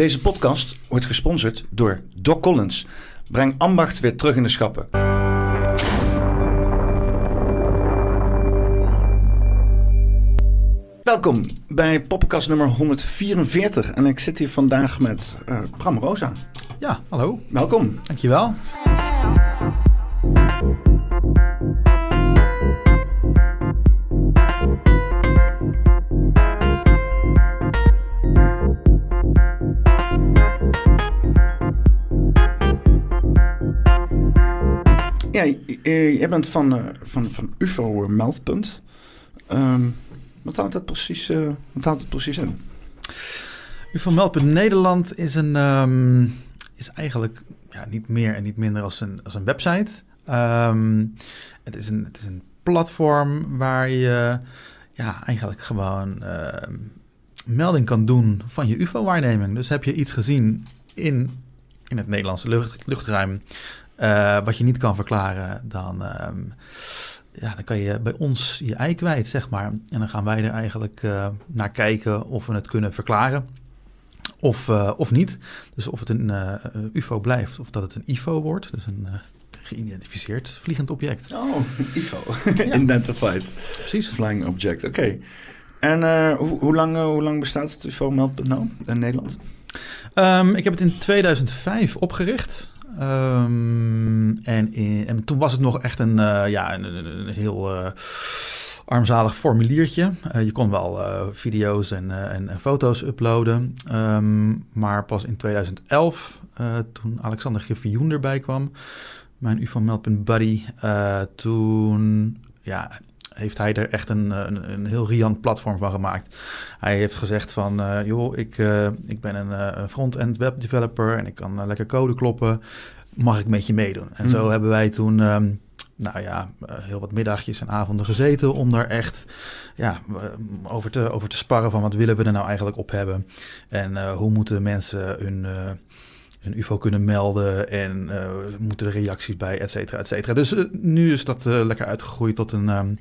Deze podcast wordt gesponsord door Doc Collins. Breng ambacht weer terug in de schappen. Welkom bij podcast nummer 144 en ik zit hier vandaag met uh, Bram Rosa. Ja, hallo. Welkom. Dankjewel. Jij bent van, uh, van, van UFO Meldpunt. Um, wat houdt dat precies, wat houdt het precies in? UFO Meldpunt Nederland is, een, um, is eigenlijk ja, niet meer en niet minder als een, als een website. Um, het, is een, het is een platform waar je ja, eigenlijk gewoon melding kan doen van je UFO-waarneming. Dus heb je iets gezien in, in het Nederlandse lucht, luchtruim uh, wat je niet kan verklaren, dan, um, ja, dan kan je bij ons je ei kwijt, zeg maar. En dan gaan wij er eigenlijk uh, naar kijken of we het kunnen verklaren. Of, uh, of niet. Dus of het een UFO blijft of dat het een IFO wordt. Dus een geïdentificeerd vliegend object. Oh, een IFO. Identified. Precies. Flying object, oké. Okay. En hoe, hoe, lang, hoe lang bestaat het UFO-meldpunt nou in Nederland? Um, ik heb het in 2005 opgericht. En, in, en, toen was het nog echt een, uh, ja, een, heel uh, armzalig formuliertje. Je kon wel video's en, en, foto's uploaden. Um, maar pas in 2011, toen Alexander Griffioen erbij kwam, mijn UFO Meldpunt buddy, toen ja, heeft hij er echt een, een, een, heel riant platform van gemaakt. Hij heeft gezegd van, uh, joh, ik, uh, ik ben een uh, front-end web developer en ik kan lekker code kloppen. Mag ik met je meedoen? En mm. zo hebben wij toen, um, nou ja, heel wat middagjes en avonden gezeten om daar echt ja, over, te, over te sparren van wat willen we er nou eigenlijk op hebben. En hoe moeten mensen hun een UFO kunnen melden en uh, moeten er reacties bij, et cetera, et cetera. Dus uh, nu is dat uh, lekker uitgegroeid tot een, um,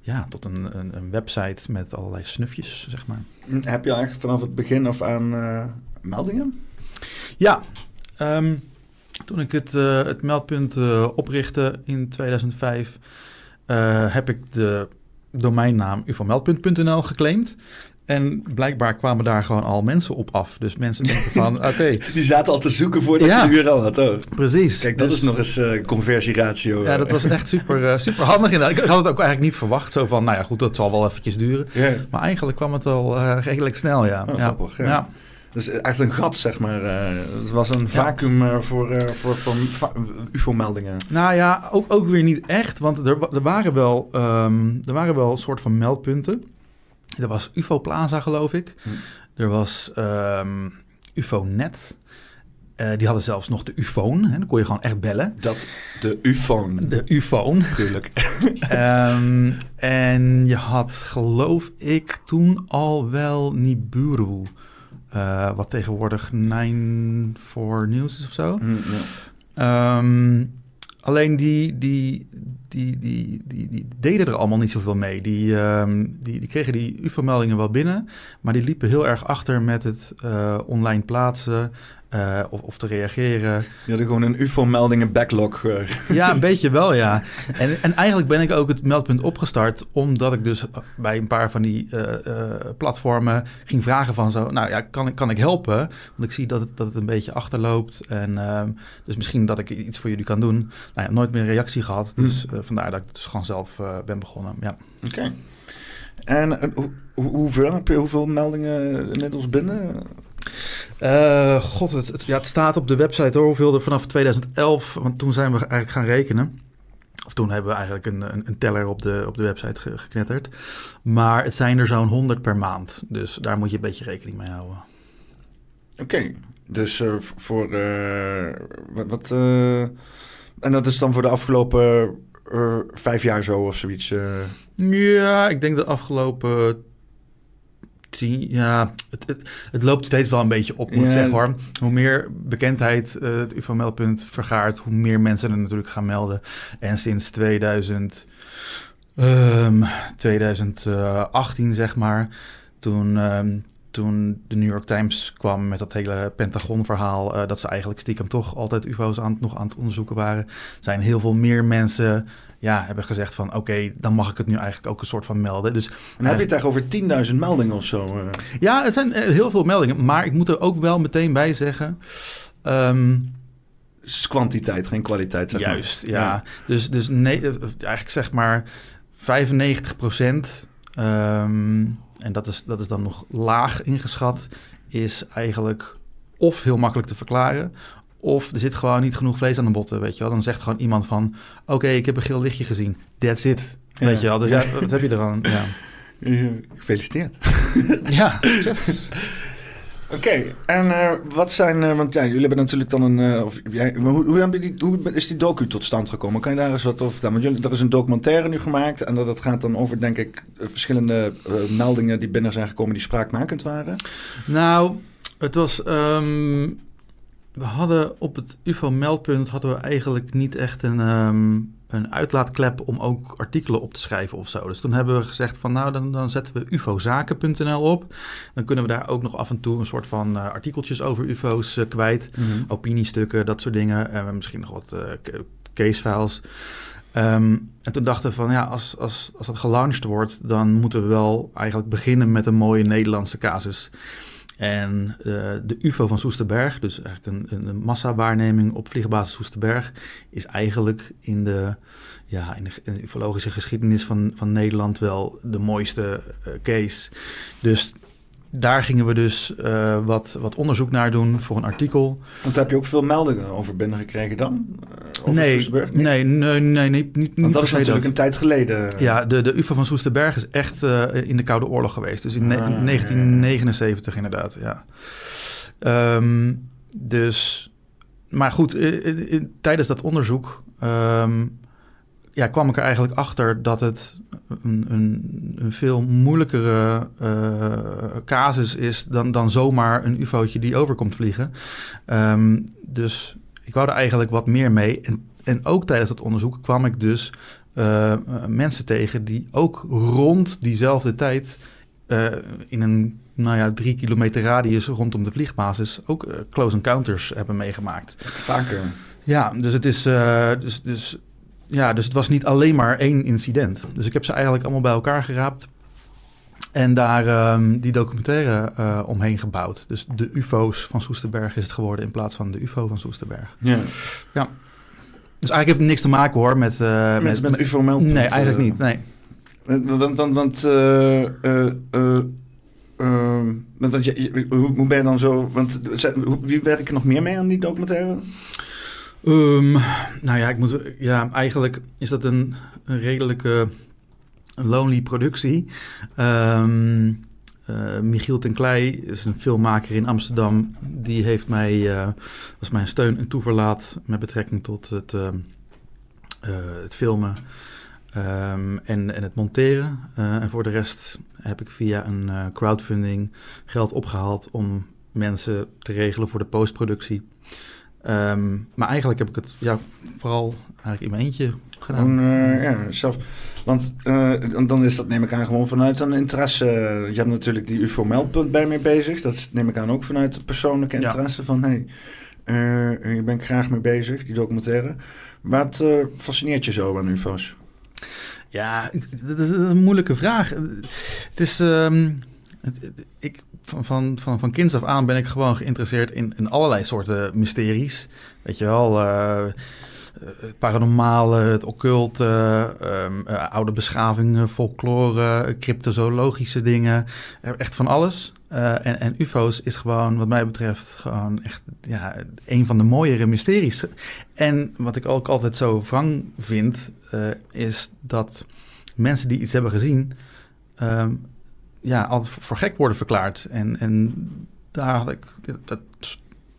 ja, tot een, een, een, website met allerlei snufjes, zeg maar. Heb je eigenlijk vanaf het begin af aan meldingen? Ja, um, toen ik het, het meldpunt oprichtte in 2005, heb ik de domeinnaam ufomeldpunt.nl geclaimd. En blijkbaar kwamen daar gewoon al mensen op af. Dus mensen denken van, oké. Die zaten al te zoeken voordat ja, je de URL had. Oh. Precies. Kijk, dat dus, is nog eens uh, conversieratio. Ja, dat was echt super, uh, super handig. Ik had het ook eigenlijk niet verwacht. Zo van, nou ja, goed, dat zal wel eventjes duren. Yeah. Maar eigenlijk kwam het al uh, redelijk snel, ja. Oh, ja. Grappig, ja. ja. Dus echt een gat, zeg maar. het was een vacuüm voor, voor, voor UFO-meldingen. Nou ja, ook, ook weer niet echt. Want er, er, waren wel, um, er waren wel een soort van meldpunten. Er was UFO Plaza, geloof ik. Hm. Er was um, UFO Net. Uh, die hadden zelfs nog de UFoon. Hè? Dan kon je gewoon echt bellen. Dat, de UFoon. De UFoon. Tuurlijk. um, en je had, geloof ik, toen al wel Nibiru. Uh, wat tegenwoordig 9 for News is of zo. Hm, um, alleen die, die, die, die, die, die, deden er allemaal niet zoveel mee. Die, um, die, die kregen die UFO-meldingen wel binnen, maar die liepen heel erg achter met het uh, online plaatsen, uh, of, of te reageren. Je hadden gewoon een UFO-meldingen backlog. Uh. Ja, een beetje wel, ja. En, en eigenlijk ben ik ook het meldpunt opgestart, omdat ik dus bij een paar van die uh, platformen ging vragen van zo, nou ja, kan ik, kan ik helpen? Want ik zie dat het, dat het een beetje achterloopt. En ehm, dus misschien dat ik iets voor jullie kan doen. Nou ja, nooit meer reactie gehad. Dus hmm. vandaar dat ik dus gewoon zelf ben begonnen. Ja. Oké. Okay. En hoe, hoeveel heb je, hoeveel meldingen inmiddels binnen? Uh, God, het, het, ja, het staat op de website hoor, hoeveel er vanaf 2011, want toen zijn we eigenlijk gaan rekenen. Of toen hebben we eigenlijk een, een, een teller op de, op de website ge, geknetterd. Maar het zijn er zo'n 100 per maand. Dus daar moet je een beetje rekening mee houden. Oké, okay, dus uh, voor uh, wat. wat en dat is dan voor de afgelopen vijf jaar zo of zoiets? Ja, ik denk de afgelopen ja, het, het, het, loopt steeds wel een beetje op, moet ik zeggen hoor. Hoe meer bekendheid uh, het UFO-meldpunt vergaart, hoe meer mensen er natuurlijk gaan melden. En sinds 2000, um, 2018, zeg maar, toen, um, toen de New York Times kwam met dat hele Pentagon-verhaal, uh, dat ze eigenlijk stiekem toch altijd UFO's aan, nog aan het onderzoeken waren, zijn heel veel meer mensen ja, hebben gezegd van oké, dan mag ik het nu eigenlijk ook een soort van melden. Dus, en heb je het over 10.000 meldingen of zo? Uh... Ja, het zijn heel veel meldingen, maar ik moet er ook wel meteen bij zeggen. Um, is kwantiteit, geen kwaliteit. Zeg Juist, ja. Dus, dus nee, eigenlijk zeg maar 95 procent. Ehm, en dat is, dat is dan nog laag ingeschat, is eigenlijk of heel makkelijk te verklaren, of er zit gewoon niet genoeg vlees aan de botten, weet je wel. Dan zegt gewoon iemand van, oké, ik heb een geel lichtje gezien. That's it, weet je wel. Dus ja, wat heb je eraan? Ja. Gefeliciteerd. ja, Oké, en uh, wat zijn, uh, want ja, jullie hebben natuurlijk dan een, uh, of, jij, hoe, hoe, je die, hoe is die docu tot stand gekomen? Kan je daar eens wat over vertellen? Want jullie, er is een documentaire nu gemaakt en dat, dat gaat dan over, denk ik, verschillende meldingen die binnen zijn gekomen die spraakmakend waren. Nou, het was, um, we hadden op het UFO-meldpunt hadden we eigenlijk niet echt een... Um, een uitlaatklep om ook artikelen op te schrijven of zo. Dus toen hebben we gezegd van nou, dan, dan zetten we ufozaken.nl op. Dan kunnen we daar ook nog af en toe een soort van uh, artikeltjes over ufo's uh, kwijt. Mm Opiniestukken, dat soort dingen. En misschien nog wat uh, casefiles. Um, en toen dachten we van ja, als, als, als dat gelaunched wordt, dan moeten we wel eigenlijk beginnen met een mooie Nederlandse casus. En uh, de UFO van Soesterberg, dus eigenlijk een, een massawaarneming op vliegbasis Soesterberg, is eigenlijk in de, ja, in de, ufologische geschiedenis van, van Nederland wel de mooiste uh, case. Dus daar gingen we dus uh, wat, wat onderzoek naar doen voor een artikel. Want heb je ook veel meldingen over binnengekregen dan? Uh, over nee, Soesterberg? Nee, nee, nee, nee, niet, Want dat is natuurlijk dat. een tijd geleden. Ja, de, de UFO van Soesterberg is echt uh, in de Koude Oorlog geweest. Dus in ah, 1979 ja. inderdaad, ja. Um, dus, maar goed, tijdens dat onderzoek... Um, ja, kwam ik er eigenlijk achter dat het een, een, een veel moeilijkere uh, casus is dan, dan zomaar een ufootje die overkomt vliegen. Um, dus ik wou er eigenlijk wat meer mee. En, en ook tijdens dat onderzoek kwam ik dus uh, mensen tegen die ook rond diezelfde tijd uh, in een nou ja, drie kilometer radius rondom de vliegbasis ook close encounters hebben meegemaakt. Vaker. Ja, dus het is dus, dus ja, dus het was niet alleen maar één incident. Dus ik heb ze eigenlijk allemaal bij elkaar geraapt. En daar um, die documentaire uh, omheen gebouwd. Dus de UFO's van Soesterberg is het geworden in plaats van de UFO van Soesterberg. Ja. ja. Dus eigenlijk heeft het niks te maken hoor met... Uh, met, met, met UFO-meldpunt? Nee, eigenlijk uh, niet, nee. Want, want, want, want je, hoe, hoe ben je dan zo... Want wie werken nog meer mee aan die documentaire? Um, nou ja, ik moet, ja, eigenlijk is dat een, een redelijke lonely productie. Um, Michiel ten Klei is een filmmaker in Amsterdam. Die heeft mij uh, als mijn steun en toeverlaat met betrekking tot het, uh, het filmen en, en het monteren. en voor de rest heb ik via een crowdfunding geld opgehaald om mensen te regelen voor de postproductie. Um, maar eigenlijk heb ik het ja, vooral eigenlijk in mijn eentje gedaan. Uh, ja, zelf. Want uh, dan is dat, neem ik aan, gewoon vanuit een interesse. Je hebt natuurlijk die UFO-meldpunt bij mee bezig. Dat neem ik aan ook vanuit persoonlijke interesse. Ja. Van hé, hey, uh, hier ben ik graag mee bezig, die documentaire. Wat fascineert je zo aan UFO's? Ja, dat is een moeilijke vraag. Het is. Um, het, ik van, van, van, van kinds af aan ben ik gewoon geïnteresseerd in, allerlei soorten mysteries. Weet je wel, het paranormale, het occulte, um, uh, oude beschavingen, folklore, cryptozoologische dingen. Echt van alles. En, en UFO's is gewoon, wat mij betreft, gewoon echt ja, een van de mooiere mysteries. En wat ik ook altijd zo wrang vind, is dat mensen die iets hebben gezien. Um, ja, altijd voor gek worden verklaard. En, en daar had ik dat,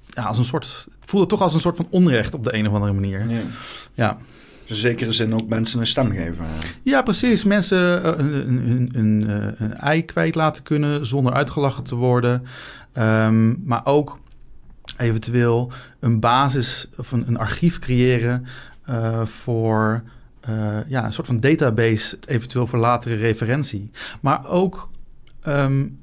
ja, als een soort, voelde toch als een soort van onrecht op de een of andere manier. Ja. ja. In zekere zin ook mensen een stem geven. Ja, precies. Mensen een, een, een, eh, een, ei kwijt laten kunnen zonder uitgelachen te worden. Um, maar ook eventueel een basis of een, een archief creëren uh, voor uh, ja, een soort van database, eventueel voor latere referentie. Maar ook Um,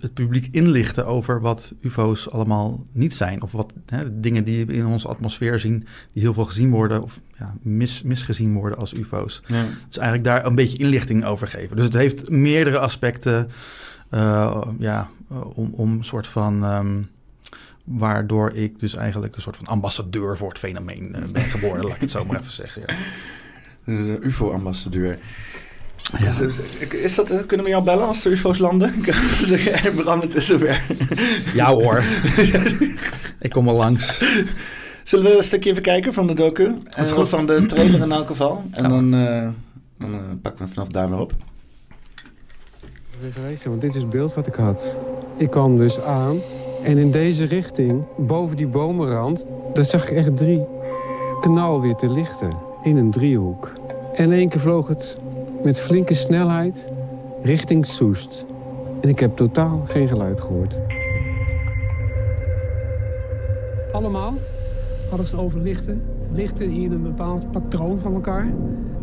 het, publiek inlichten over wat UFO's allemaal niet zijn. Of wat hè, dingen die we in onze atmosfeer zien, die heel veel gezien worden of ja, mis, misgezien worden als UFO's. Ja. Dus eigenlijk daar een beetje inlichting over geven. Dus het heeft meerdere aspecten ja, om, om een soort van. Ehm, waardoor ik dus eigenlijk een soort van ambassadeur voor het fenomeen ben geworden, laat ik het zo maar even zeggen. Ja. De UFO-ambassadeur. Ja. Is dat, kunnen we jou bellen als de UFO's landen? zeg Bram, het is zover. Ja hoor. ik kom al langs. Zullen we een stukje even kijken van de docu? En goed. van de trailer in elk geval. En dan, uh, dan uh, pakken we vanaf daar weer op. Want dit is het beeld wat ik had. Ik kwam dus aan en in deze richting, boven die bomenrand... daar zag ik echt drie knalwitte lichten in een driehoek. En in één keer vloog het met flinke snelheid richting Soest. En ik heb totaal geen geluid gehoord. Allemaal hadden ze over lichten. Lichten die in een bepaald patroon van elkaar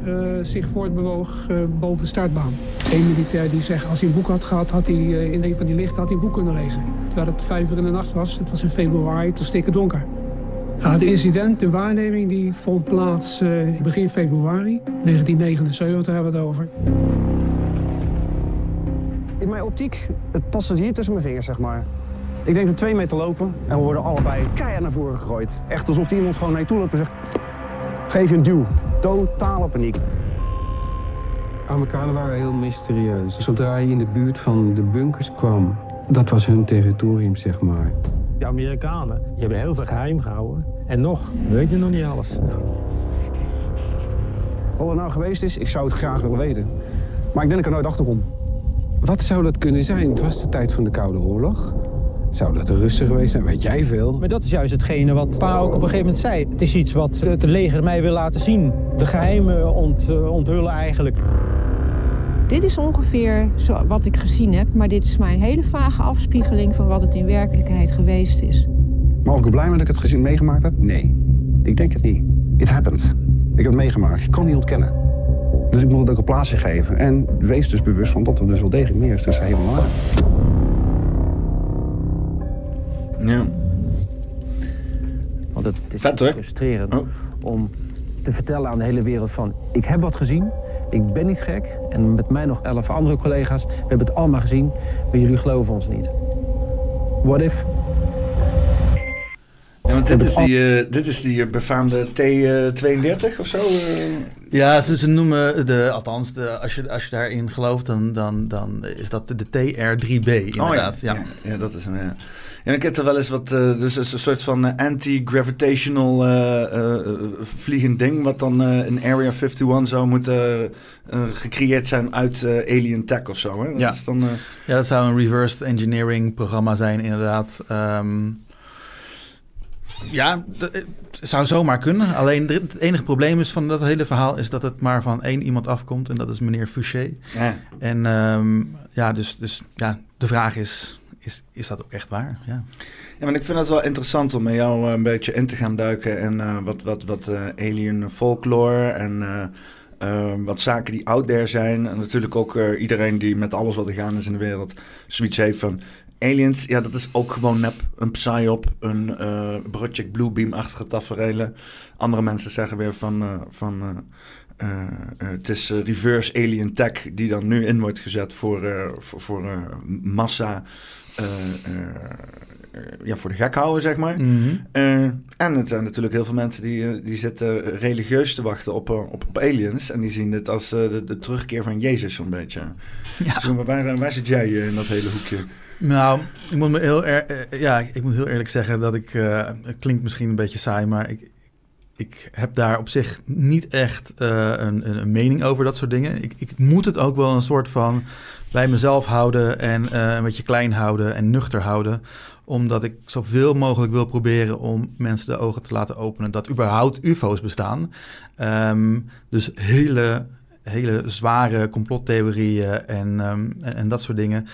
uh, zich voortbewoog uh, boven startbaan. Eén militair die zegt, als hij een boek had gehad, had hij uh, in een van die lichten had hij een boek kunnen lezen. Terwijl het vijf uur in de nacht was, het was in februari, het was stikken donker. Nou, het incident, de waarneming, die vond plaats begin februari 1979 hebben we het over. In mijn optiek, het past hier tussen mijn vingers, zeg maar. Ik denk dat twee meter lopen en we worden allebei keihard naar voren gegooid. Echt alsof iemand gewoon naar je toe loopt en zegt... Geef je een duw. Totale paniek. Amerikanen waren heel mysterieus. Zodra je in de buurt van de bunkers kwam, dat was hun territorium, zeg maar. De Amerikanen die hebben heel veel geheim gehouden. En nog, weet je nog niet alles. Wat er nou geweest is, ik zou het graag willen weten. Maar ik denk dat ik er nooit achter kom. Wat zou dat kunnen zijn? Het was de tijd van de Koude Oorlog. Zou dat de Russen geweest zijn? Weet jij veel? Maar dat is juist hetgene wat Pa ook op een gegeven moment zei. Het is iets wat het leger mij wil laten zien. De geheimen ont, uh, onthullen eigenlijk. Dit is ongeveer zo wat ik gezien heb, maar dit is maar een hele vage afspiegeling van wat het in werkelijkheid geweest is. Maar of ik blij dat ik het gezien meegemaakt heb? Nee. Ik denk het niet. It happened. Ik heb het meegemaakt. Ik kan het niet ontkennen. Dus ik moet het ook een plaatsje geven. En wees dus bewust van dat er dus wel degelijk meer is tussen helemaal en ja. Want het is Vet, frustrerend oh. om te vertellen aan de hele wereld van... ik heb wat gezien, ik ben niet gek. En met mij nog elf andere collega's, we hebben het allemaal gezien. Maar jullie geloven ons niet. What if? Ja, want dit is die, uh, dit is die eh, befaamde T32 of zo? Uh... Ja, ze, ze noemen de, althans, de, als, je, als je daarin gelooft, dan, dan, dan is dat de TR3B inderdaad. Oh, ja. Ja. ja. dat is hem, ja. Ja, ik heb er wel eens wat, uh, dus een soort van uh, anti-gravitational uh, vliegend ding, wat dan in Area 51 zou moeten gecreëerd zijn uit alien tech of zo. Hè? Dat ja. dan, ja, dat zou een reversed engineering programma zijn, inderdaad. Um, ja, het zou zomaar kunnen. Alleen het enige probleem is van dat hele verhaal is dat het maar van één iemand afkomt en dat is meneer Fouché. Ja. En um, ja, dus, dus ja, de vraag is is, is dat ook echt waar? Ja. ja, maar ik vind het wel interessant om met jou eh, een beetje in te gaan duiken en uh, wat, wat, wat uh, alien folklore en uh, wat zaken die out there zijn. En natuurlijk ook iedereen die met alles wat er gaan is in de wereld zoiets heeft van aliens. Ja, dat is ook gewoon nep. Een psyop, een Project Bluebeam-achtige tafereelen. Andere mensen zeggen weer van... van het is reverse alien tech die dan nu in wordt gezet voor, voor, voor massa eh, eh, ja, voor de gek houden, zeg maar. Mhm. Eh, en het zijn natuurlijk heel veel mensen die, die zitten religieus te wachten op, op, op aliens. En die zien dit als de, de, terugkeer van Jezus zo'n beetje. Ja. Dus waar, waar zit jij in dat hele hoekje? Nou, ik moet, me heel ja, ik moet heel eerlijk zeggen dat ik... het klinkt misschien een beetje saai, maar ik, ik heb daar op zich niet echt een, een, mening over dat soort dingen. Ik, ik moet het ook wel een soort van bij mezelf houden en een beetje klein houden en nuchter houden. Omdat ik zoveel mogelijk wil proberen om mensen de ogen te laten openen dat überhaupt UFO's bestaan. Um, dus hele, hele zware complottheorieën en, um, en dat soort dingen.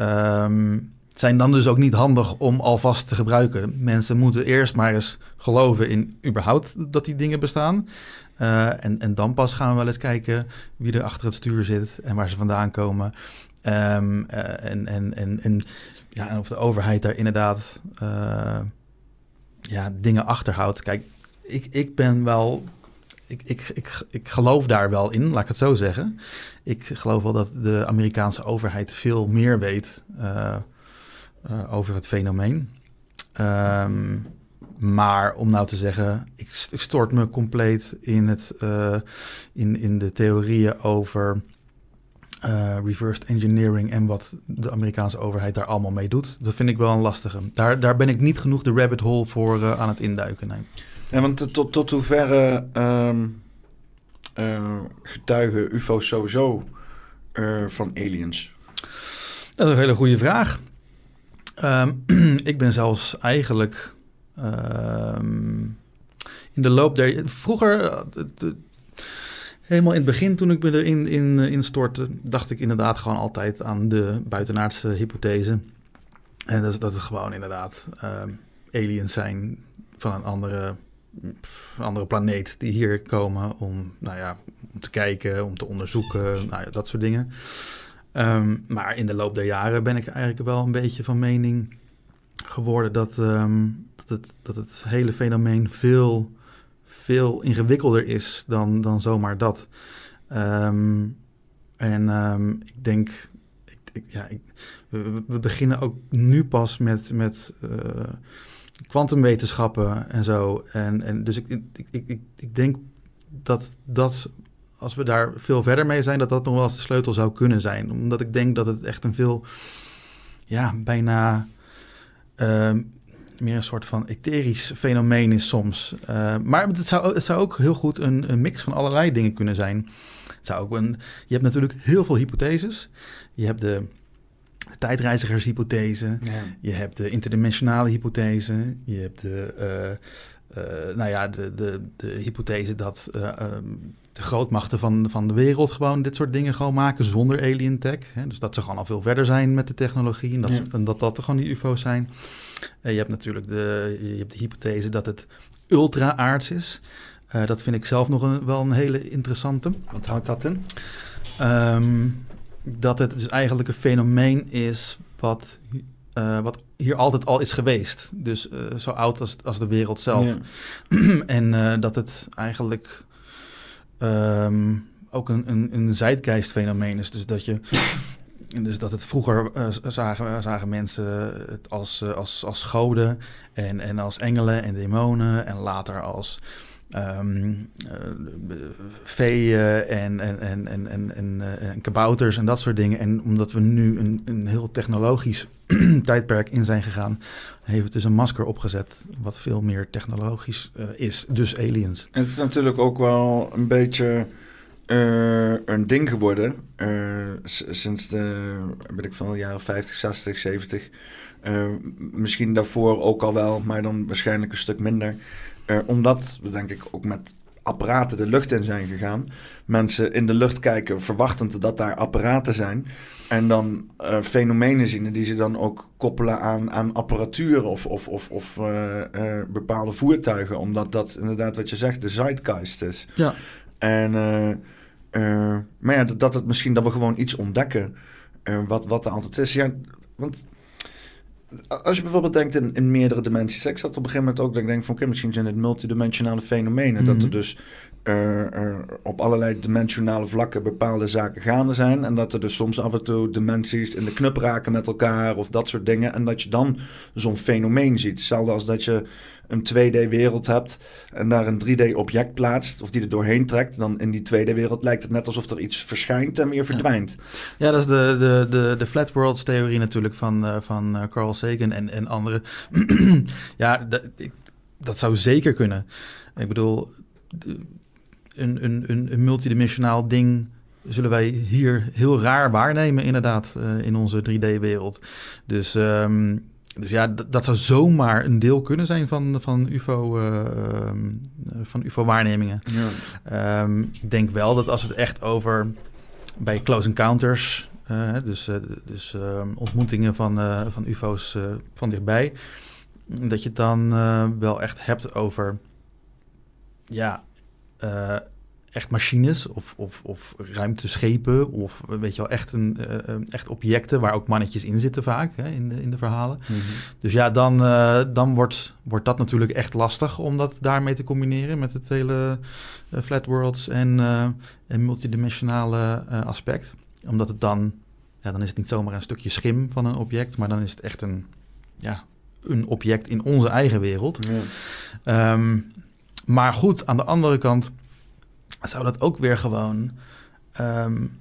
Um, zijn dan dus ook niet handig om alvast te gebruiken. Mensen moeten eerst maar eens geloven in überhaupt dat die dingen bestaan. Uh, en, en dan pas gaan we wel eens kijken wie er achter het stuur zit en waar ze vandaan komen. Ehm, en, en, en, en, ja, of de overheid daar inderdaad ja, dingen achterhoudt. Kijk, ik, ik ben wel ik, ik, ik, ik geloof daar wel in, laat ik het zo zeggen. Ik geloof wel dat de Amerikaanse overheid veel meer weet uh, uh, over het fenomeen. Um, maar om nou te zeggen, ik stort me compleet in, het, uh, in, in de theorieën over uh, reversed engineering en wat de Amerikaanse overheid daar allemaal mee doet. Dat vind ik wel een lastige. Daar, daar ben ik niet genoeg de rabbit hole voor aan het induiken. Ja, want tot, tot hoeverre um, getuigen UFO's sowieso van aliens? Dat is een hele goede vraag. Um, ik ben zelfs eigenlijk um, in de loop der... Vroeger, helemaal in het begin toen ik me erin in, in stortte... dacht ik inderdaad gewoon altijd aan de buitenaardse hypothese. En dat, dat het gewoon inderdaad aliens zijn van een andere andere planeet die hier komen om, nou ja, om te kijken, om te onderzoeken, nou ja, dat soort dingen. Um, maar in de loop der jaren ben ik eigenlijk wel een beetje van mening geworden dat, um, dat, het, dat het hele fenomeen veel, veel ingewikkelder is dan, dan zomaar dat. Um, en ik denk, ik, ja, ik, we, beginnen ook nu pas met. met uh, kwantumwetenschappen en zo. En, en dus ik, ik, ik, ik denk dat dat, als we daar veel verder mee zijn, dat dat nog wel eens de sleutel zou kunnen zijn. Omdat ik denk dat het echt een veel, ja, bijna uh, meer een soort van etherisch fenomeen is soms. Uh, maar het zou, het zou ook heel goed een, een mix van allerlei dingen kunnen zijn. Zou ook een, je hebt natuurlijk heel veel hypotheses. Je hebt de tijdreizigershypothese. Ja. Je hebt de interdimensionale hypothese. Je hebt de, uh, uh, nou ja, de, de, de hypothese dat uh, um, de grootmachten van, van de wereld gewoon dit soort dingen gewoon maken zonder alien tech. Hè? Dus dat ze gewoon al veel verder zijn met de technologie en dat ja. en dat, dat er gewoon die UFO's zijn. je hebt natuurlijk de, je hebt de hypothese dat het ultra-aards is. dat vind ik zelf nog een, wel een hele interessante. Wat houdt dat in? Um, dat het dus eigenlijk een fenomeen is wat, uh, wat hier altijd al is geweest. Dus uh, zo oud als, als de wereld zelf. Ja. en uh, dat het eigenlijk um, ook een, een, een zeitgeist-fenomeen is. Dus dat je. Dus dat het vroeger zagen, zagen mensen het als, als, als goden en, en als engelen en demonen. En later als um, veeën en, en, en, en, en, en, uh, en, kabouters en dat soort dingen. En omdat we nu een, een heel technologisch tijdperk in zijn gegaan, heeft het dus een masker opgezet wat veel meer technologisch uh, is. Dus aliens. En het is natuurlijk ook wel een beetje een ding geworden sinds de, ben ik van de jaren 50, 60, 70. misschien daarvoor ook al wel, maar dan waarschijnlijk een stuk minder. Uh, omdat we denk ik ook met apparaten de lucht in zijn gegaan. Mensen in de lucht kijken, verwachtend dat daar apparaten zijn. En dan uh, fenomenen zien die ze dan ook koppelen aan, aan apparatuur of, of, of, of uh, uh, bepaalde voertuigen. Omdat dat inderdaad wat je zegt, de zeitgeist is. Ja. En, maar ja, dat, dat het misschien dat we gewoon iets ontdekken wat, wat er altijd is. Ja, want als je bijvoorbeeld denkt in, in meerdere dimensies. Ik zat op een gegeven moment ook dat ik denk van... oké, misschien zijn het multidimensionale fenomenen. Mm -hmm. Dat er mhm. dus uh, uh, op allerlei dimensionale vlakken bepaalde zaken gaande zijn. En dat er dus soms af en toe dimensies in de knup raken met elkaar of dat soort dingen. En dat je dan zo'n fenomeen ziet. Hetzelfde als dat je een 2D-wereld hebt en daar een 3D-object plaatst of die er doorheen trekt, dan in die 2D-wereld lijkt het net alsof er iets verschijnt en weer verdwijnt. Ja, ja dat is de, de, de, de Flat Worlds-theorie natuurlijk van, uh, van Carl Sagan en, en anderen. ja, dat, ik, dat zou zeker kunnen. Ik bedoel, een, een, een, een multidimensionaal ding zullen wij hier heel raar waarnemen, inderdaad, uh, in onze 3D-wereld. Dus, um, dus ja, dat zou zomaar een deel kunnen zijn van, van UFO, uh, um, van UFO-waarnemingen. Ja. Um, ik denk wel dat als we het echt over bij close encounters, uh, dus, dus ontmoetingen van, van UFO's van dichtbij, dat je het dan wel echt hebt over ja, echt machines of, of, of ruimteschepen of weet je wel, echt, een, uh, echt objecten waar ook mannetjes in zitten vaak hè, in, de, in de verhalen. Mhm. Dus ja, dan, uh, dan wordt, wordt dat natuurlijk echt lastig om dat daarmee te combineren met het hele uh, flat worlds en, en multidimensionale aspect. Omdat het dan, ja, dan is het niet zomaar een stukje schim van een object, maar dan is het echt een, ja, een object in onze eigen wereld. Ja. Um, maar goed, aan de andere kant zou dat ook weer gewoon um,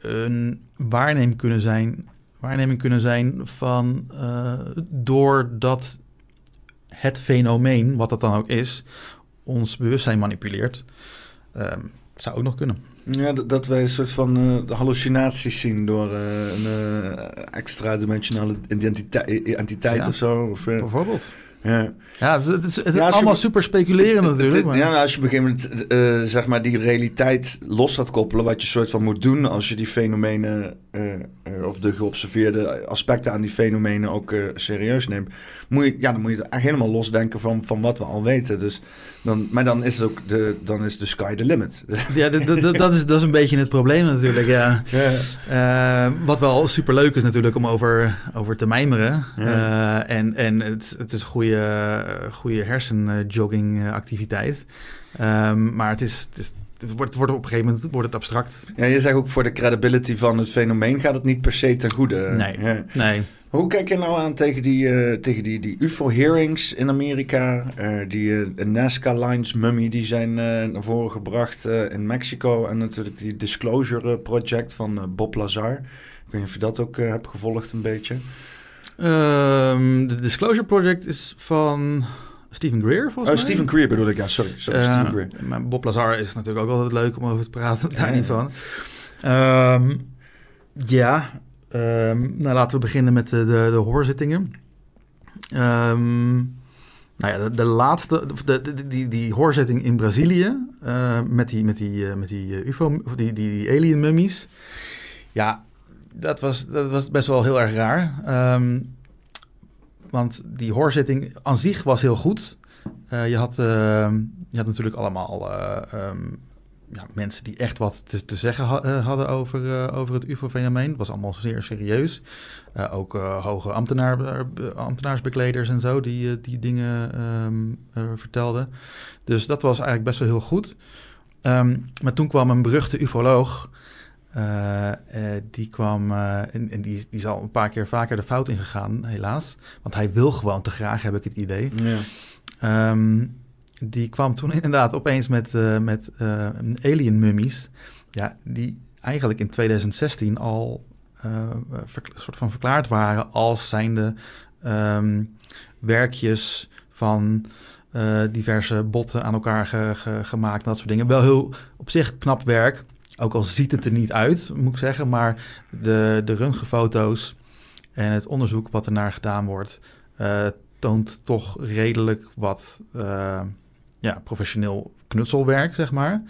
een waarneming kunnen zijn, waarneming kunnen zijn van uh, doordat het fenomeen, wat dat dan ook is, ons bewustzijn manipuleert. Um, zou ook nog kunnen. Ja, dat, dat wij een soort van uh, hallucinaties zien door uh, een extra-dimensionale identiteit, ja, of zo. Of, bijvoorbeeld. Ja, ja het, het is, het is ja, allemaal je, super speculeren natuurlijk. Het, maar. ja, nou, als je op een gegeven moment uh, zeg maar die realiteit los gaat koppelen, wat je soort van moet doen als je die fenomenen uh, uh, of de geobserveerde aspecten aan die fenomenen ook serieus neemt, moet je, ja, dan moet je het helemaal losdenken van, van wat we al weten. Dus dan, maar dan is het ook de, dan is de sky the limit. Ja, dat, is, dat is een beetje het probleem natuurlijk. Ja. ja. wat wel super leuk is natuurlijk om over, over te mijmeren. Ja. en en het, het is een goede, goede hersenjoggingactiviteit. Um, maar het is, het is het wordt, wordt op een gegeven moment wordt het abstract. Ja, je zegt ook voor de credibility van het fenomeen gaat het niet per se ten goede. Nee, ja. nee. Hoe kijk je nou aan tegen die, uh, tegen die, die UFO-hearings in Amerika? Uh, die uh, Nazca Lines Mummy die zijn naar voren gebracht in Mexico. En natuurlijk die Disclosure Project van Bob Lazar. Ik weet niet of je dat ook hebt gevolgd een beetje. Um, de Disclosure Project is van Stephen Greer, volgens oh, mij. Stephen Greer bedoel ik, ja, sorry. sorry uh, Stephen Greer. Maar Bob Lazar is natuurlijk ook altijd leuk om over te praten, daar niet van. Um, ja, um, nou laten we beginnen met de, de, de hoorzittingen. Um, nou ja, de, de laatste, de, de, die, die hoorzitting in Brazilië uh, met die, met die, uh, met die UFO, of die, die, die alien mummies. Ja, dat was, dat was best wel heel erg raar. Um, want die hoorzitting aan zich was heel goed. Uh, je, had, uh, je had natuurlijk allemaal uh, um, ja, mensen die echt wat te, zeggen ha hadden over, over het UFO-fenomeen. Het was allemaal zeer serieus. ook hoge ambtenaar, ambtenaarsbekleders en zo die, die dingen um, vertelden. Dus dat was eigenlijk best wel heel goed. Maar toen kwam een beruchte ufoloog... Uh, uh, die kwam, uh, en, en, die, die is al een paar keer vaker de fout ingegaan, helaas. Want hij wil gewoon te graag, heb ik het idee. Ja. Um, die kwam toen inderdaad opeens met, met alien mummies. Ja, die eigenlijk in 2016 al soort van verklaard waren als zijnde um, werkjes van diverse botten aan elkaar ge, ge, gemaakt. Dat soort dingen. Wel heel op zich knap werk. Ook al ziet het er niet uit, moet ik zeggen. Maar de, de röntgenfoto's en het onderzoek wat er naar gedaan wordt... Uh, toont toch redelijk wat uh, ja, professioneel knutselwerk, zeg maar.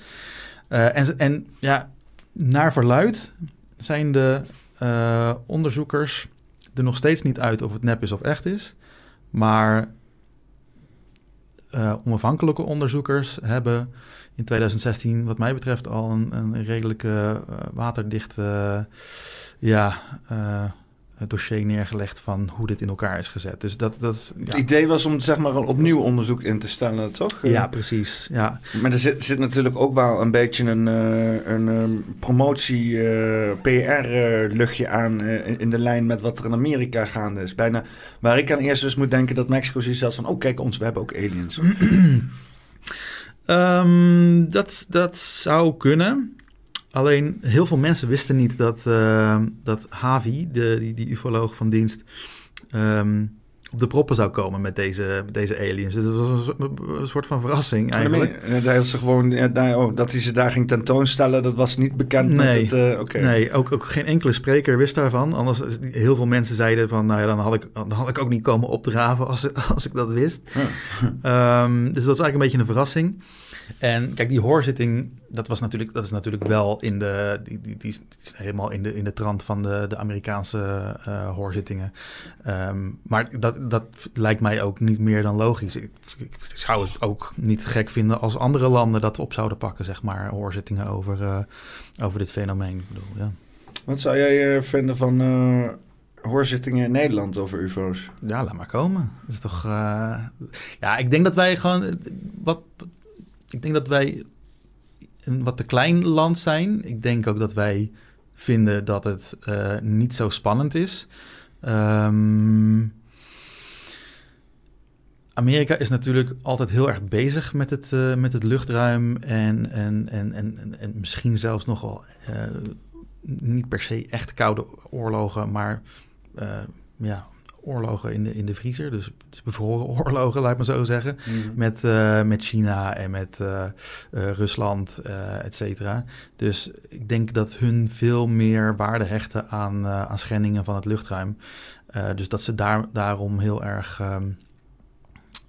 Uh, en, en ja, naar verluid zijn de onderzoekers er nog steeds niet uit of het nep is of echt is. Maar onafhankelijke onderzoekers hebben in 2016, wat mij betreft, al een, een redelijke uh, waterdichte uh, ja, uh, dossier neergelegd van hoe dit in elkaar is gezet. Dus dat, dat, ja. Het idee was om zeg maar opnieuw onderzoek in te stellen, toch? Ja, precies. Ja. Maar er zit, zit natuurlijk ook wel een beetje een, een, een promotie, PR-luchtje aan in de lijn met wat er in Amerika gaande is. Bijna waar ik aan eerst dus moet denken dat Mexico ziet zelfs van, oh kijk ons, we hebben ook aliens. Um, dat, dat zou kunnen. Alleen heel veel mensen wisten niet dat, uh, dat Havi, de, die, die ufoloog van dienst, um, op de proppen zou komen met deze, deze aliens. Dus dat was een, een soort van verrassing eigenlijk. Nee, dat, ze gewoon, ja, oh, dat hij ze daar ging tentoonstellen, dat was niet bekend nee, met het... Uh, okay. Nee, ook, ook geen enkele spreker wist daarvan. Anders, heel veel mensen zeiden van, nou ja, dan had ik, dan had ik ook niet komen opdraven als, als ik dat wist. Ja. Um, dus dat was eigenlijk een beetje een verrassing. En kijk, die hoorzitting, dat, was natuurlijk, dat is natuurlijk wel in de, die, die, die is helemaal in de, in de trant van de, de Amerikaanse uh, hoorzittingen. Um, maar dat, dat lijkt mij ook niet meer dan logisch. Ik, ik, zou het ook niet gek vinden als andere landen dat op zouden pakken, zeg maar, hoorzittingen over, uh, over dit fenomeen. Ik bedoel, ja. Wat zou jij uh, vinden van hoorzittingen in Nederland over UFO's? Ja, laat maar komen. Dat is toch. Ja, ik denk dat wij gewoon. Wat, ik denk dat wij een wat te klein land zijn. Ik denk ook dat wij vinden dat het uh, niet zo spannend is. Um, Amerika is natuurlijk altijd heel erg bezig met het, uh, met het luchtruim en, en, en, en, en misschien zelfs nogal uh, niet per se echt koude oorlogen, maar ja, oorlogen in de, in de vriezer. Dus bevroren oorlogen, laat ik maar zo zeggen. Mm. Met, uh, met China en met uh, Rusland, et cetera. Dus ik denk dat hun veel meer waarde hechten aan, aan schendingen van het luchtruim. dus dat ze daar, daarom heel erg... Um,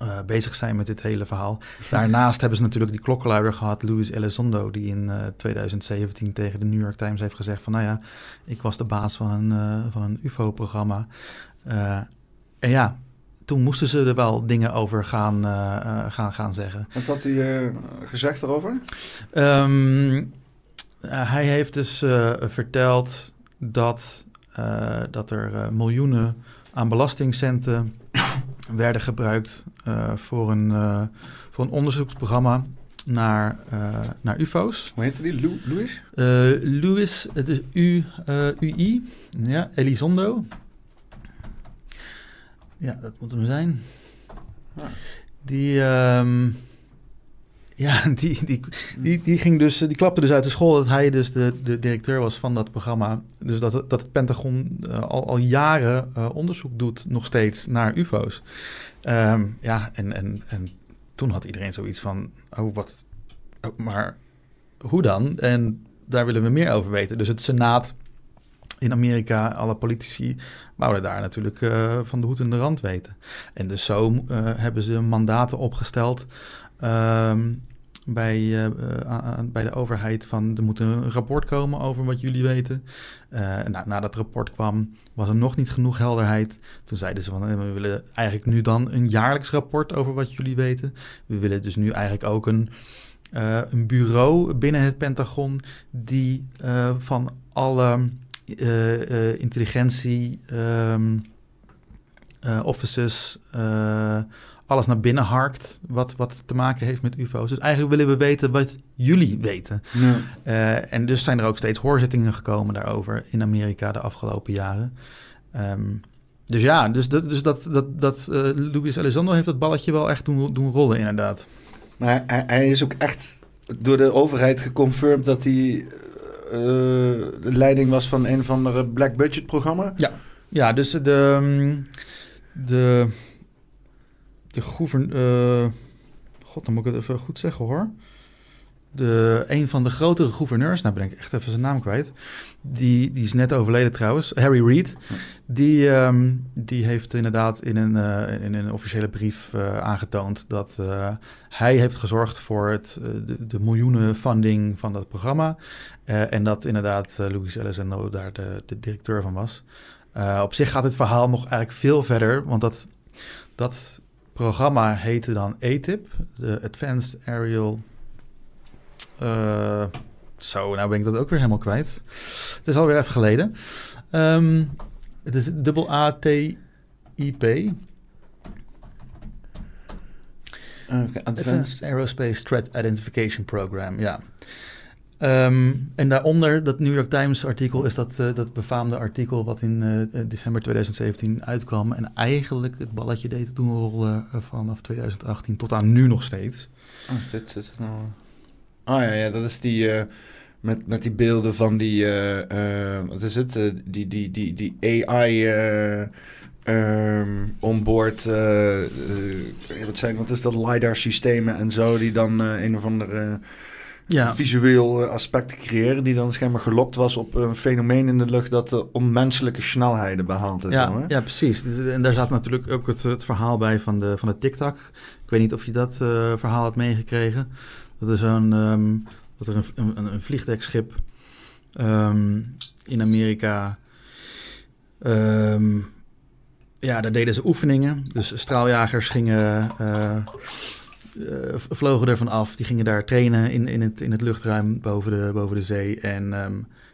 uh, bezig zijn met dit hele verhaal. Daarnaast hebben ze natuurlijk die klokkenluider gehad, Luis Elizondo, die in uh, 2017 tegen de New York Times heeft gezegd van, nou ja, ik was de baas van een, uh, van een UFO-programma. En ja, toen moesten ze er wel dingen over gaan, gaan, gaan zeggen. Wat had hij gezegd erover? Um, hij heeft dus verteld dat, dat er miljoenen aan belastingcenten werden gebruikt uh, voor, een, uh, voor een onderzoeksprogramma naar, uh, naar UFO's. Hoe heette die? Lu Louis? Louis, dus U, UI, ja, Elizondo. Ja, dat moet hem zijn. Ah. Die, um, ja, die, die, die, die, ging dus, die klapte dus uit de school dat hij dus de, de directeur was van dat programma. Dus dat, dat het Pentagon uh, al, al jaren uh, onderzoek doet nog steeds naar UFO's. Um, ja, en, en, en toen had iedereen zoiets van, oh wat, oh, maar hoe dan? En daar willen we meer over weten. Dus het Senaat in Amerika, alle politici, wouden daar natuurlijk uh, van de hoed en de rand weten. En dus zo hebben ze mandaten opgesteld Um, bij, uh, bij de overheid van er moet een rapport komen over wat jullie weten. Nou, na dat rapport kwam, was er nog niet genoeg helderheid. Toen zeiden ze van we willen eigenlijk nu dan een jaarlijks rapport over wat jullie weten. We willen dus nu eigenlijk ook een, een bureau binnen het Pentagon die van alle intelligentie um, offices alles naar binnen harkt wat, wat te maken heeft met UFO's. Dus eigenlijk willen we weten wat jullie weten. Ja. Uh, en dus zijn er ook steeds hoorzittingen gekomen daarover in Amerika de afgelopen jaren. Um, dus ja, dus, dat, dus dat, dat, dat uh, Luis Elizondo heeft dat balletje wel echt doen, doen rollen, inderdaad. Maar hij, hij is ook echt door de overheid geconfirmed dat hij de leiding was van een van de black budget programma. Ja, ja dus de, de de gouverneur... Uh, God, dan moet ik het even goed zeggen hoor. De, een van de grotere gouverneurs, nou ben ik echt even zijn naam kwijt. Die, die is net overleden trouwens, Harry Reid. Die, um, die heeft inderdaad in een, uh, in een officiële brief aangetoond dat hij heeft gezorgd voor het, de, de, miljoenen funding van dat programma. En dat inderdaad Louis Elizondo daar de, de directeur van was. op zich gaat het verhaal nog eigenlijk veel verder, want dat, dat programma heette dan ATIP, de Advanced Aerial... Uh, zo, nou ben ik dat ook weer helemaal kwijt. Het is alweer even geleden. Um, het is dubbel A-T-I-P. Okay, Advanced Aerospace Threat Identification Program, ja. Um, en daaronder, dat New York Times artikel, is dat, uh, dat befaamde artikel wat in uh, december 2017 uitkwam. En eigenlijk het balletje deed toen rollen vanaf 2018 tot aan nu nog steeds. Oh, dit, dit is nou... Oh ja, ja, dat is die... met, met die beelden van die... wat is het? die, die, die, die AI... Um, onboard, wat zijn, wat is dat, LiDAR-systemen en zo, die dan een of andere ja. visueel eh, aspect creëren, die dan schijnbaar gelokt was op een fenomeen in de lucht dat onmenselijke snelheden behaalt. Ja, zo, hè? ja, precies. Dus, en daar zat natuurlijk ook het, het verhaal bij van de, van de TikTok. Ik weet niet of je dat uh, verhaal had meegekregen. Dat is een, ehm, dat er een, een, een vliegdekschip ehm, in Amerika. ehm, ja, daar deden ze oefeningen. Dus straaljagers gingen, eh, eh, vlogen ervan af. Die gingen daar trainen in, in, het, in het luchtruim boven de, boven de zee. En, ehm,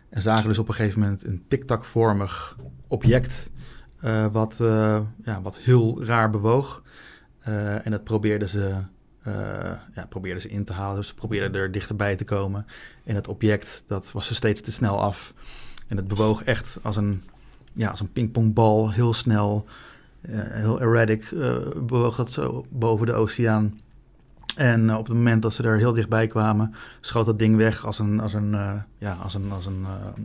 en zagen dus op een gegeven moment een tic-tac-vormig object. eh, wat, eh, ja, wat heel raar bewoog. Eh, en dat probeerden ze, eh, ja, probeerden ze in te halen. Dus ze probeerden er dichterbij te komen. En het object, dat was er steeds te snel af. En het bewoog echt als een, ja, als een pingpongbal, heel snel, eh, heel erratic, eh, bewoog dat zo boven de oceaan. En eh, op het moment dat ze er heel dichtbij kwamen, schoot dat ding weg als een, als een, eh, ja, als een, als een, eh,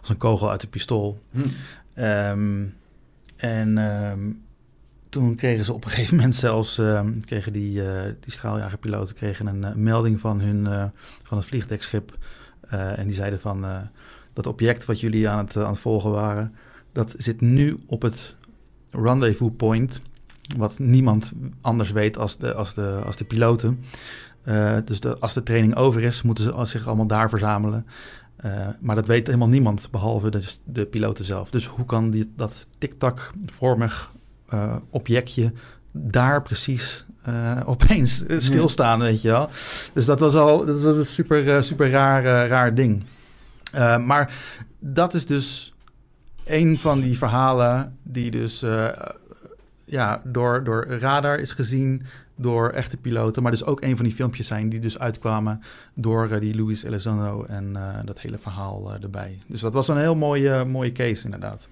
als een kogel uit een pistool. Hm. Ehm, en ehm, toen kregen ze op een gegeven moment zelfs, ehm, kregen die, die straaljagerpiloten kregen een melding van, hun, van het vliegdekschip. En die zeiden van, dat object wat jullie aan het, aan het volgen waren, dat zit nu op het rendezvous point, wat niemand anders weet als de, als de, als de piloten. Eh, dus de, als de training over is, moeten ze zich allemaal daar verzamelen. Eh, maar dat weet helemaal niemand, behalve de, de piloten zelf. Dus hoe kan die, dat tic-tac-vormig eh, objectje daar precies opeens stilstaan, weet je wel? Dus dat was al dat was een super, super raar, raar ding. Maar dat is dus een van die verhalen die dus ja, door, door radar is gezien door echte piloten. Maar dus ook een van die filmpjes zijn die dus uitkwamen door eh, die Luis Elizondo en eh, dat hele verhaal eh, erbij. Dus dat was een heel mooie, mooie case inderdaad.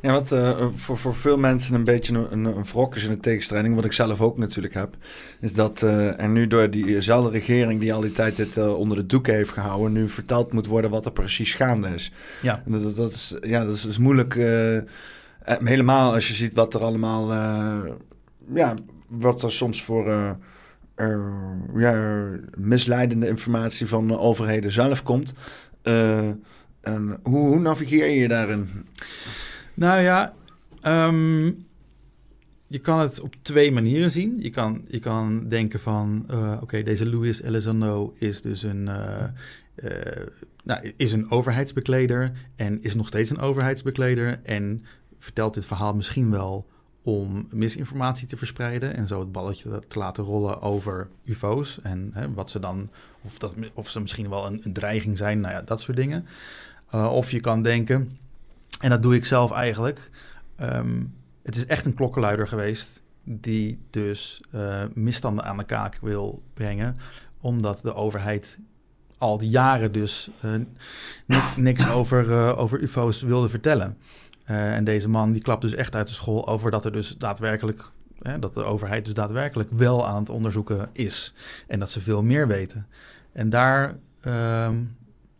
Ja, wat voor, voor veel mensen een beetje een, een, een wrok is in de tegenstrijding, wat ik zelf ook natuurlijk heb, is dat er nu door diezelfde regering die al die tijd dit onder de doeken heeft gehouden, nu verteld moet worden wat er precies gaande is. Ja. En dat, dat is, ja, dat is, is moeilijk, helemaal als je ziet wat er allemaal, eh, ja, wat er soms voor eh, eh, ja, misleidende informatie van de overheden zelf komt. Eh, en hoe, hoe navigeer je daarin? Nou ja, ehm, je kan het op twee manieren zien. Je kan, je kan denken van, eh, oké, deze Luis Elizondo is dus een, eh, eh, nou, is een overheidsbekleder en is nog steeds een overheidsbekleder en vertelt dit verhaal misschien wel om misinformatie te verspreiden en zo het balletje te laten rollen over UFO's en hè, wat ze dan, of, dat, of ze misschien wel een, een dreiging zijn, nou ja, dat soort dingen. Eh, of je kan denken, en dat doe ik zelf eigenlijk. Ehm, het is echt een klokkenluider geweest die dus eh, misstanden aan de kaak wil brengen, omdat de overheid al die jaren dus eh, ni- niks over, over UFO's wilde vertellen. Eh, en deze man die klapt dus echt uit de school over dat er dus daadwerkelijk, hè, dat de overheid dus daadwerkelijk wel aan het onderzoeken is en dat ze veel meer weten. En daar, ehm,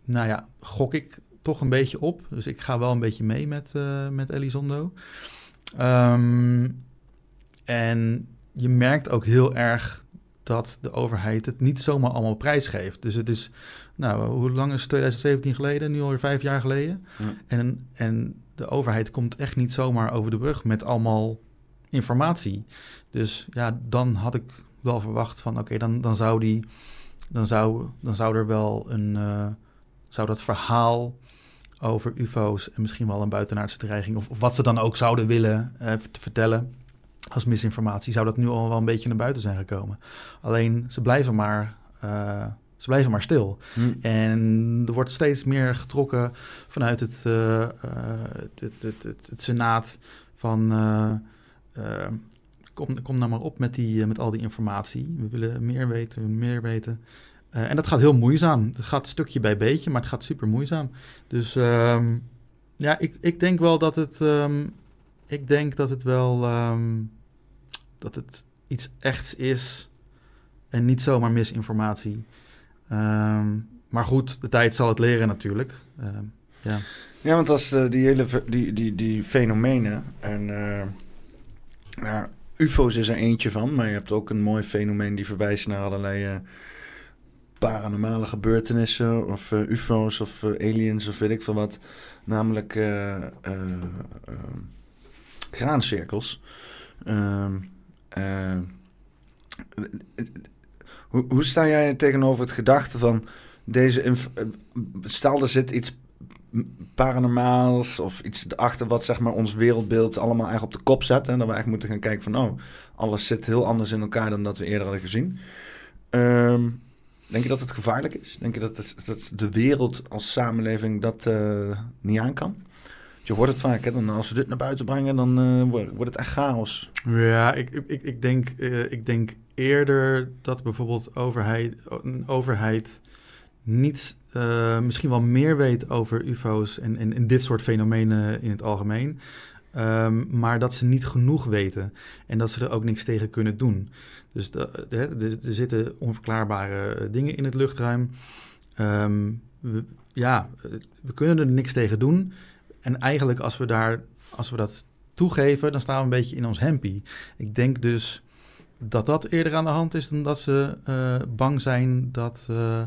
nou ja, gok ik toch een beetje op. Dus ik ga wel een beetje mee met, eh, met Elizondo. Ehm, en je merkt ook heel erg dat de overheid het niet zomaar allemaal prijsgeeft. Dus het is, nou, hoe lang is het 2017 geleden? Nu alweer vijf jaar geleden. Ja. En, en de overheid komt echt niet zomaar over de brug met allemaal informatie. Dus ja, dan had ik wel verwacht van, oké, dan, dan zou die, dan zou, dan zou er wel een, eh, zou dat verhaal over UFO's en misschien wel een buitenaardse dreiging, of, of wat ze dan ook zouden willen te vertellen als misinformatie, zou dat nu al wel een beetje naar buiten zijn gekomen. Alleen ze blijven maar, eh, ze blijven maar stil. Hm. En er wordt steeds meer getrokken vanuit het, eh, eh, het, het, het, het, Senaat van. eh, kom, kom nou maar op met, die, met al die informatie. We willen meer weten, meer weten. En dat gaat heel moeizaam. Het gaat stukje bij beetje, maar het gaat super moeizaam. Dus ehm, ja, ik, ik denk wel dat het. ehm, ik denk dat het wel. ehm, dat het iets echts is. En niet zomaar misinformatie. Ehm, maar goed, de tijd zal het leren natuurlijk. Ehm, ja. Ja, want als eh, die hele die, die, die fenomenen en eh, ja, UFO's is er eentje van, maar je hebt ook een mooi fenomeen die verwijst naar allerlei eh, paranormale gebeurtenissen of UFO's of aliens of weet ik veel wat, namelijk graancirkels. Ehm, eh, Hoe, hoe sta jij tegenover het gedachte van deze... eh, Stel, er zit iets paranormaals of iets erachter wat zeg maar ons wereldbeeld allemaal eigenlijk op de kop zet. En dat we eigenlijk moeten gaan kijken van, oh, alles zit heel anders in elkaar dan dat we eerder hadden gezien. Ehm, denk je dat het gevaarlijk is? Denk je dat, dat de wereld als samenleving dat eh, niet aan kan? Je hoort het vaak, hè? Dan als we dit naar buiten brengen, dan eh, wordt, het echt chaos. Ja, ik, ik, ik, denk, ik denk eerder dat bijvoorbeeld overheid, een overheid niet, eh, misschien wel meer weet over UFO's en, en, dit soort fenomenen in het algemeen. Ehm, maar dat ze niet genoeg weten en dat ze er ook niks tegen kunnen doen. Dus er zitten onverklaarbare dingen in het luchtruim. Ehm, we, ja, we kunnen er niks tegen doen. En eigenlijk als we, daar, als we dat toegeven, dan staan we een beetje in ons hempie. Ik denk dus dat dat eerder aan de hand is dan dat ze eh, bang zijn dat, eh,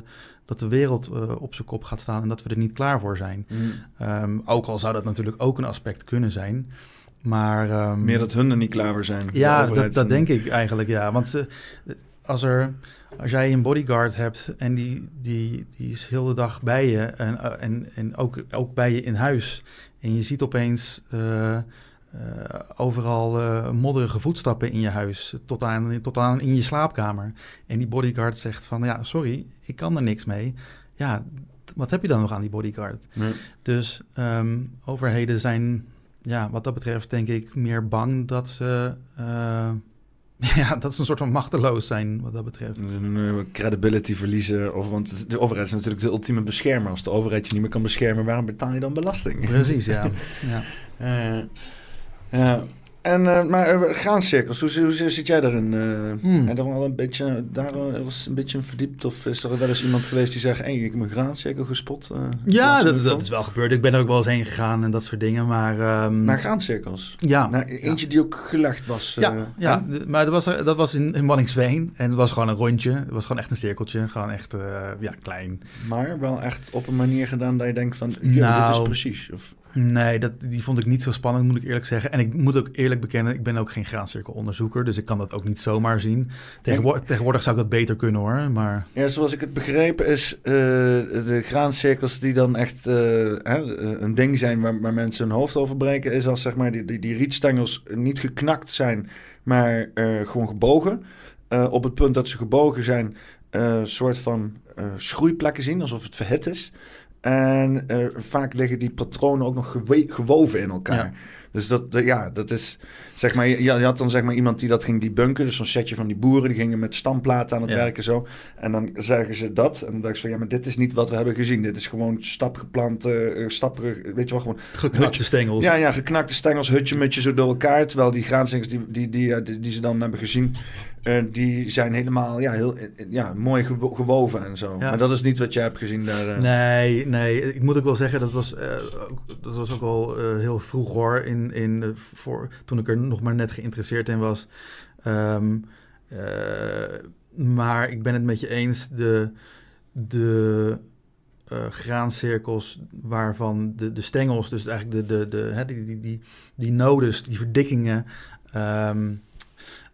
dat de wereld eh, op zijn kop gaat staan en dat we er niet klaar voor zijn. Ehm, ook al zou dat natuurlijk ook een aspect kunnen zijn. Maar, ehm, Meer dat hun er niet klaar voor zijn. ja, dat, dat denk ik eigenlijk, ja. Want als, er, als jij een bodyguard hebt en die, die, die is heel de dag bij je en, en, en ook, ook bij je in huis... en je ziet opeens eh, overal eh, modderige voetstappen in je huis... Tot aan, tot aan in je slaapkamer. En die bodyguard zegt van, ja, sorry, ik kan er niks mee. Ja, wat heb je dan nog aan die bodyguard? Nee. Dus ehm, overheden zijn, ja, wat dat betreft, denk ik, meer bang dat ze, eh, ja, dat ze een soort van machteloos zijn, wat dat betreft. Credibility verliezen. Of, want de overheid is natuurlijk de ultieme beschermer. Als de overheid je niet meer kan beschermen, waarom betaal je dan belasting? Precies, ja. ja. Ja. En, eh, maar eh, graancirkels, hoe, hoe, zit jij daarin? eh Hmm. Je er wel een beetje, daar eens een beetje verdiept? Of is er wel eens iemand geweest die zegt... Hey, ik heb een graancirkel gespot? Ja, dat, dat is wel gebeurd. Ik ben er ook wel eens heen gegaan en dat soort dingen, maar... ehm, Naar graancirkels? ja, Nou, eentje die ook gelegd was. ja, ja, maar dat was, dat was in, in Wanningsveen en het was gewoon een rondje. Het was gewoon echt een cirkeltje, gewoon echt, ja, klein. Maar wel echt op een manier gedaan dat je denkt van... "Yo, dit Nou, is precies. Of, Nee, dat, die vond ik niet zo spannend, moet ik eerlijk zeggen. En ik moet ook eerlijk bekennen, ik ben ook geen graancirkelonderzoeker, dus ik kan dat ook niet zomaar zien. Tegenwoordig, tegenwoordig zou ik dat beter kunnen hoor, maar... Ja, zoals ik het begrepen is eh, de graancirkels die dan echt eh, hè, een ding zijn waar, waar mensen hun hoofd over breken, is als zeg maar die, die, die rietstengels niet geknakt zijn, maar eh, gewoon gebogen. Eh, op het punt dat ze gebogen zijn, eh, een soort van eh, schroeiplekken zien, alsof het verhit is. En eh, vaak liggen die patronen ook nog gewoven in elkaar. Ja. Dus dat, ja, dat is, zeg maar, je, je had dan zeg maar iemand die dat ging debunken. Dus zo'n setje van die boeren, die gingen met stamplaten aan het Ja. werken zo. En dan zeggen ze dat. En dan dacht ik van, ja, maar dit is niet wat we hebben gezien. Dit is gewoon stapgeplante, eh stapperig, weet je wel, gewoon... Geknakte stengels. Ja, ja, geknakte stengels, hutje mutje zo door elkaar. Terwijl die die, die, eh, die, die ze dan hebben gezien, eh, die zijn helemaal, ja, heel, eh, ja, mooi gewo- gewoven en zo. Ja. Maar dat is niet wat jij hebt gezien daar. eh. Nee, nee, ik moet ook wel zeggen, dat was, eh, ook, dat was ook eh, heel vroeg hoor, in, in, eh, voor, toen ik er nog maar net geïnteresseerd in was. Ehm, eh, maar ik ben het met je eens, de, de eh, graancirkels waarvan de, de stengels, dus eigenlijk de, de, de, hè, die, die, die, die nodes, die verdikkingen ehm,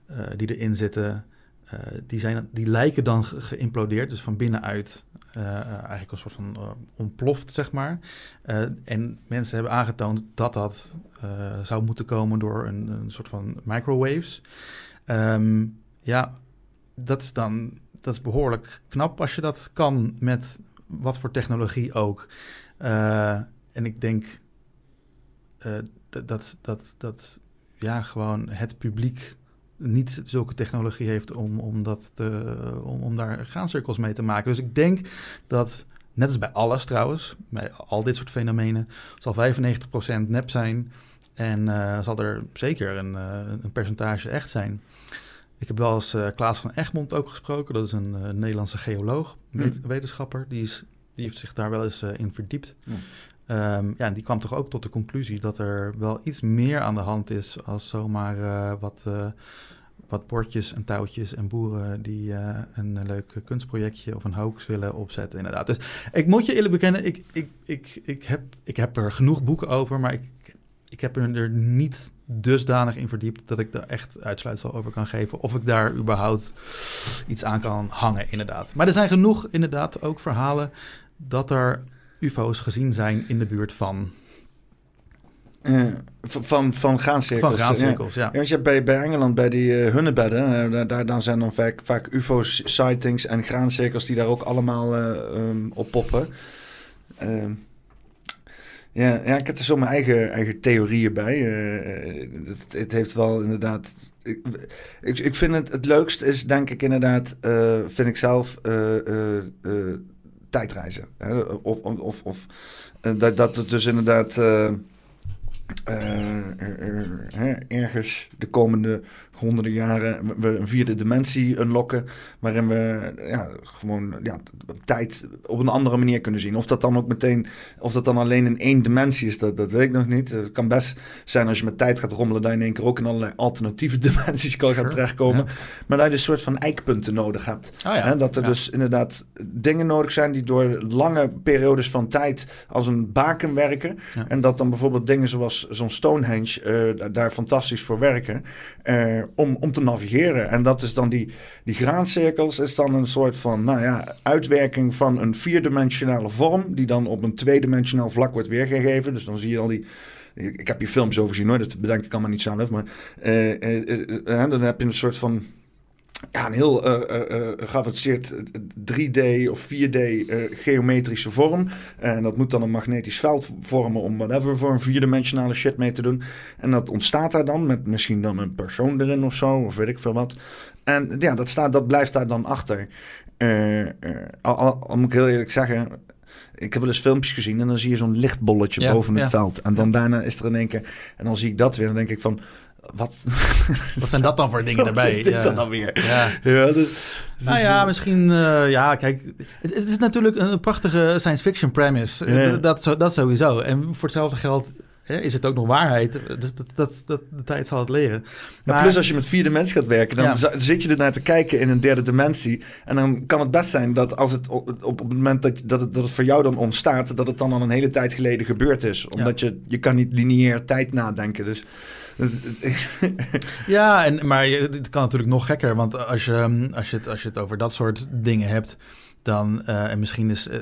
eh, die erin zitten, eh, die, zijn, die lijken dan ge- geïmplodeerd, dus van binnenuit eh, eigenlijk een soort van ontploft, zeg maar. En mensen hebben aangetoond dat dat zou moeten komen door een, een soort van microwaves. Ehm, ja, dat is dan dat is behoorlijk knap als je dat kan met wat voor technologie ook. En ik denk dat, dat, dat ja, gewoon het publiek niet zulke technologie heeft om, om, dat te, om, om daar graancirkels mee te maken. Dus ik denk dat, net als bij alles trouwens, bij al dit soort fenomenen, zal 95% nep zijn en eh, zal er zeker een, eh, een percentage echt zijn. Ik heb wel eens eh, Klaas van Egmond ook gesproken. Dat is een Nederlandse geoloog, wet- wetenschapper. Die, is, die heeft zich daar wel eens in verdiept. Ja. Ehm, ja, die kwam toch ook tot de conclusie dat er wel iets meer aan de hand is als zomaar eh, wat, eh, wat bordjes en touwtjes en boeren die eh, een leuk kunstprojectje of een hoax willen opzetten. Inderdaad. Dus ik moet je eerlijk bekennen, ik, ik, ik, ik, heb, ik heb er genoeg boeken over, maar ik, ik heb er niet dusdanig in verdiept dat ik er echt uitsluitsel over kan geven. Of ik daar überhaupt iets aan kan hangen, inderdaad. Maar er zijn genoeg, inderdaad, ook verhalen dat er UFO's gezien zijn in de buurt van. Uh, van, van graancirkels. Van graancirkels, ja. ja. je hebt bij, bij Engeland, bij die uh, hunnebedden, uh, daar, daar zijn dan vaak, vaak UFO-sightings en graancirkels die daar ook allemaal um, op poppen. Ehm, ja, ja, ik heb er zo mijn eigen, eigen theorieën bij. het, het, heeft wel inderdaad. Ik, ik, ik vind het het leukst is, denk ik inderdaad, vind ik zelf tijdreizen. Hè? Of, of, of dat, dat het dus inderdaad. Uh, ergens de komende honderden jaren we een vierde dimensie unlocken. Waarin we ja, gewoon ja, tijd op een andere manier kunnen zien. Of dat dan ook meteen, of dat dan alleen in één dimensie is, dat, dat weet ik nog niet. Het kan best zijn als je met tijd gaat rommelen, dat je in één keer ook in allerlei alternatieve dimensies kan gaan terechtkomen. Maar dat je een soort van eikpunten nodig hebt. Oh ja, dat er dus inderdaad dingen nodig zijn die door lange periodes van tijd als een baken werken. En dat dan bijvoorbeeld dingen zoals zo'n Stonehenge uh, daar fantastisch voor werken. Uh, om, om te navigeren. En dat is dan die, die graancirkels, is dan een soort van nou ja, uitwerking van een vierdimensionale vorm, die dan op een tweedimensionaal vlak wordt weergegeven. Dus dan zie je al die. Ik heb je films over zien hoor, dat bedenk ik allemaal niet zelf. Maar uh, dan heb je een soort van ja, een heel uh, uh, geavanceerd 3D of 4D geometrische vorm. En dat moet dan een magnetisch veld vormen om whatever voor een vierdimensionale shit mee te doen. En dat ontstaat daar dan met misschien dan een persoon erin of zo, of weet ik veel wat. En ja, dat, staat, dat blijft daar dan achter. Al, al, al, moet ik heel eerlijk zeggen, ik heb wel eens filmpjes gezien en dan zie je zo'n lichtbolletje boven het veld. En dan daarna is er in één keer, en dan zie ik dat weer, dan denk ik van wat? Wat zijn dat dan voor dingen? Wat is dit dan, weer? Ja. ja dus, nou ja, misschien... Uh, ja, kijk, het, het, is natuurlijk een prachtige science fiction premise. Ja. Dat, dat sowieso. En voor hetzelfde geld is het ook nog waarheid. Dat, dat, dat, dat, de tijd zal het leren. Maar, plus als je met vier dimensies gaat werken... dan ja. zit je er naar te kijken in een derde dimensie. En dan kan het best zijn dat als het op, op het moment dat, dat, het, dat het voor jou dan ontstaat... dat het dan al een hele tijd geleden gebeurd is. Omdat je, je kan niet lineair tijd nadenken. Dus... ja, en, maar het kan natuurlijk nog gekker. Want als je, ehm, als, je het, als je het over dat soort dingen hebt, dan. Uh, en misschien is, uh,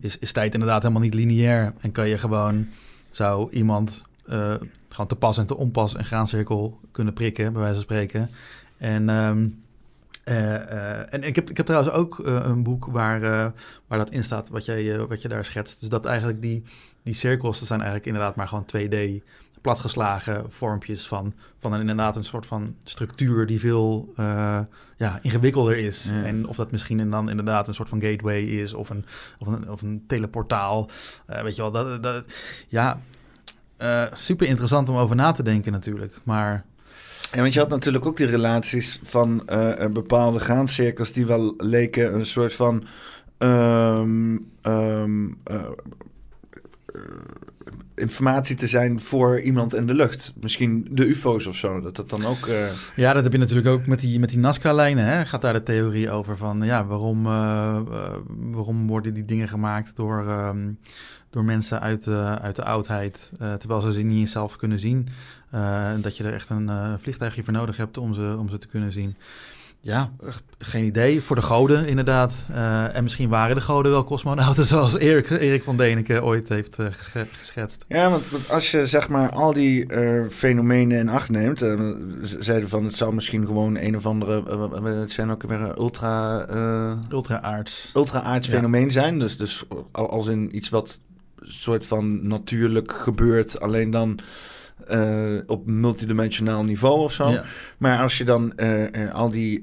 is, is tijd inderdaad helemaal niet lineair. En kan je gewoon. Zou iemand. Uh, gewoon te pas en te onpas een graancirkel kunnen prikken, bij wijze van spreken. En. Uh, en ik heb, ik heb trouwens ook een boek waar, waar dat in staat, wat, jij, wat je daar schetst. Dus dat eigenlijk die, die cirkels, dat zijn eigenlijk inderdaad maar gewoon 2D platgeslagen vormpjes van, van een, inderdaad een soort van structuur die veel uh, ja, ingewikkelder is. Ja. En of dat misschien dan inderdaad een soort van gateway is of een, of een, of een teleportaal. Uh, weet je wel, dat, dat ja, uh, super interessant om over na te denken natuurlijk. Maar ja, want je had natuurlijk ook die relaties van bepaalde graancirkels die wel leken een soort van. Um, um, informatie te zijn voor iemand in de lucht. Misschien de UFO's of zo, dat dat dan ook... Uh... Ja, dat heb je natuurlijk ook met die, met die Nazca-lijnen. Gaat daar de theorie over van, ja, waarom, uh, uh, waarom worden die dingen gemaakt door, um, door mensen uit, uit de oudheid, terwijl ze ze niet zelf kunnen zien. dat je er echt een vliegtuigje voor nodig hebt om ze, om ze te kunnen zien. Ja, geen idee. Voor de goden inderdaad. Uh, en misschien waren de goden wel cosmonauten zoals Erik, Erik van Deneken ooit heeft uh, geschetst. Ja, want, als je zeg maar al die uh, fenomenen in acht neemt... zeiden van het zou misschien gewoon een of andere... het zijn ook weer ultra... Ultra-aards. Ultra-aards ja. fenomeen zijn. Dus, dus als in iets wat soort van natuurlijk gebeurt. Alleen dan uh, op multidimensionaal niveau of zo. Ja. Maar als je dan uh, uh, al die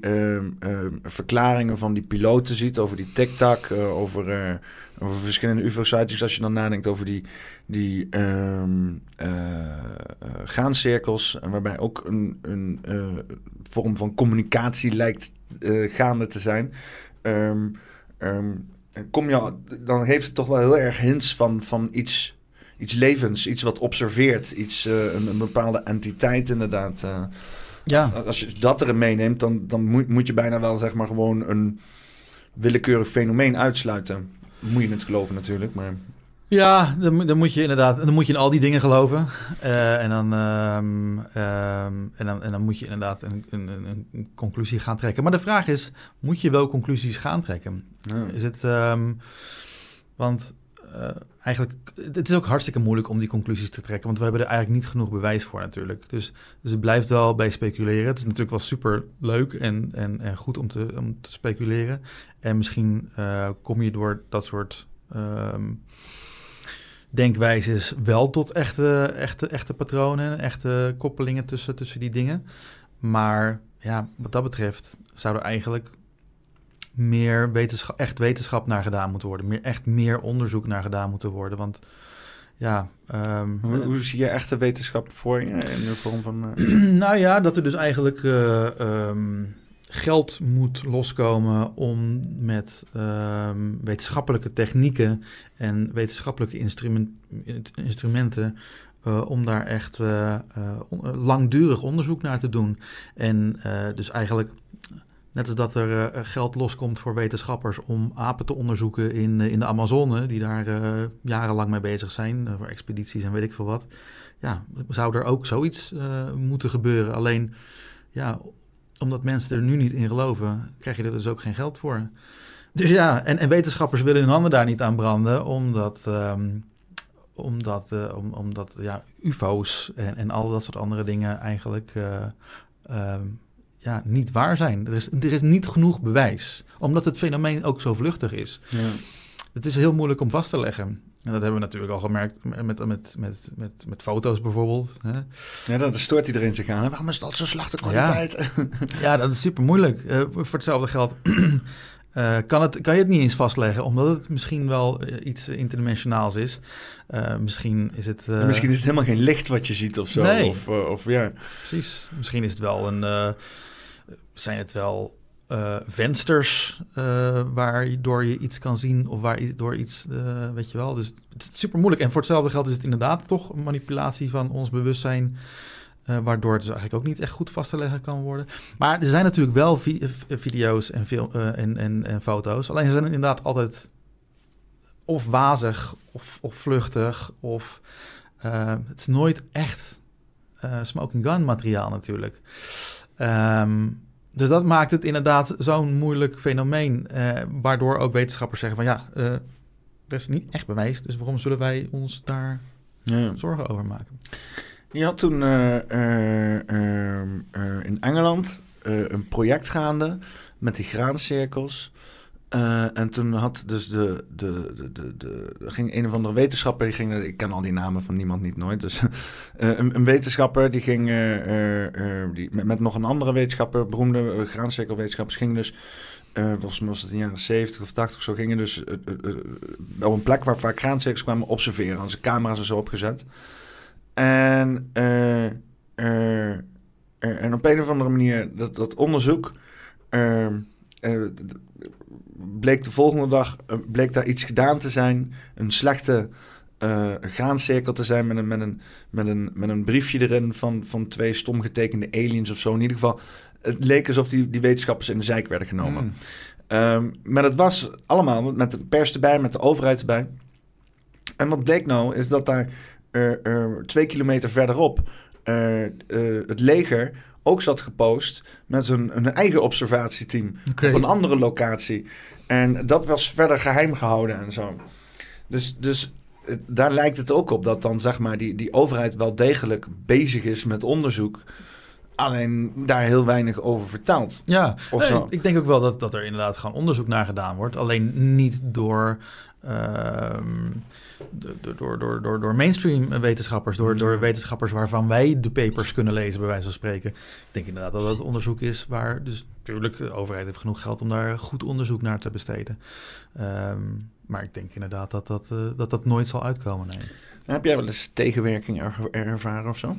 verklaringen van die piloten ziet over die tic-tac, over, over verschillende UFO-sightings, als je dan nadenkt over die, die um, graancirkels, waarbij ook een, een vorm van communicatie lijkt gaande te zijn. Um, um, kom je, dan heeft het toch wel heel erg hints van, van iets iets levens, iets wat observeert, iets, uh, een, een, bepaalde entiteit inderdaad. Uh, ja. Als je dat erin meeneemt, dan, dan moet, moet je bijna wel zeg maar gewoon een willekeurig fenomeen uitsluiten. Moet je het geloven natuurlijk, maar... Ja, dan, dan, moet je inderdaad, dan moet je in al die dingen geloven. Uh, en, dan, um, um, en, dan, en dan moet je inderdaad een, een, een, conclusie gaan trekken. Maar de vraag is, moet je wel conclusies gaan trekken? Ja. Is het, um, want uh, eigenlijk, het is ook hartstikke moeilijk om die conclusies te trekken, want we hebben er eigenlijk niet genoeg bewijs voor natuurlijk. Dus, dus het blijft wel bij speculeren. Het is natuurlijk wel super leuk en, en, en goed om te, om te speculeren. En misschien uh, kom je door dat soort um, denkwijzes wel tot echte, echte, echte patronen, echte koppelingen tussen, tussen die dingen. Maar ja, wat dat betreft zou er eigenlijk meer wetenschap, echt wetenschap naar gedaan moeten worden. Meer, echt meer onderzoek naar gedaan moeten worden. Want ja... Um, hoe, hoe, zie je echte wetenschap voor je in de vorm van... Uh... nou ja, dat er dus eigenlijk... Uh, um, geld moet loskomen om met um, wetenschappelijke technieken en wetenschappelijke instrument, instrumenten uh, om daar echt langdurig onderzoek naar te doen. En dus eigenlijk Net als dat er uh, geld loskomt voor wetenschappers om apen te onderzoeken in, uh, in de Amazone, die daar uh, jarenlang mee bezig zijn, voor expedities en weet ik veel wat. Ja, zou er ook zoiets moeten gebeuren. Alleen, ja, omdat mensen er nu niet in geloven, krijg je er dus ook geen geld voor. Dus ja, en, en wetenschappers willen hun handen daar niet aan branden, omdat, um, omdat, om, omdat ja, UFO's en, en al dat soort andere dingen eigenlijk. Um, ja, niet waar zijn. Er is, er is niet genoeg bewijs, omdat het fenomeen ook zo vluchtig is. Ja. Het is heel moeilijk om vast te leggen. En dat hebben we natuurlijk al gemerkt met, met, met, met, met, foto's bijvoorbeeld. Hè. Ja, dan stoort iedereen zich aan. Waarom is dat zo slechte kwaliteit? Ja, ja dat is super moeilijk. Uh, voor hetzelfde geld uh, kan, het, kan je het niet eens vastleggen, omdat het misschien wel uh, iets interdimensionaals is. Uh, misschien is het... misschien is het helemaal geen licht wat je ziet of zo. Nee. Of, of, ja. Precies. Misschien is het wel een zijn het wel uh, vensters uh, waardoor je iets kan zien of waardoor iets, uh, weet je wel. Dus het is super moeilijk. En voor hetzelfde geld is het inderdaad toch een manipulatie van ons bewustzijn. waardoor het dus eigenlijk ook niet echt goed vast te leggen kan worden. Maar er zijn natuurlijk wel vi video's en, en, en, en, foto's. Alleen ze zijn inderdaad altijd of wazig of, of vluchtig. Of het is nooit echt smoking gun materiaal natuurlijk. Um, dus dat maakt het inderdaad zo'n moeilijk fenomeen, eh, waardoor ook wetenschappers zeggen van ja, uh, er is niet echt bewijs, dus waarom zullen wij ons daar ja. zorgen over maken? Je had toen uh, in Engeland een project gaande met die graancirkels. Uh, en toen had dus de, de, de, de, ging een of andere wetenschapper, die ging, ik ken al die namen van niemand niet nooit, dus uh, een, een, wetenschapper die ging uh, die, met, met, nog een andere wetenschapper, beroemde graancirkelwetenschappers, ging dus, volgens mij was het in de jaren 70 of 80 of zo, gingen dus op een plek waar vaak graancirkels kwamen observeren, hadden ze camera's en zo opgezet. En, en op een of andere manier, dat, dat onderzoek bleek de volgende dag uh, bleek daar iets gedaan te zijn. Een slechte uh, graancirkel te zijn met een, met, een, met, een, met een briefje erin van, van twee stom getekende aliens of zo. In ieder geval, het leek alsof die, die wetenschappers in de zijk werden genomen. Mm. Um, maar het was allemaal met de pers erbij, met de overheid erbij. En wat bleek nou, is dat daar uh, twee kilometer verderop het leger ook zat gepost met een, een eigen observatieteam okay. op een andere locatie. En dat was verder geheim gehouden en zo. Dus, dus daar lijkt het ook op dat dan zeg maar die, die overheid wel degelijk bezig is met onderzoek. Alleen daar heel weinig over vertelt. Ja, of zo. ik denk ook wel dat, dat er inderdaad gewoon onderzoek naar gedaan wordt. Alleen niet door door, door, door, door mainstream wetenschappers, door, door wetenschappers waarvan wij de papers kunnen lezen, bij wijze van spreken. Ik denk inderdaad dat het onderzoek is waar, dus natuurlijk, de overheid heeft genoeg geld om daar goed onderzoek naar te besteden. Ehm, maar ik denk inderdaad dat dat, uh, dat dat nooit zal uitkomen. Nee. Heb jij wel eens tegenwerking ervaren of zo?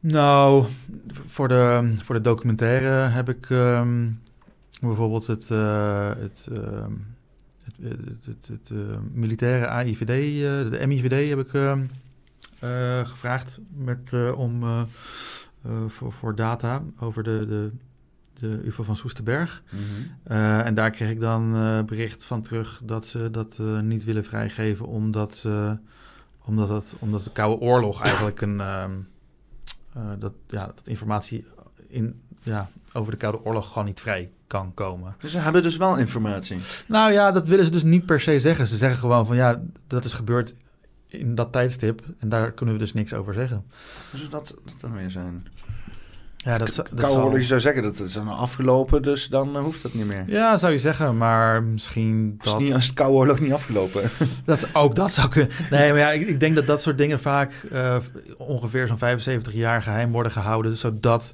Nou, voor de, voor de documentaire heb ik um, bijvoorbeeld het, uh, het het, het, het uh, militaire AIVD, uh, eh, de MIVD heb ik uh, gevraagd met, om, voor, voor data over de, de, de UFO van Soesterberg. Mhm. Eh, en daar kreeg ik dan eh, bericht van terug dat ze dat eh, niet willen vrijgeven, omdat, ze- omdat, het, omdat de Koude Oorlog eigenlijk een. ehm, eh, dat, ja, dat informatie in, ja, over de Koude Oorlog gewoon niet vrij kan komen. Dus ze hebben dus wel informatie. Nou ja, dat willen ze dus niet per se zeggen. Ze zeggen gewoon van ja, dat is gebeurd in dat tijdstip en daar kunnen we dus niks over zeggen. Zou dat, dat dan weer zijn? Ja, dat, zou- dat Koude zal- je zou zeggen dat het is afgelopen, dus dan eh, hoeft dat niet meer. Ja, zou je zeggen, maar misschien Is dat... niet als het Koude Oorlog niet afgelopen. Dat is, ook dat zou kunnen. Nee, maar ja, ik, ik denk dat dat soort dingen vaak eh, ongeveer zo'n 75 jaar geheim worden gehouden, zodat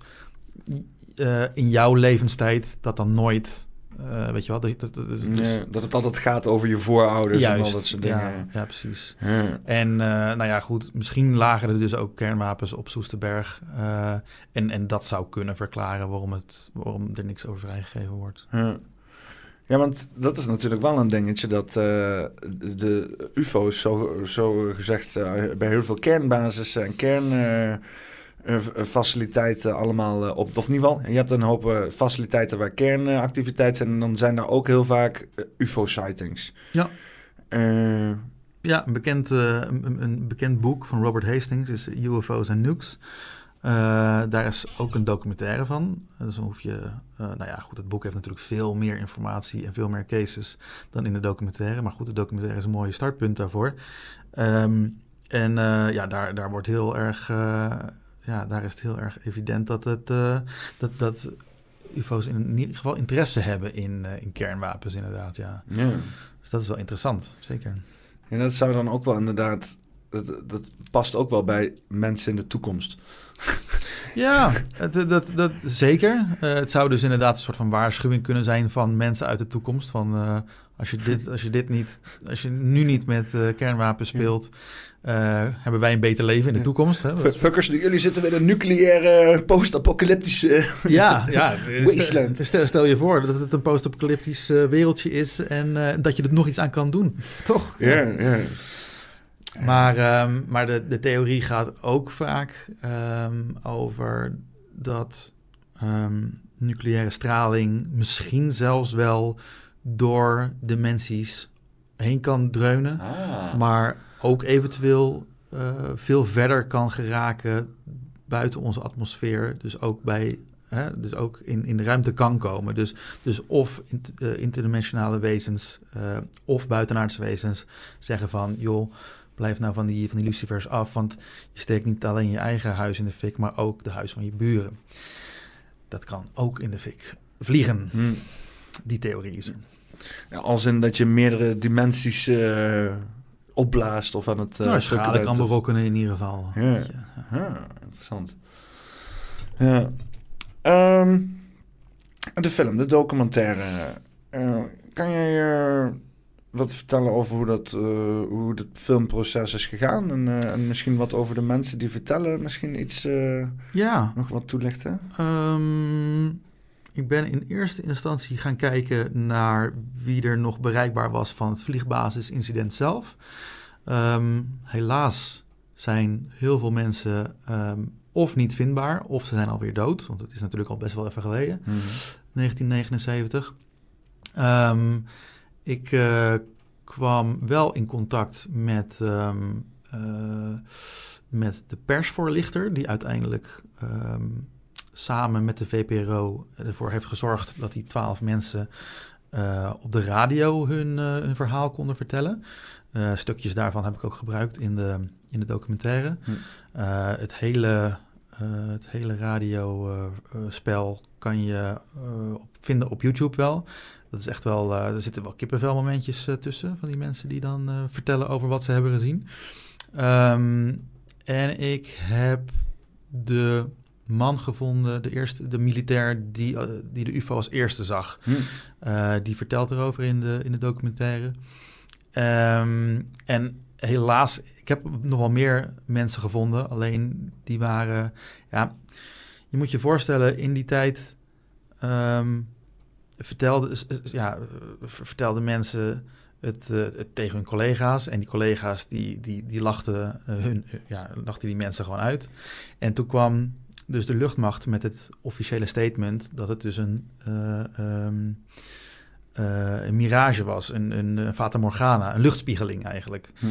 eh, in jouw levenstijd dat dan nooit, eh, weet je wel, dat, dat, dat- Nee, dat het altijd gaat over je voorouders en al dat soort dingen. Ja, ja, precies. Ja. En eh, nou ja, goed, misschien lagen er dus ook kernwapens op Soesterberg. en, en dat zou kunnen verklaren waarom, het, waarom er niks over vrijgegeven wordt. Ja. Ja, want dat is natuurlijk wel een dingetje dat de UFO's zo, zo gezegd bij heel veel kernbasissen en kernfaciliteiten allemaal eh, op. Of in ieder geval, je hebt een hoop eh, faciliteiten waar kernactiviteit zijn en dan zijn daar ook heel vaak eh, UFO-sightings. Ja. Eh, Ja, een bekend, eh, een, een bekend boek van Robert Hastings is UFO's en Nukes. Eh, daar is ook een documentaire van. Eh, Dus dan hoef je, eh, nou ja, goed, het boek heeft natuurlijk veel meer informatie en veel meer cases dan in de documentaire. Maar goed, de documentaire is een mooie startpunt daarvoor. Ehm, en eh, ja, daar, daar wordt heel erg, eh, ja, daar is het heel erg evident dat het, eh, dat, dat UFO's in ieder geval interesse hebben in, eh, in kernwapens, inderdaad, ja. ja. Dus dat is wel interessant, zeker. En dat zou dan ook wel inderdaad. Dat, dat past ook wel bij mensen in de toekomst. Ja, het, dat, dat, zeker. Eh, het zou dus inderdaad een soort van waarschuwing kunnen zijn van mensen uit de toekomst. Van eh, als, je dit, als je dit niet, als je nu niet met eh, kernwapens speelt, eh, hebben wij een beter leven in de Ja. toekomst. Hè? Fuckers, jullie zitten in een nucleaire post-apocalyptische. Ja, ja. Wasteland. Stel, stel je voor dat het een post-apocalyptisch eh, wereldje is en eh, dat je er nog iets aan kan doen. Toch? Ja, ja. Maar, ehm, maar de, de theorie gaat ook vaak ehm, over dat ehm, nucleaire straling misschien zelfs wel door dimensies heen kan dreunen, Ah. maar ook eventueel eh, veel verder kan geraken buiten onze atmosfeer. Dus ook bij. Hè, dus ook in, in de ruimte kan komen. Dus, dus of int- eh, interdimensionale wezens eh, of buitenaardse wezens zeggen van... joh, blijf nou van die, van die lucifers af... want je steekt niet alleen je eigen huis in de fik... maar ook de huis van je buren. Dat kan ook in de fik vliegen. Hm. Die theorie is er. Ja, als in dat je meerdere dimensies opblaast of aan het. eh, nou, schade kan berokkenen in ieder geval. Ja. Interessant. Ja. Ehm, de film, de documentaire. Eh, kan jij eh, wat vertellen over hoe dat, hoe het filmproces is gegaan? En, en misschien wat over de mensen die vertellen? Misschien iets ja. nog wat toelichten? Ehm, ik ben in eerste instantie gaan kijken naar wie er nog bereikbaar was van het vliegbasisincident zelf. Ehm, helaas zijn heel veel mensen ehm, of niet vindbaar, of ze zijn alweer dood. Want het is natuurlijk al best wel even geleden, 1979. Ehm, ik eh, kwam wel in contact met, eh, met de persvoorlichter, die uiteindelijk samen met de VPRO ervoor heeft gezorgd dat die twaalf mensen eh, op de radio hun, eh, hun verhaal konden vertellen. Eh, stukjes daarvan heb ik ook gebruikt in de, in de documentaire. Hm. Het hele, het hele radiospel kan je op, vinden op YouTube wel. Dat is echt wel, er zitten wel kippenvelmomentjes tussen van die mensen die dan vertellen over wat ze hebben gezien. Ehm, en ik heb de man gevonden, de, eerste, de militair die, eh, die de UFO als eerste zag. Hm. Eh, die vertelt erover in de, in de documentaire. Ehm, en helaas, ik heb nog wel meer mensen gevonden. Alleen die waren, ja, je moet je voorstellen, in die tijd ehm vertelde, ja, ver- vertelden mensen het, eh, het tegen hun collega's. En die collega's die, die, die lachten, hun, ja, lachten die mensen gewoon uit. En toen kwam dus de luchtmacht met het officiële statement dat het dus een, eh, ehm, eh, een mirage was, een, een Fata Morgana, een luchtspiegeling eigenlijk. Hm.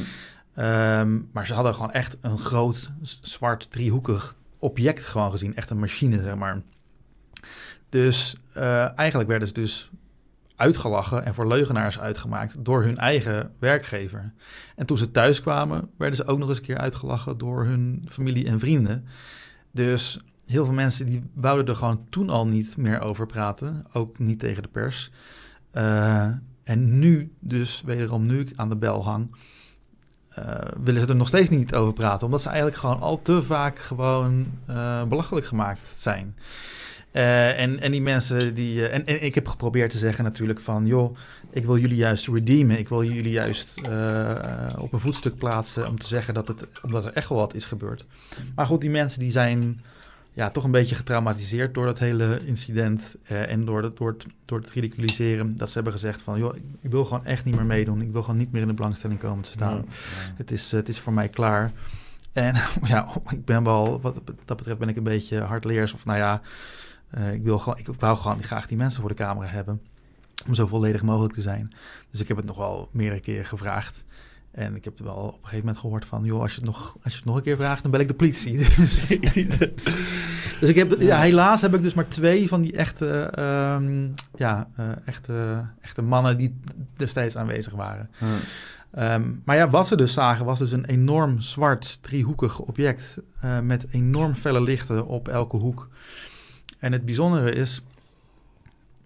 Ehm, maar ze hadden gewoon echt een groot zwart driehoekig object gewoon gezien, echt een machine zeg maar. Dus eh, eigenlijk werden ze dus uitgelachen en voor leugenaars uitgemaakt door hun eigen werkgever. En toen ze thuis kwamen, werden ze ook nog eens een keer uitgelachen door hun familie en vrienden. Dus heel veel mensen die wouden er gewoon toen al niet meer over praten, ook niet tegen de pers. Uh, en nu, dus wederom nu ik aan de bel hang, uh, willen ze er nog steeds niet over praten, omdat ze eigenlijk gewoon al te vaak gewoon uh, belachelijk gemaakt zijn. Uh, en, en die mensen die. Uh, en, en, ik heb geprobeerd te zeggen natuurlijk van joh, ik wil jullie juist redeemen. Ik wil jullie juist uh, op een voetstuk plaatsen om te zeggen dat het omdat er echt wel wat is gebeurd. Maar goed, die mensen die zijn ja, toch een beetje getraumatiseerd door dat hele incident en door het, door, het, door het ridiculiseren. Dat ze hebben gezegd van joh, ik wil gewoon echt niet meer meedoen. Ik wil gewoon niet meer in de belangstelling komen te staan. Het, is, het is voor mij klaar. En ja, ik ben wel, wat dat betreft ben ik een beetje hardleers of nou ja. Uh, ik, wil gewoon, ik wou gewoon graag die mensen voor de camera hebben. Om zo volledig mogelijk te zijn. Dus ik heb het nog wel meerdere keren gevraagd. En ik heb wel op een gegeven moment gehoord van... joh, als je het nog, als je het nog een keer vraagt, dan bel ik de politie. dus, dus ik heb, ja, helaas heb ik dus maar twee van die echte, um, ja, uh, echte, echte mannen... die destijds aanwezig waren. Um, maar ja, wat ze dus zagen was dus een enorm zwart driehoekig object... Uh, met enorm felle lichten op elke hoek... En het bijzondere is,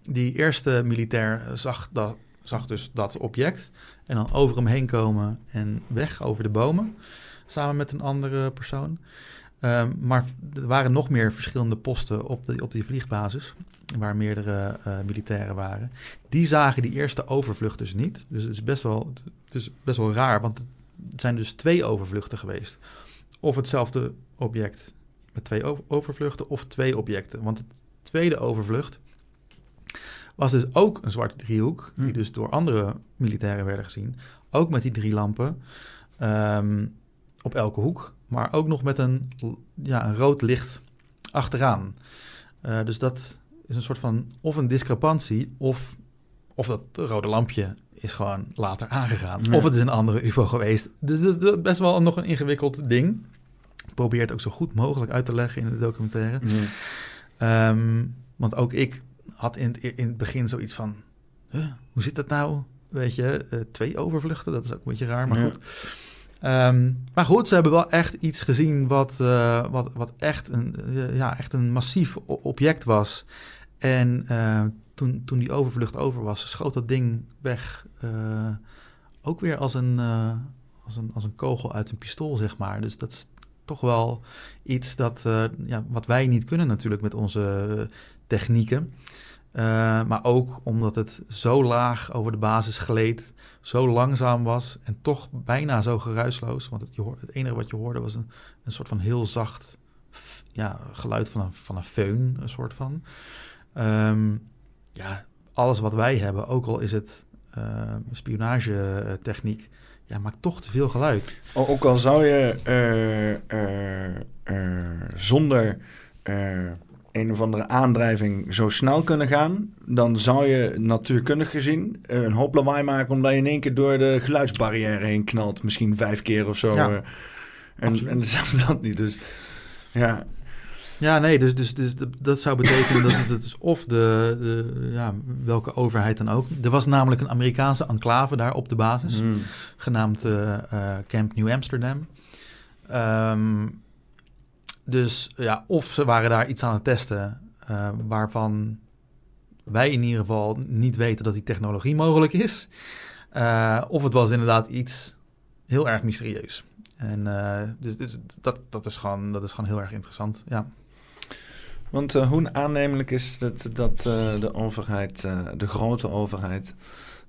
die eerste militair zag, dat, zag dus dat object en dan over hem heen komen en weg over de bomen, samen met een andere persoon. Um, maar er waren nog meer verschillende posten op, de, op die vliegbasis, waar meerdere uh, militairen waren. Die zagen die eerste overvlucht dus niet. Dus het is best wel, het is best wel raar, want het zijn dus twee overvluchten geweest. Of hetzelfde object met twee overvluchten of twee objecten. Want de tweede overvlucht was dus ook een zwarte driehoek, die dus door andere militairen werden gezien. Ook met die drie lampen um, op elke hoek, maar ook nog met een, ja, een rood licht achteraan. Uh, dus dat is een soort van of een discrepantie of, of dat rode lampje is gewoon later aangegaan. Ja. Of het is een andere UFO geweest. Dus dat is best wel nog een ingewikkeld ding probeer het ook zo goed mogelijk uit te leggen in de documentaire. Ja. Um, want ook ik had in het, in het begin zoiets van... Huh, hoe zit dat nou? Weet je, uh, twee overvluchten, dat is ook een beetje raar, maar ja. goed. Um, maar goed, ze hebben wel echt iets gezien wat, uh, wat, wat echt, een, uh, ja, echt een massief object was. En toen, toen die overvlucht over was, schoot dat ding weg. ook weer als een, als, een, als een kogel uit een pistool, zeg maar. Dus dat is toch wel iets dat, uh, ja, wat wij niet kunnen natuurlijk met onze technieken. Uh, maar ook omdat het zo laag over de basis gleed, zo langzaam was en toch bijna zo geruisloos. Want het, je hoor, het enige wat je hoorde was een, een soort van heel zacht ja, geluid van een, van een föhn, een soort van. Um, ja, alles wat wij hebben, ook al is het uh, spionagetechniek, ja, maakt toch te veel geluid. Ook al zou je uh, uh, zonder een of andere aandrijving zo snel kunnen gaan, dan zou je natuurkundig gezien een hoop lawaai maken omdat je in één keer door de geluidsbarrière heen knalt. Misschien vijf keer of zo. Ja, en, en zelfs dat niet. Dus ja, ja, nee, dus, dus, dus dat zou betekenen dat het dus of de, de, ja, welke overheid dan ook. Er was namelijk een Amerikaanse enclave daar op de basis, mm. genaamd uh, uh, Camp New Amsterdam. Um, dus ja, of ze waren daar iets aan het testen uh, waarvan wij in ieder geval niet weten dat die technologie mogelijk is. of het was inderdaad iets heel erg mysterieus. En dus, dus dat, dat, is gewoon, dat is gewoon heel erg interessant, ja. Want uh, hoe aannemelijk is het dat uh, de overheid, uh, de grote overheid,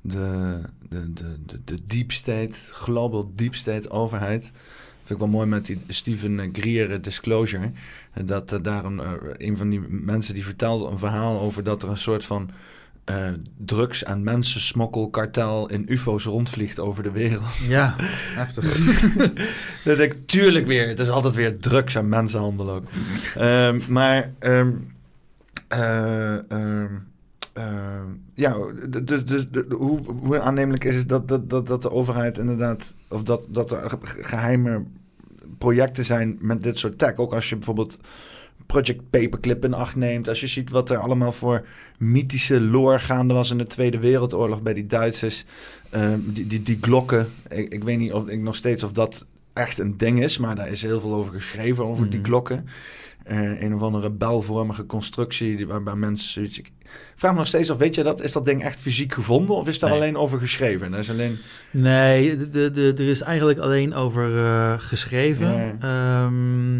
de, de, de, de, de deep state, global deep state overheid, vind ik wel mooi met die Steven Greer disclosure, dat daar een, een van die mensen die vertelt een verhaal over dat er een soort van uh, drugs- en mensensmokkelkartel in ufo's rondvliegt over de wereld. Ja, heftig. dat denk ik, tuurlijk weer. Het is altijd weer drugs en mensenhandel ook. um, maar... Um, uh, um, ja, dus, dus hoe, hoe aannemelijk is het dat, dat, dat, dat de overheid inderdaad, of dat, dat er geheime projecten zijn met dit soort tech. Ook als je bijvoorbeeld Project Paperclip in acht neemt. Als je ziet wat er allemaal voor mythische lore gaande was in de Tweede Wereldoorlog bij die Duitsers. Ehm, die, die, die glokken. Ik, ik, weet niet of ik nog steeds of dat echt een ding is, maar daar is heel veel over geschreven, over die klokken. Mhm. Uh, een of andere belvormige constructie die, waarbij mensen Ik vraag me nog steeds of, weet je dat, is dat ding echt fysiek gevonden of is daar alleen over geschreven? Is alleen... Nee, de, de, er is eigenlijk alleen over uh, geschreven. Ehm,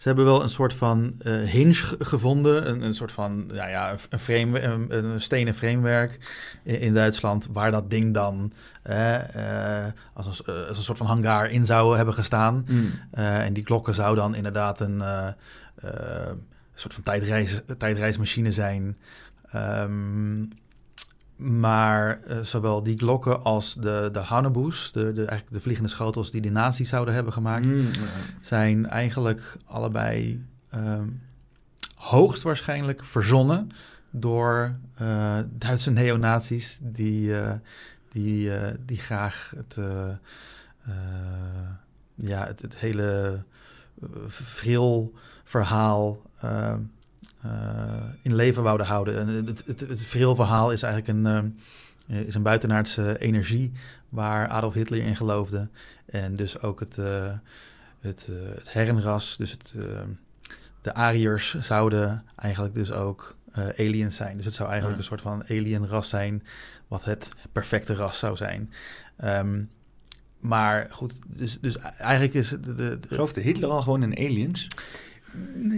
ze hebben wel een soort van uh, hinge gevonden, een, een soort van ja, ja, een, frame, een, een stenen framework in, in, Duitsland, waar dat ding dan uh, als, een, als, een, soort van hangar in zou hebben gestaan. Mm. en die klokken zou dan inderdaad een soort van tijdreis, tijdreismachine zijn. Um, maar uh, zowel die klokken als de, de Hanneboes, de, de, eigenlijk de vliegende schotels die de nazi's zouden hebben gemaakt, mm, zijn eigenlijk allebei uh, hoogstwaarschijnlijk verzonnen door uh, Duitse neonazies die, uh, die, die graag het, ja, het, het hele vril verhaal uh, in leven wouden houden. het, het, het, verhaal is eigenlijk een, uh, is een buitenaardse energie waar Adolf Hitler in geloofde. En dus ook het, uh, het, het herrenras, dus het, de Ariërs zouden eigenlijk dus ook aliens zijn. Dus het zou eigenlijk een soort van alienras zijn, wat het perfecte ras zou zijn. Um, maar goed, dus, dus eigenlijk is het... De, de, Geloofde Hitler al gewoon in aliens?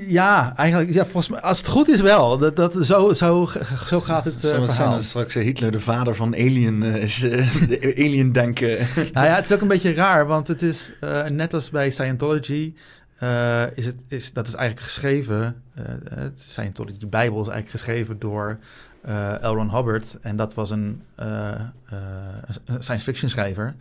Ja, eigenlijk, ja, volgens mij, als het goed is wel. Dat, dat, zo, zo, zo gaat het uh, verhaal. Zijn straks uh, Hitler de vader van alien uh, is, de alien denken. nou ja, het is ook een beetje raar, want het is net als bij Scientology, is het, is, dat is eigenlijk geschreven, het Scientology, de Bijbel is eigenlijk geschreven door L. Ron Hubbard. En dat was een, een science fiction schrijver.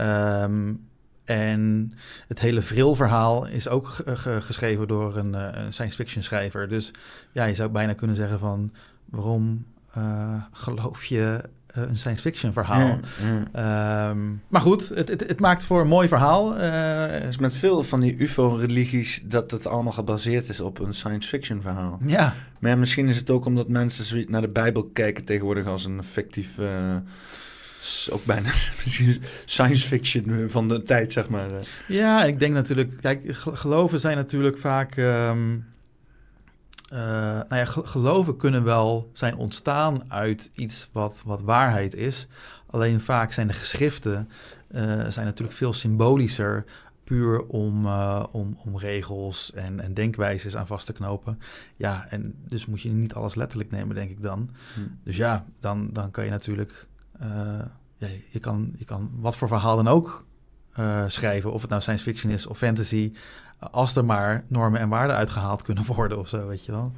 Um, en het hele vril-verhaal is ook geschreven door een, uh, een, science fiction schrijver. Dus ja, je zou bijna kunnen zeggen van waarom uh, geloof je uh, een science fiction verhaal? Um, maar goed, het, het, het, maakt voor een mooi verhaal. dus met veel van die UFO-religies dat het allemaal gebaseerd is op een science fiction verhaal. Ja. Maar misschien is het ook omdat mensen naar de Bijbel kijken tegenwoordig als een fictief ook bijna science fiction van de tijd, zeg maar. Ja, ik denk natuurlijk, kijk, geloven zijn natuurlijk vaak. Um, uh, nou ja, geloven kunnen wel zijn ontstaan uit iets wat, wat waarheid is. Alleen vaak zijn de geschriften uh, zijn natuurlijk veel symbolischer, puur om, uh, om, om regels en, en denkwijzes aan vast te knopen. Ja, en dus moet je niet alles letterlijk nemen, denk ik dan. Hm. Dus ja, dan, dan kan je natuurlijk ja, je, kan, je kan wat voor verhaal dan ook uh, schrijven, of het nou science fiction is of fantasy, als er maar normen en waarden uitgehaald kunnen worden of zo, weet je wel.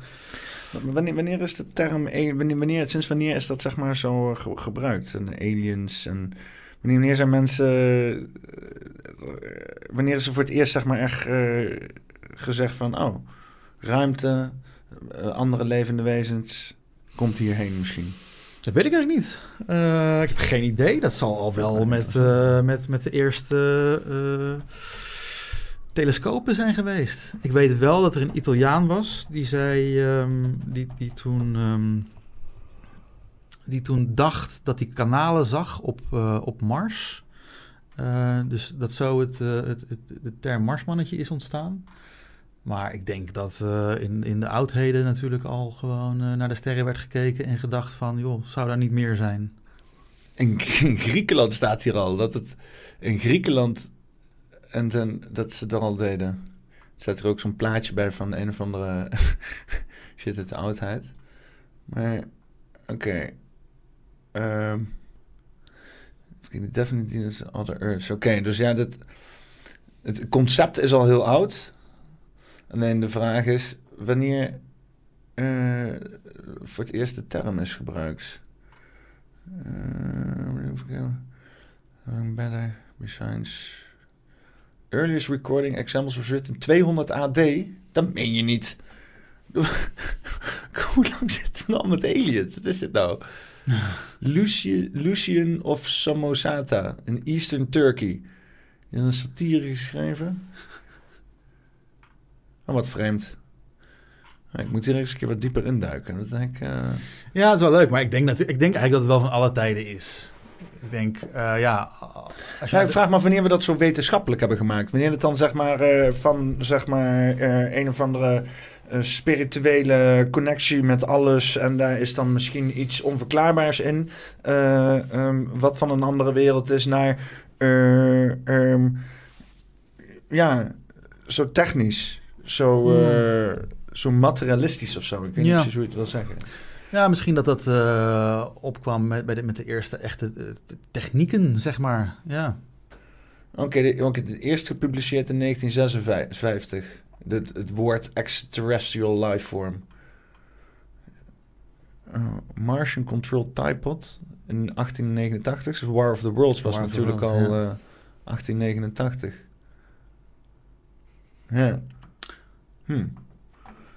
Wanneer, wanneer is de term, wanneer, sinds wanneer is dat zeg maar zo gebruikt? En aliens en wanneer, zijn mensen, wanneer is er voor het eerst zeg maar echt gezegd van, oh, ruimte, andere levende wezens, komt hierheen misschien? Dat weet ik eigenlijk niet. Uh, ik heb geen idee. Dat zal al wel met, uh, met, met de eerste uh, telescopen zijn geweest. Ik weet wel dat er een Italiaan was die zei, um, die, die, toen, um, die toen dacht dat hij kanalen zag op, op Mars. dus dat zo het, het, het, de term Marsmannetje is ontstaan. Maar ik denk dat uh, in, in de oudheden natuurlijk al gewoon uh, naar de sterren werd gekeken en gedacht van, joh, zou daar niet meer zijn? In, Griekenland staat hier al dat het in Griekenland en ten, dat ze dat al deden. Er staat er ook zo'n plaatje bij van een of andere shit uit de oudheid. Maar oké. Okay. Um, definitely other Earths. Oké, dus ja, dat, het concept is al heel oud. Alleen de vraag is, wanneer... Uh, voor het eerst de term is gebruikt. Uh, better besides earliest recording examples was written 200 AD. Dat meen je niet. Hoe lang zit het al met aliens? Wat is dit nou? Lucian, Lucian of Samosata in Eastern Turkey. In een satire geschreven. Oh, wat vreemd. Ik moet hier eens een keer wat dieper induiken. Dat denk ik, uh... Ja, het is wel leuk, maar ik denk, dat, ik denk eigenlijk dat het wel van alle tijden is. Ik denk, uh, ja... Als ja, ik vraag me wanneer we dat zo wetenschappelijk hebben gemaakt. Wanneer het dan zeg maar uh, van zeg maar een of andere spirituele connectie met alles. En daar is dan misschien iets onverklaarbaars in. Um, wat van een andere wereld is naar... Um, ja, zo technisch. Zo, hmm. zo materialistisch of zo. Ik weet niet precies hoe je het wil zeggen. Ja, misschien dat dat uh, opkwam met, bij de, met de eerste echte uh, technieken, zeg maar. Ja. Oké, okay, de, okay, de eerste gepubliceerd in 1956. Het, het woord extraterrestrial lifeform. Uh, Martian Control Typod in 1889. Dus War of the Worlds was War natuurlijk al ja. 1889. Ja. Hm.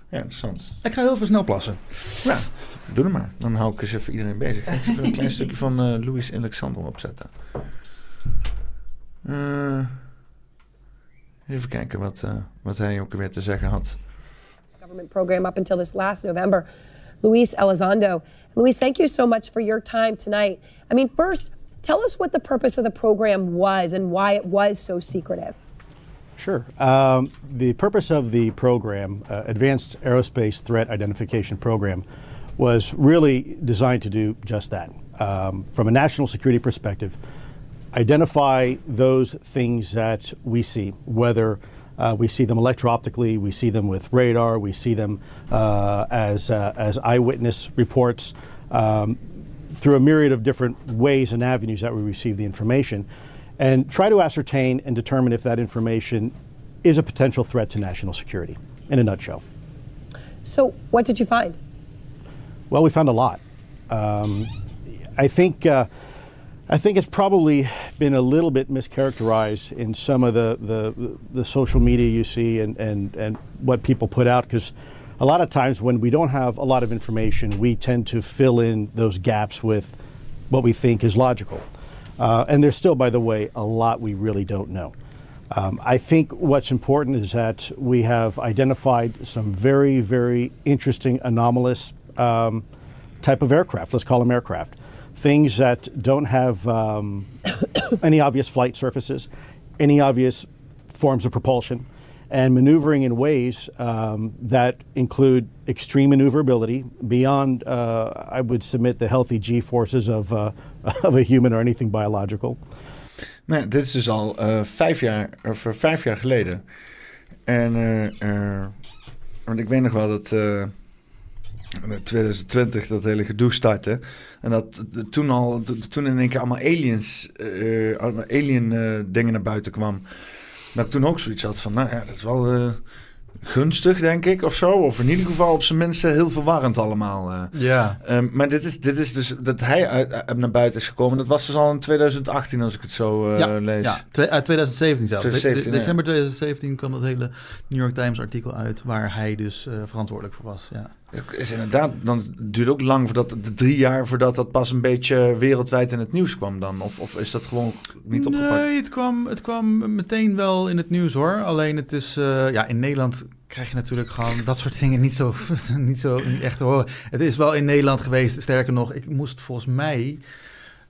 Ja, interessant. Ik ga heel veel snel plassen. Ja, doe het maar. Dan hou ik eens even iedereen bezig. Ik ga een klein stukje van uh, Louis Alexander opzetten. Uh, even kijken wat, uh, wat hij ook weer te zeggen had. Government program up until this last November. Luis Elizondo. Luis, thank you so much for your time tonight. I mean, first, tell us what the purpose of the program was and why it was so secretive. Sure. Um, the purpose of the program, uh, Advanced Aerospace Threat Identification Program, was really designed to do just that. Um, from a national security perspective, identify those things that we see, whether uh, we see them electro-optically, we see them with radar, we see them uh, as, uh, as eyewitness reports, um, through a myriad of different ways and avenues that we receive the information and try to ascertain and determine if that information is a potential threat to national security, in a nutshell. So, what did you find? Well, we found a lot. Um, I think. Uh, I think it's probably been a little bit mischaracterized in some of the, the, the social media you see and, and, and what people put out because a lot of times when we don't have a lot of information, we tend to fill in those gaps with what we think is logical. Uh, and there's still, by the way, a lot we really don't know. Um, I think what's important is that we have identified some very, very interesting anomalous um, type of aircraft. Let's call them aircraft. Things that don't have um, any obvious flight surfaces, any obvious forms of propulsion, and maneuvering in ways um, that include extreme maneuverability beyond, uh, I would submit, the healthy G forces of, uh, of a human or anything biological. Maar dit is dus al uh, vijf, jaar, of, vijf jaar geleden. En uh, want ik weet nog wel dat in 2020 dat hele gedoe startte. En dat toen al, toen in één keer allemaal aliens, alien dingen naar buiten kwam. Dat ik toen ook zoiets had van, nou ja, dat is wel uh, gunstig, denk ik, of zo. Of in ieder geval op zijn minst heel verwarrend allemaal. Uh. Ja. Um, maar dit is, dit is dus dat hij uit, naar buiten is gekomen. Dat was dus al in 2018, als ik het zo uh, ja, lees. Ja, Twee, uit 2017 zelfs. 2017, de, december 2017 kwam dat hele New York Times artikel uit... waar hij dus verantwoordelijk voor was, ja. Is inderdaad, dan duurt ook lang voordat de drie jaar voordat dat pas een beetje wereldwijd in het nieuws kwam dan? Of, of is dat gewoon niet opgepakt? Nee, het kwam, het kwam meteen wel in het nieuws hoor. Alleen het is, uh, ja, in Nederland krijg je natuurlijk gewoon dat soort dingen niet zo, niet zo niet echt te horen. Het is wel in Nederland geweest. Sterker nog, ik moest volgens mij,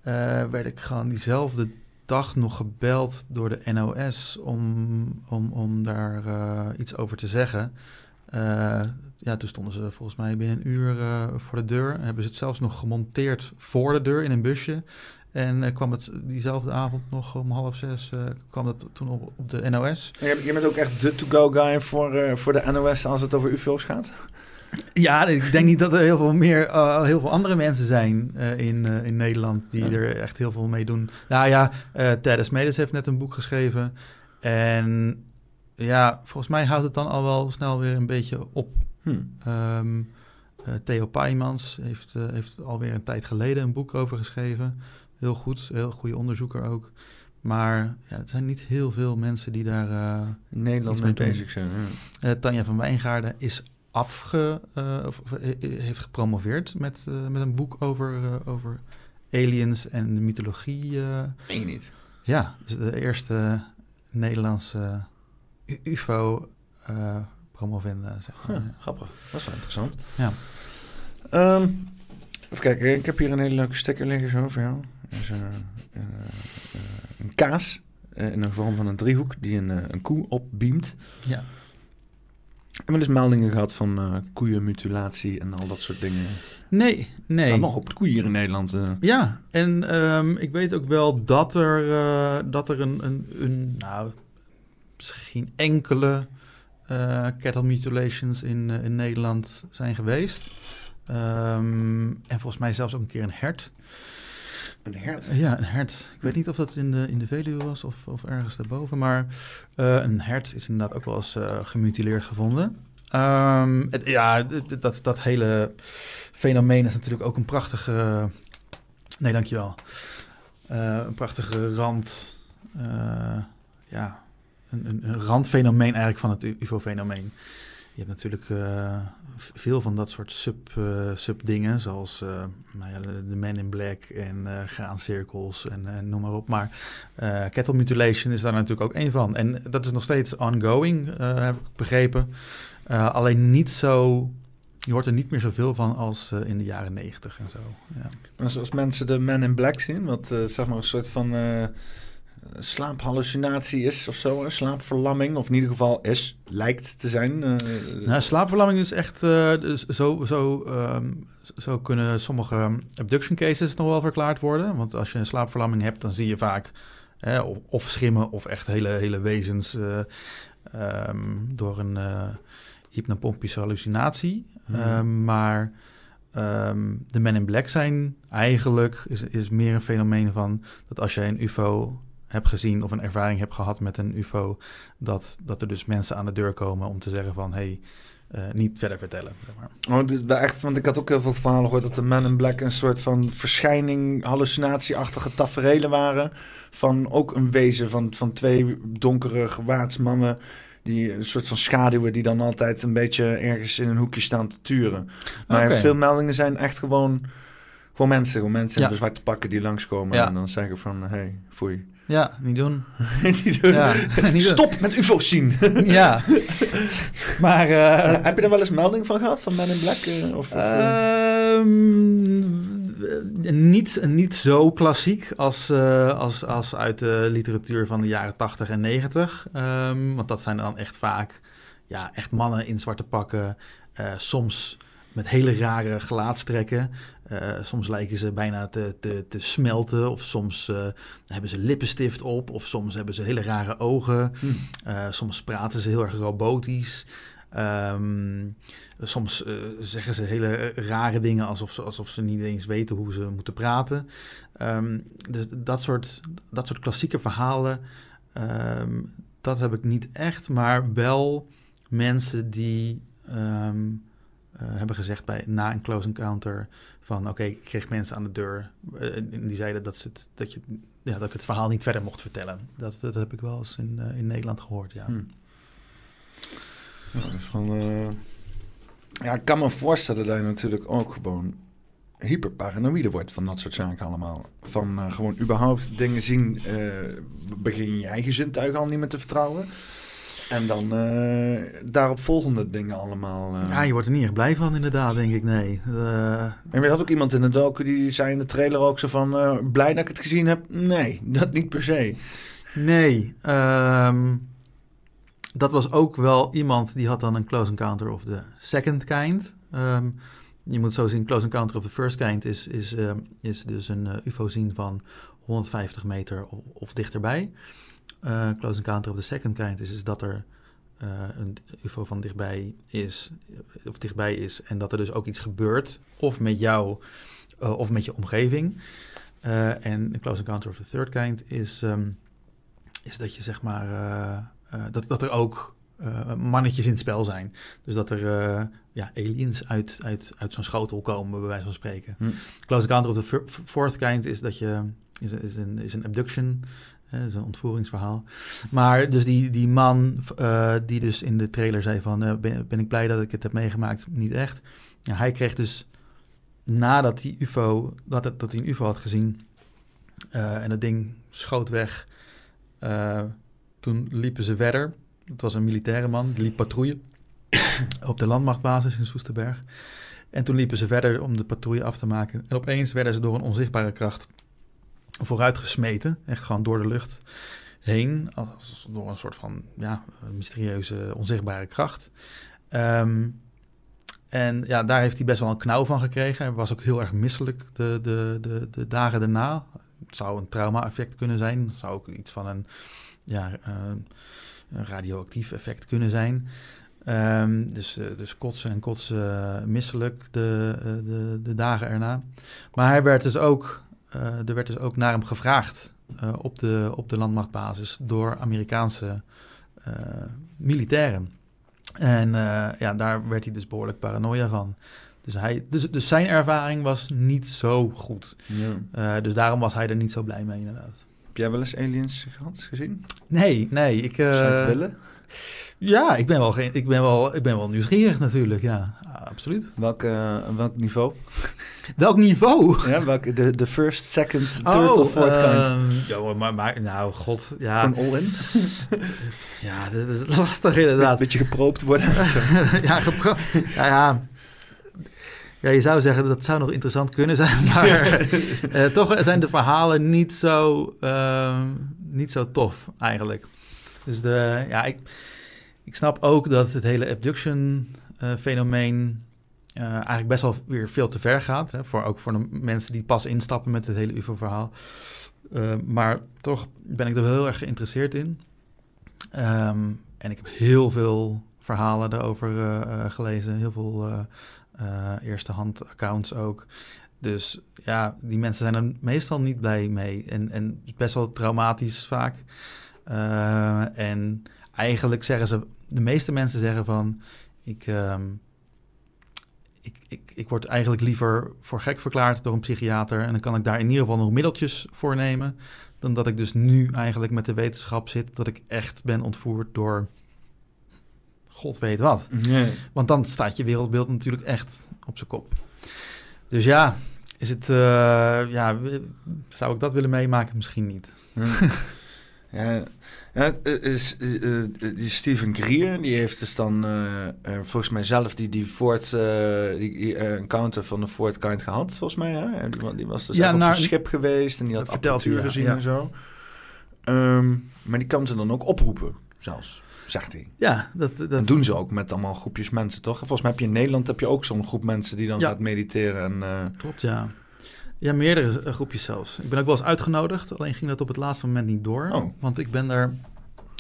uh, werd ik gewoon diezelfde dag nog gebeld door de NOS om, om, om daar uh, iets over te zeggen. Ja, toen stonden ze volgens mij binnen een uur uh, voor de deur. Hebben ze het zelfs nog gemonteerd voor de deur in een busje. En uh, kwam het diezelfde avond nog om half zes uh, kwam het toen op, op de NOS. je, je bent ook echt de to-go guy voor, voor de NOS als het over UFO's gaat? Ja, ik denk niet dat er heel veel meer, uh, heel veel andere mensen zijn uh, in, uh, in Nederland die ja. er echt heel veel mee doen. Nou ja, Thaddeus Medes heeft net een boek geschreven. En ja, volgens mij houdt het dan al wel snel weer een beetje op. Hmm. Um, Theo Paimans heeft, heeft alweer een tijd geleden een boek over geschreven. Heel goed, heel goede onderzoeker ook. Maar ja, er zijn niet heel veel mensen die daar uh, Nederland mee bezig zijn. Ja. Tanja van Wijngaarden is afge, of, heeft gepromoveerd met, met een boek over, over aliens en de mythologie. Meen je niet? Ja, dus de eerste Nederlandse UFO promovenda, zeg maar. Grappig, dat is wel interessant. Ja. Um, even kijken, ik heb hier een hele leuke sticker liggen zo voor jou. Dus, uh, uh, een kaas in de vorm van een driehoek die een, een koe opbeamt. Ja. En wel eens meldingen gehad van uh, koeienmutilatie en al dat soort dingen? Nee, nee. Er nog op koeien hier in Nederland. Uh. Ja, en um, ik weet ook wel dat er, uh, dat er een, een, een, nou, misschien enkele cattle mutilations in, in Nederland zijn geweest. Um, en volgens mij zelfs ook een keer een hert. Een hert? Ja, een hert. Ik weet niet of dat in de, in de Veluwe was of, of ergens daarboven. Maar uh, een hert is inderdaad ook wel eens uh, gemutileerd gevonden. Um, het, ja, dat, dat hele fenomeen is natuurlijk ook een prachtige... Nee, dankjewel. Uh, een prachtige rand... ja, een, een, een randfenomeen eigenlijk van het UFO-fenomeen. Je hebt natuurlijk uh, veel van dat soort sub, uh, sub-dingen, zoals uh, nou ja, de Men in Black en graancirkels en, en, noem maar op. Maar cattle mutilation is daar natuurlijk ook één van. En dat is nog steeds ongoing, heb ik begrepen. alleen niet zo je hoort er niet meer zoveel van als in de jaren negentig en zo. Ja. Maar zoals mensen de Men in Black zien, wat zeg maar een soort van slaaphallucinatie is of zo, een slaapverlamming, of in ieder geval is, lijkt te zijn. nou, slaapverlamming is echt dus zo, zo, um, zo kunnen sommige abduction cases nog wel verklaard worden. Want als je een slaapverlamming hebt, dan zie je vaak hè, of, of schimmen of echt hele, hele wezens um, door een hypnopompische hallucinatie. Hmm. Um, maar um, de Men in Black zijn eigenlijk is, is meer een fenomeen van dat als jij een UFO hebt gezien of een ervaring hebt gehad met een UFO, dat, dat er dus mensen aan de deur komen om te zeggen van hey, uh, niet verder vertellen. Zeg maar. Oh, dit, echt, want ik had ook heel veel verhalen gehoord dat de Men in Black een soort van verschijning, hallucinatieachtige taferelen waren. Van ook een wezen van, van twee donkere gewaatsmannen die een soort van schaduwen die dan altijd een beetje ergens in een hoekje staan te turen. Maar okay. veel meldingen zijn echt gewoon, gewoon mensen, gewoon mensen ja. in de zwarte pakken die langskomen ja. en dan zeggen van, hey, foei. Ja, niet doen. niet doen. Ja, niet Stop doen. met ufo's zien. ja. Maar... Uh, heb je er wel eens melding van gehad, van Men in Black? Uh, of, uh, niet, niet zo klassiek als, als, als uit de literatuur van de jaren 80 en 90. Um, want dat zijn dan echt vaak ja, echt mannen in zwarte pakken. soms met hele rare gelaatstrekken. Uh, soms lijken ze bijna te, te, te smelten, of soms uh, hebben ze lippenstift op, of soms hebben ze hele rare ogen. Hmm. Uh, soms praten ze heel erg robotisch. Um, soms zeggen ze hele rare dingen alsof ze, alsof ze niet eens weten hoe ze moeten praten. Um, dus dat soort, dat soort klassieke verhalen, um, dat heb ik niet echt, maar wel mensen die hebben gezegd bij, na een close encounter van oké, ik kreeg mensen aan de deur uh, en die zeiden dat, ze het, dat, je, ja, dat ik het verhaal niet verder mocht vertellen. Dat, dat heb ik wel eens in, uh, in Nederland gehoord, ja. Hmm. ja uh, ja, ik kan me voorstellen dat je natuurlijk ook gewoon hyperparanoïde wordt van dat soort zaken allemaal. Van gewoon überhaupt dingen zien, begin je eigen zintuigen al niet meer te vertrouwen. En dan uh, daarop volgende dingen allemaal. Uh. Ja, je wordt er niet echt blij van inderdaad, denk ik, nee. Uh... En we had ook iemand in de docu die zei in de trailer ook zo van... blij dat ik het gezien heb? Nee, dat niet per se. Nee, um, dat was ook wel iemand die had dan een close encounter of the second kind. Um, je moet zo zien, close encounter of the first kind is, is, is dus een ufo zien van 150 meter of, of dichterbij uh, Close Encounter of the Second Kind is, is dat er uh, een UFO van dichtbij is, of dichtbij is, en dat er dus ook iets gebeurt, of met jou uh, of met je omgeving. en Close Encounter of the Third Kind is, um, is dat je zeg maar dat, dat er ook mannetjes in het spel zijn. Dus dat er ja, aliens uit, uit, uit zo'n schotel komen, bij wijze van spreken. Hm. Close Encounter of the Fourth Kind is dat je is, is, een, is een abduction, een ontvoeringsverhaal. Maar dus die, die man die dus in de trailer zei van ben, ben ik blij dat ik het heb meegemaakt, niet echt. Ja, hij kreeg dus nadat die UFO, dat, het, dat hij een UFO had gezien en het ding schoot weg, toen liepen ze verder het was een militaire man, die liep patrouille op de landmachtbasis in Soesterberg. En toen liepen ze verder om de patrouille af te maken. En opeens werden ze door een onzichtbare kracht vooruit gesmeten. Echt gewoon door de lucht heen. Als door een soort van ja, mysterieuze, onzichtbare kracht. Ehm, en ja, daar heeft hij best wel een knauw van gekregen. Hij was ook heel erg misselijk de, de, de, de dagen daarna. Het zou een trauma-effect kunnen zijn. Het zou ook iets van een ja, een radioactief effect kunnen zijn. Um, dus, uh, dus kotsen en kotsen uh, misselijk de, uh, de, de, dagen erna. Maar hij werd dus ook, er werd dus ook naar hem gevraagd op, de, op de landmachtbasis door Amerikaanse militairen. En ja, daar werd hij dus behoorlijk paranoia van. Dus, hij, dus, dus zijn ervaring was niet zo goed. Ja. dus daarom was hij er niet zo blij mee, inderdaad. Heb jij wel eens aliens gehad, gezien? Nee, nee. Ik, Zou het willen? Ja, ik ben, wel geen, ik, ben wel, ik ben wel nieuwsgierig natuurlijk, ja. Absoluut. Welk, uh, welk niveau? welk niveau? Ja, welk, de, de first, second, third oh, of fourth kind? Um, ja, maar, maar, nou, god, ja. Gewoon all in? ja, dat is lastig inderdaad. Een beetje geproopt worden. ja, geproopt. Ja, ja. Ja, je zou zeggen dat zou nog interessant kunnen zijn, maar uh, toch zijn de verhalen niet zo, uh, niet zo tof eigenlijk. Dus ja, ik, ik snap ook dat het hele abduction-fenomeen uh, eigenlijk best wel weer veel te ver gaat. Hè, voor, ook voor de mensen die pas instappen met het hele UFO-verhaal. maar toch ben ik er heel erg geïnteresseerd in. Um, en ik heb heel veel verhalen erover gelezen, heel veel uh, eerste hand accounts ook. Dus ja, die mensen zijn er meestal niet blij mee. En, en best wel traumatisch vaak. Uh, en eigenlijk zeggen ze, de meeste mensen zeggen van, ik, um, ik, ik, ik word eigenlijk liever voor gek verklaard door een psychiater. En dan kan ik daar in ieder geval nog middeltjes voor nemen. Dan dat ik dus nu eigenlijk met de wetenschap zit dat ik echt ben ontvoerd door god weet wat. Nee. Want dan staat je wereldbeeld natuurlijk echt op zijn kop. Dus ja, is het, uh, ja, zou ik dat willen meemaken? Misschien niet. Ja, ja is, uh, die Steven Greer, die heeft dus dan uh, volgens mij zelf die, die Ford, die encounter van de Ford Kind gehad, volgens mij. Hè? Die, die was dus ja, op een schip geweest en die had apparatuur gezien ja. en zo. Um, maar die kan ze dan ook oproepen, zelfs zegt hij. Ja, dat, dat... doen ze ook met allemaal groepjes mensen, toch? Volgens mij heb je in Nederland heb je ook zo'n groep mensen die dan gaat mediteren. En. Klopt, ja. Ja, meerdere eh, groepjes zelfs. Ik ben ook wel eens uitgenodigd, alleen ging dat op het laatste moment niet door. Oh. Want ik ben daar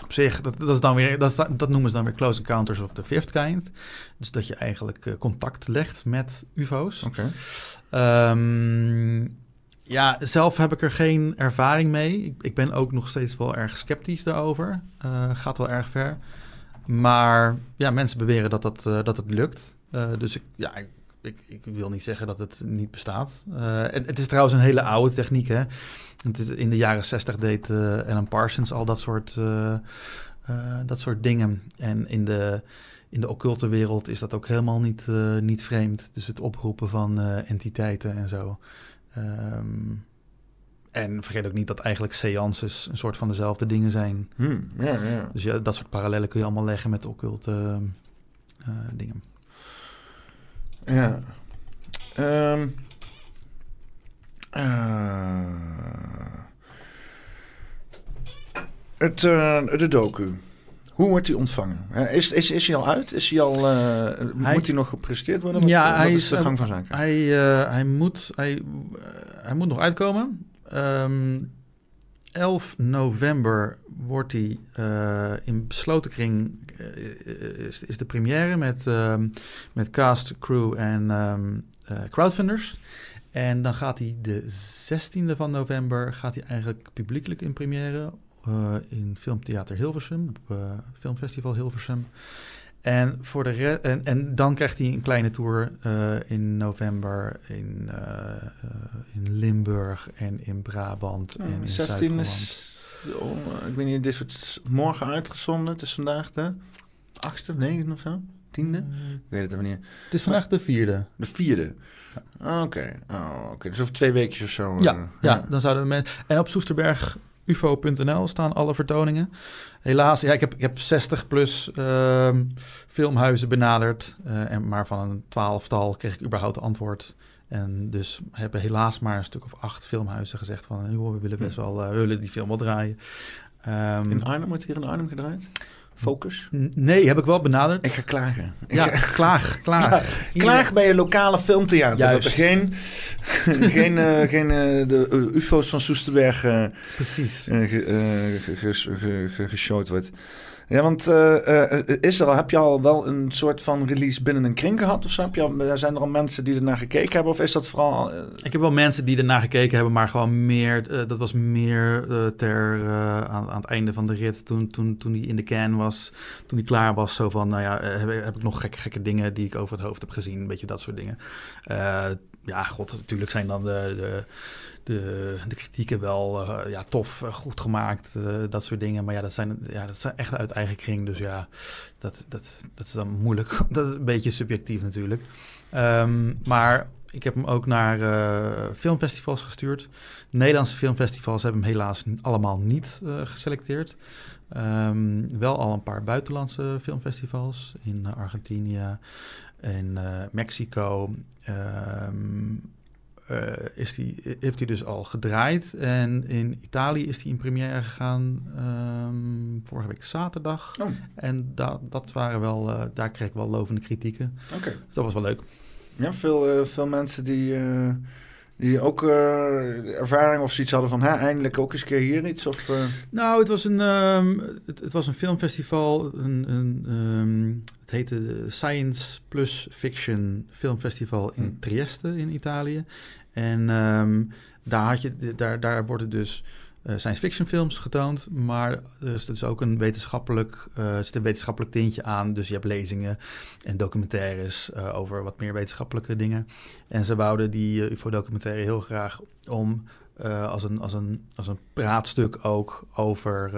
op zich, dat, dat, is dan weer, dat, dat noemen ze dan weer close encounters of the fifth kind. Dus dat je eigenlijk uh, contact legt met UFO's. Oké. Okay. Um, ehm, ja, zelf heb ik er geen ervaring mee. Ik, ik ben ook nog steeds wel erg sceptisch daarover. Uh, gaat wel erg ver. Maar ja, mensen beweren dat, dat, uh, dat het lukt. Dus ik, ja, ik, ik, ik, wil niet zeggen dat het niet bestaat. Het, het, is trouwens een hele oude techniek. Hè? Het is, in de jaren zestig deed Alan Parsons al dat soort, dat soort dingen. En in de, in de occulte wereld is dat ook helemaal niet, niet vreemd. Dus het oproepen van entiteiten en zo. Um, en vergeet ook niet dat eigenlijk seances een soort van dezelfde dingen zijn. Hmm, ja, ja. Dus ja, dat soort parallellen kun je allemaal leggen met occulte uh, dingen. Ja. Um, uh, het, uh, de docu. Hoe wordt hij ontvangen? Is, is, is hij al uit? Is hij al, uh, moet hij nog gepresenteerd worden? Wat, ja, hij is de gang van zaken? Hij, hij, moet, hij, hij moet nog uitkomen. Um, ehm, 11 november wordt hij in besloten kring is, is, de première met, um, met cast, crew en um, crowdfunders. En dan gaat hij de 16e van november gaat hij eigenlijk publiekelijk in première in Filmtheater Hilversum, op Filmfestival Hilversum. En, voor de en, en dan krijgt hij een kleine tour in november in, in Limburg en in Brabant en in 16 is, ik weet niet, dit wordt morgen uitgezonden. Het is vandaag de 8e, 9e of zo? Tiende? Mm. Ik weet het even niet. Het is vandaag de vierde. De vierde. Ah, oké, oh, oké. dus over twee weken of zo. Ja, uh, ja, dan zouden we met. En op Soesterberg ufo.nl staan alle vertoningen. Helaas, ja, ik heb, ik heb 60 plus uh, filmhuizen benaderd. Uh, en maar van een twaalftal kreeg ik überhaupt antwoord. En dus hebben helaas maar een stuk of acht filmhuizen gezegd van... Joh, we willen best hm. wel, uh, we willen die film wel draaien. Um, in Arnhem, wordt hier in Arnhem gedraaid? Focus? Nee, heb ik wel benaderd. Ik ga klagen. Ja, klaag, klaag. klaag bij je lokale filmtheater. Juist. Dat er geen, geen, uh, geen uh, de uh, ufo's van Soesterberg Precies. geshowd wordt. Ja, want uh, is er al, heb je al wel een soort van release binnen een kring gehad of zo? Heb je zijn er al mensen die ernaar gekeken hebben of is dat vooral... Ik heb wel mensen die ernaar gekeken hebben, maar gewoon meer, dat was meer ter, aan, aan, het einde van de rit, toen, toen, toen die in de can was, toen die klaar was, zo van, nou ja, heb, heb, ik nog gekke, gekke dingen die ik over het hoofd heb gezien, een beetje dat soort dingen. ja, god, natuurlijk zijn dan de, de de, de kritieken wel uh, ja, tof, uh, goed gemaakt, uh, dat soort dingen. Maar ja dat, zijn, ja, dat zijn echt uit eigen kring. Dus ja, dat, dat, dat is dan moeilijk. dat is een beetje subjectief natuurlijk. Um, maar ik heb hem ook naar filmfestivals gestuurd. Nederlandse filmfestivals hebben hem helaas allemaal niet geselecteerd. Um, wel al een paar buitenlandse filmfestivals in Argentinië en Mexico. Um, uh, is die, heeft hij dus al gedraaid. En in Italië is hij in première gegaan um, vorige week zaterdag. Oh. En da dat waren wel, uh, daar kreeg ik wel lovende kritieken. Oké. Dus dat was wel leuk. Ja, veel, uh, veel mensen die, die ook ervaring of zoiets hadden van... Hè, eindelijk ook eens een keer hier iets? Of, Nou, het was een, um, het, het, was een filmfestival, een, een um, heette Science Plus Fiction Filmfestival in hm. Trieste in Italië. En um, daar, had je, daar, daar worden dus uh, science fiction films getoond, maar er is dus ook een wetenschappelijk, uh, zit een wetenschappelijk tintje aan. Dus je hebt lezingen en documentaires uh, over wat meer wetenschappelijke dingen. En ze wouden die UFO-documentaire heel graag om als, een, als, een, als een praatstuk ook over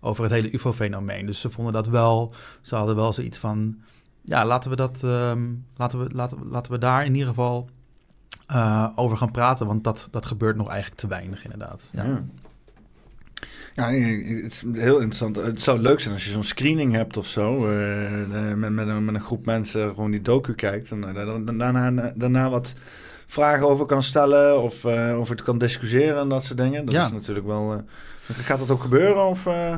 over het hele UFO-fenomeen. Dus ze vonden dat wel, ze hadden wel zoiets van, ja, laten we dat, um, laten, we, laten, laten we daar in ieder geval uh, over gaan praten, want dat, dat gebeurt nog eigenlijk te weinig inderdaad. Ja. ja. Het is heel interessant. Het zou leuk zijn als je zo'n screening hebt of zo. Uh, met, met, een, met een groep mensen gewoon die docu kijkt. En uh, daarna, daarna wat vragen over kan stellen. Of uh, over het kan discussiëren en dat soort dingen. Dat ja. is natuurlijk wel. Gaat dat ook gebeuren? Of, uh,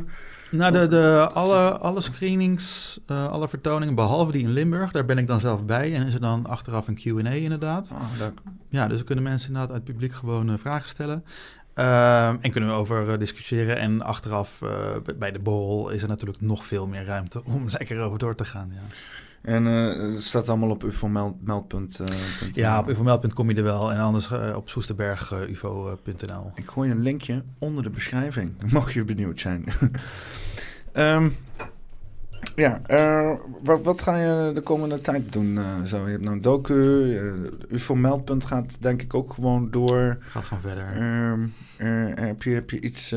nou, de, de, alle, alle screenings, alle vertoningen, behalve die in Limburg, daar ben ik dan zelf bij. En is er dan achteraf een Q&A inderdaad. Oh. Ja, dus dan kunnen mensen inderdaad uit het publiek gewoon vragen stellen. Uh, en kunnen we over discussiëren. En achteraf bij de borrel is er natuurlijk nog veel meer ruimte om lekker over door te gaan. Ja. En uh, het staat allemaal op ufomeld.nl. Uh, ja, op ufomeld.nl kom je er wel. En anders uh, op soesterberg.ufo.nl. Ik gooi een linkje onder de beschrijving. Mocht je benieuwd zijn. um, ja, wat, wat, ga je de komende tijd doen? zo, je hebt nou een docu. ufomeld. gaat denk ik ook gewoon door. Gaat gewoon verder. Um, heb, je, heb je iets,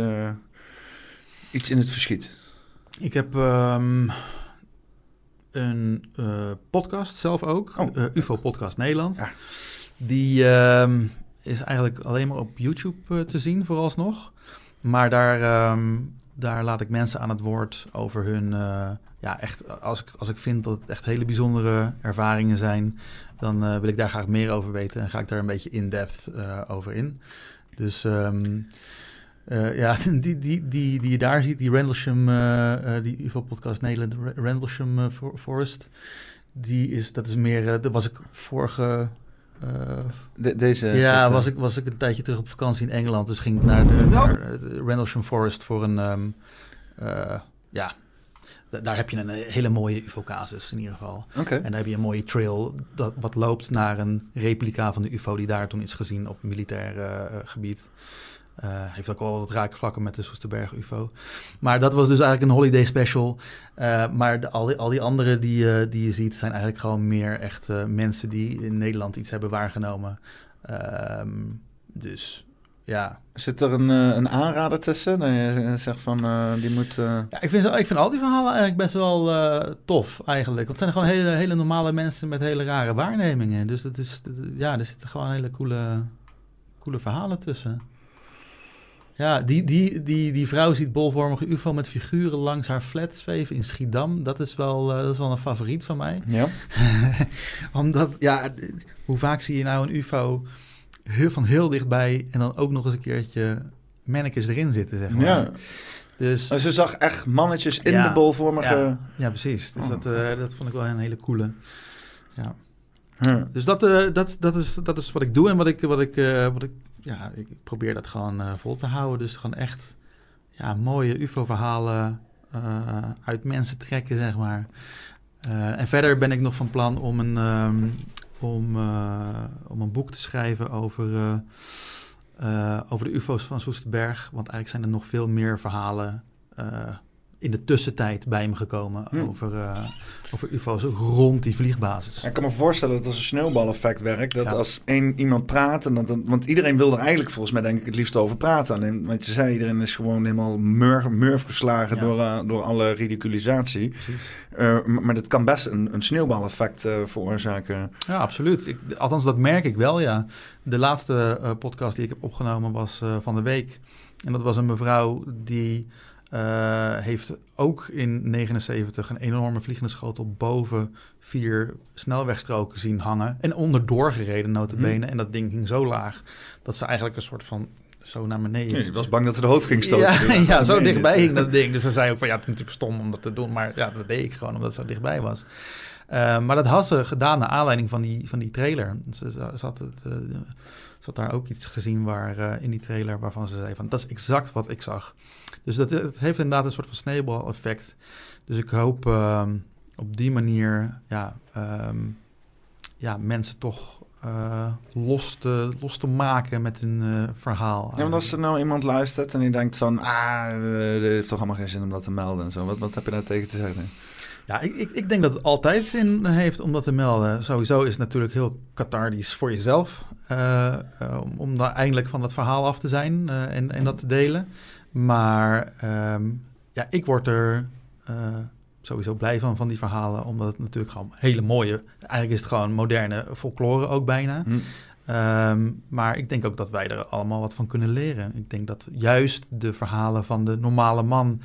iets in het verschiet? Ik heb... Um, een uh, podcast zelf ook, oh. uh, UFO Podcast Nederland. Ja. Die uh, is eigenlijk alleen maar op YouTube uh, te zien vooralsnog. Maar daar, um, daar laat ik mensen aan het woord over hun... ja, echt, als ik, als ik vind dat het echt hele bijzondere ervaringen zijn... dan wil ik daar graag meer over weten en ga ik daar een beetje in-depth over in. Dus... Um, uh, ja, die, die, die, die je daar ziet, die Rendlesham, uh, uh, die UFO-podcast Nederland, Rendlesham Forest, die is, dat is meer, dat was ik vorige... De, deze ja, was ik, was ik een tijdje terug op vakantie in Engeland, dus ging ik naar de, naar de Rendlesham Forest voor een, um, ja, daar heb je een hele mooie UFO-casus in ieder geval. Okay. En daar heb je een mooie trail dat, wat loopt naar een replica van de UFO die daar toen is gezien op militair gebied. Uh, heeft ook wel wat raakvlakken met de Soesterberg UFO. Maar dat was dus eigenlijk een holiday special. Uh, maar de, al, die, al die andere die, uh, die je ziet, zijn eigenlijk gewoon meer echt mensen die in Nederland iets hebben waargenomen. Ehm, dus ja. Zit er een, een aanrader tussen? Dat je zegt van die moet. Ja, ik vind, ik vind al die verhalen eigenlijk best wel tof eigenlijk. Want het zijn gewoon hele, hele normale mensen met hele rare waarnemingen. Dus dat is, ja, er zitten gewoon hele coole, coole verhalen tussen. Ja, die, die, die, die vrouw ziet bolvormige ufo met figuren langs haar flat zweven in Schiedam. Dat is wel, uh, dat is wel een favoriet van mij. Ja. Omdat, ja, hoe vaak zie je nou een ufo heel, van heel dichtbij... en dan ook nog eens een keertje mannekes erin zitten, zeg maar. Ja. Dus, ze zag echt mannetjes in de bolvormige... Ja, ja precies. Dus oh. dat, uh, dat vond ik wel een hele coole. Ja. Huh. Dus dat, uh, dat, dat, is, dat is wat ik doe en wat ik, wat ik, wat ik ja, ik, probeer dat gewoon uh, vol te houden. Dus gewoon echt ja, mooie UFO-verhalen uh, uit mensen trekken, zeg maar. Uh, en verder ben ik nog van plan om een, um, om, om een boek te schrijven over, over de UFO's van Soesterberg. Want eigenlijk zijn er nog veel meer verhalen in de tussentijd bij me gekomen hm. over, uh, over UFO's rond die vliegbasis. Ik kan me voorstellen dat als een sneeuwbaleffect werkt. Dat als één iemand praat, en dat, want iedereen wil er eigenlijk volgens mij denk ik het liefst over praten. Alleen, wat je zei, iedereen is gewoon helemaal murf, murf geslagen door, uh, door alle ridiculisatie. Uh, maar dat kan best een, een sneeuwbaleffect veroorzaken. Ja, absoluut. Ik, althans, dat merk ik wel, ja. De laatste podcast die ik heb opgenomen was van de week. En dat was een mevrouw die uh, heeft ook in 79 een enorme vliegende schotel boven vier snelwegstroken zien hangen. En onderdoor gereden, notabene. Mm. En dat ding ging zo laag dat ze eigenlijk een soort van zo naar beneden. Nee, je was bang dat ze de hoofd ging stoten. Ja, ja zo dichtbij ging dat ding. Dus dan zei ook van ja, het is natuurlijk stom om dat te doen. Maar ja, dat deed ik gewoon omdat het zo dichtbij was. Uh, maar dat had ze gedaan naar aanleiding van die, van die trailer. Ze, ze, had het, uh, ze had daar ook iets gezien waar, uh, in die trailer waarvan ze zei van dat is exact wat ik zag. Dus dat, het heeft inderdaad een soort van sneeuwbal-effect. Dus ik hoop ehm, op die manier ja, um, ja, mensen toch uh, los, te, los te maken met een uh, verhaal. Ja, want als er nou iemand luistert en die denkt van... ah, het heeft toch allemaal geen zin om dat te melden en zo. Wat, wat heb je daar tegen te zeggen? Ja, ik, ik, ik, denk dat het altijd zin heeft om dat te melden. Sowieso is het natuurlijk heel cathartisch voor jezelf... Uh, om, om daar eindelijk van dat verhaal af te zijn en, en dat te delen. Maar um, ja, ik word er uh, sowieso blij van, van die verhalen. Omdat het natuurlijk gewoon hele mooie... Eigenlijk is het gewoon moderne folklore ook bijna. Hm. Um, maar ik denk ook dat wij er allemaal wat van kunnen leren. Ik denk dat juist de verhalen van de normale man...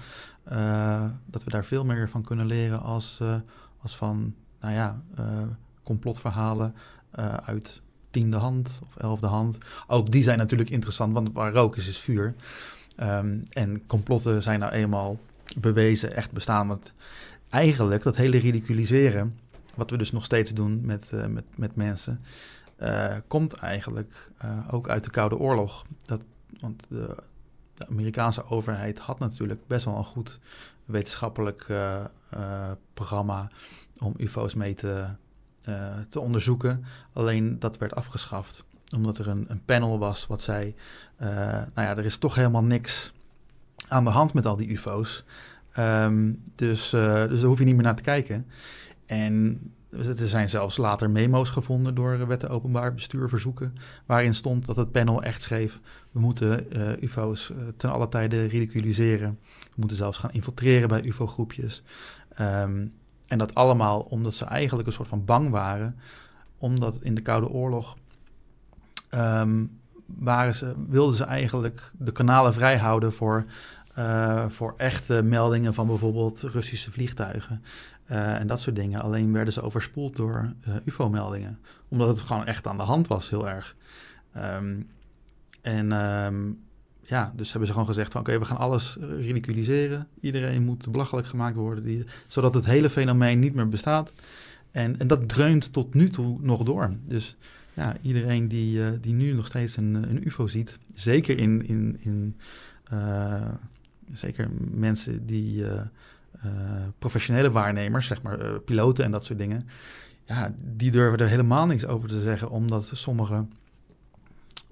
Uh, dat we daar veel meer van kunnen leren als, uh, als van, nou ja, complotverhalen uit tiende hand of elfde hand. Ook die zijn natuurlijk interessant, want waar rook is, is vuur. Um, en complotten zijn nou eenmaal bewezen echt bestaan. Want eigenlijk dat hele ridiculiseren, wat we dus nog steeds doen met, met, met mensen, komt eigenlijk ook uit de Koude Oorlog. Dat, want de, de, Amerikaanse overheid had natuurlijk best wel een goed wetenschappelijk programma om UFO's mee te, te onderzoeken. Alleen dat werd afgeschaft omdat er een, een panel was wat zei, nou ja, er is toch helemaal niks aan de hand met al die ufo's. Um, dus, dus daar hoef je niet meer naar te kijken. En er zijn zelfs later memo's gevonden door wetten openbaar bestuur verzoeken, waarin stond dat het panel echt schreef, we moeten uh, ufo's ten alle tijde ridiculiseren. We moeten zelfs gaan infiltreren bij ufo-groepjes. Um, en dat allemaal omdat ze eigenlijk een soort van bang waren, omdat in de Koude Oorlog um, waren ze, wilden ze eigenlijk de kanalen vrij houden voor, voor echte meldingen van bijvoorbeeld Russische vliegtuigen. Uh, en dat soort dingen. Alleen werden ze overspoeld door uh, UFO-meldingen. Omdat het gewoon echt aan de hand was, heel erg. Um, en um, ja, dus hebben ze gewoon gezegd van oké, we gaan alles ridiculiseren. Iedereen moet belachelijk gemaakt worden, die, zodat het hele fenomeen niet meer bestaat. En, en dat dreunt tot nu toe nog door. Dus ja, iedereen die, uh, die nu nog steeds een, een UFO ziet, zeker in, in, in zeker mensen die professionele waarnemers, zeg maar piloten en dat soort dingen, ja, die durven er helemaal niks over te zeggen, omdat sommige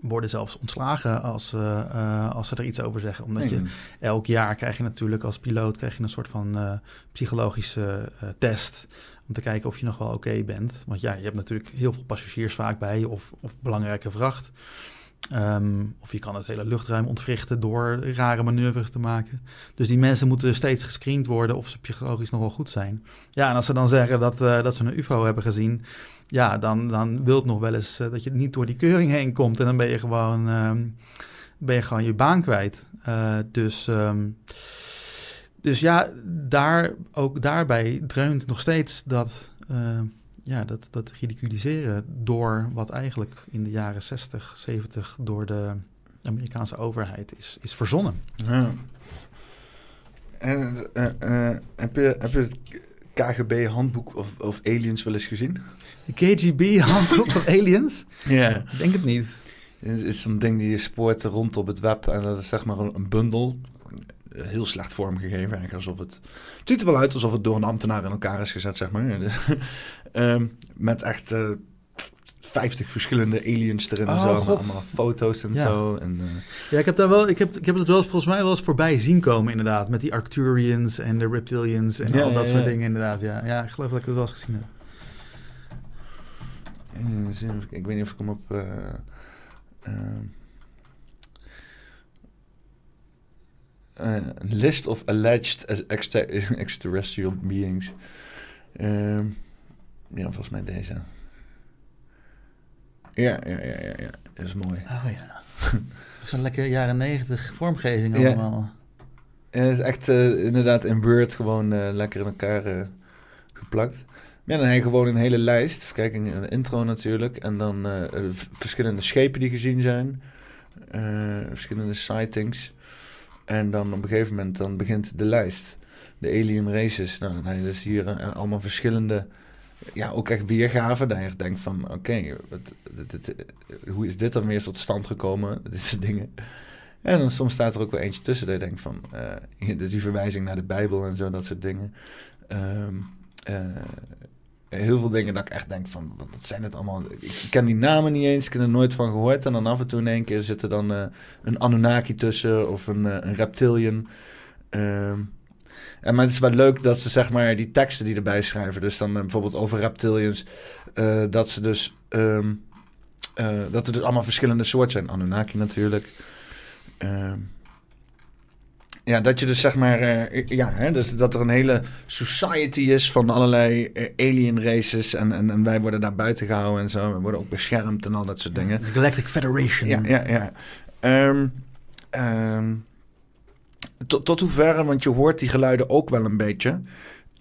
worden zelfs ontslagen als, uh, als ze er iets over zeggen. Omdat je elk jaar krijg je natuurlijk als piloot krijg je een soort van uh, psychologische test. Om te kijken of je nog wel oké bent. Want ja, je hebt natuurlijk heel veel passagiers vaak bij je of, of belangrijke vracht. Um, of je kan het hele luchtruim ontwrichten door rare manoeuvres te maken. Dus die mensen moeten steeds gescreend worden of ze psychologisch nog wel goed zijn. Ja, en als ze dan zeggen dat, uh, dat ze een UFO hebben gezien, ja, dan, dan wil het nog wel eens uh, dat je niet door die keuring heen komt. En dan ben je gewoon, um, ben je, gewoon je baan kwijt. Uh, dus, um, dus ja, daar, ook daarbij dreunt nog steeds dat ja, dat, dat ridiculiseren door wat eigenlijk in de jaren 60, 70 door de Amerikaanse overheid is, is verzonnen. Ja. En uh, uh, heb, je, heb je het KGB-handboek of, of Aliens wel eens gezien? De KGB-handboek of Aliens? Ja. Ik denk het niet. Het is zo'n ding die je spoort rond op het web. En dat is zeg maar een, een bundel heel slecht vormgegeven. Eigenlijk alsof het, het ziet er wel uit alsof het door een ambtenaar in elkaar is gezet, zeg maar. Dus, um, met echt uh, 50 verschillende aliens erin en zo. Allemaal foto's en zo. En, uh, ja, ik heb, daar wel, ik, heb, ik heb het wel volgens mij wel eens voorbij zien komen, inderdaad. Met die Arcturians en de Reptilians en ja, al dat ja, soort dingen, inderdaad. Ja. ja, ik geloof dat ik het wel eens gezien heb. Ik weet niet of ik hem op... Uh, uh, list of alleged extra extraterrestrial beings. Uh, ja, volgens mij deze. Ja, ja, ja, ja, ja. Dat is mooi. Oh ja. Zo'n lekker jaren negentig vormgeving allemaal. Ja, het is echt uh, inderdaad in Word gewoon uh, lekker in elkaar geplakt. Ja, dan heb je gewoon een hele lijst. Even kijken, een intro natuurlijk. En dan verschillende schepen die gezien zijn. verschillende sightings. En dan op een gegeven moment dan begint de lijst. De alien races. Nou, dan heb je dus hier uh, allemaal verschillende... Ja, ook echt weergaven. Dat je denkt van, oké, okay, hoe is dit dan weer tot stand gekomen? Dit soort dingen. En dan soms staat er ook wel eentje tussen dat je denkt van... Uh, die verwijzing naar de Bijbel en zo, dat soort dingen. Um, heel veel dingen dat ik echt denk van, wat zijn het allemaal? Ik ken die namen niet eens, ik heb er nooit van gehoord. En dan af en toe in één keer zit er dan uh, een Anunnaki tussen of een, uh, een reptilian. Uh, en maar het is wel leuk dat ze zeg maar die teksten die erbij schrijven, dus dan uh, bijvoorbeeld over reptilians, dat ze dus, um, dat er dus allemaal verschillende soorten zijn. Anunnaki natuurlijk. Ehm, ja, dat je dus zeg maar, uh, ja, hè, dus dat er een hele society is van allerlei uh, alien races en, en, en, wij worden daar buiten gehouden en zo. We worden ook beschermd en al dat soort dingen. De Galactic Federation. Ja, ja, ja. Um, um, tot, tot hoeverre, want je hoort die geluiden ook wel een beetje,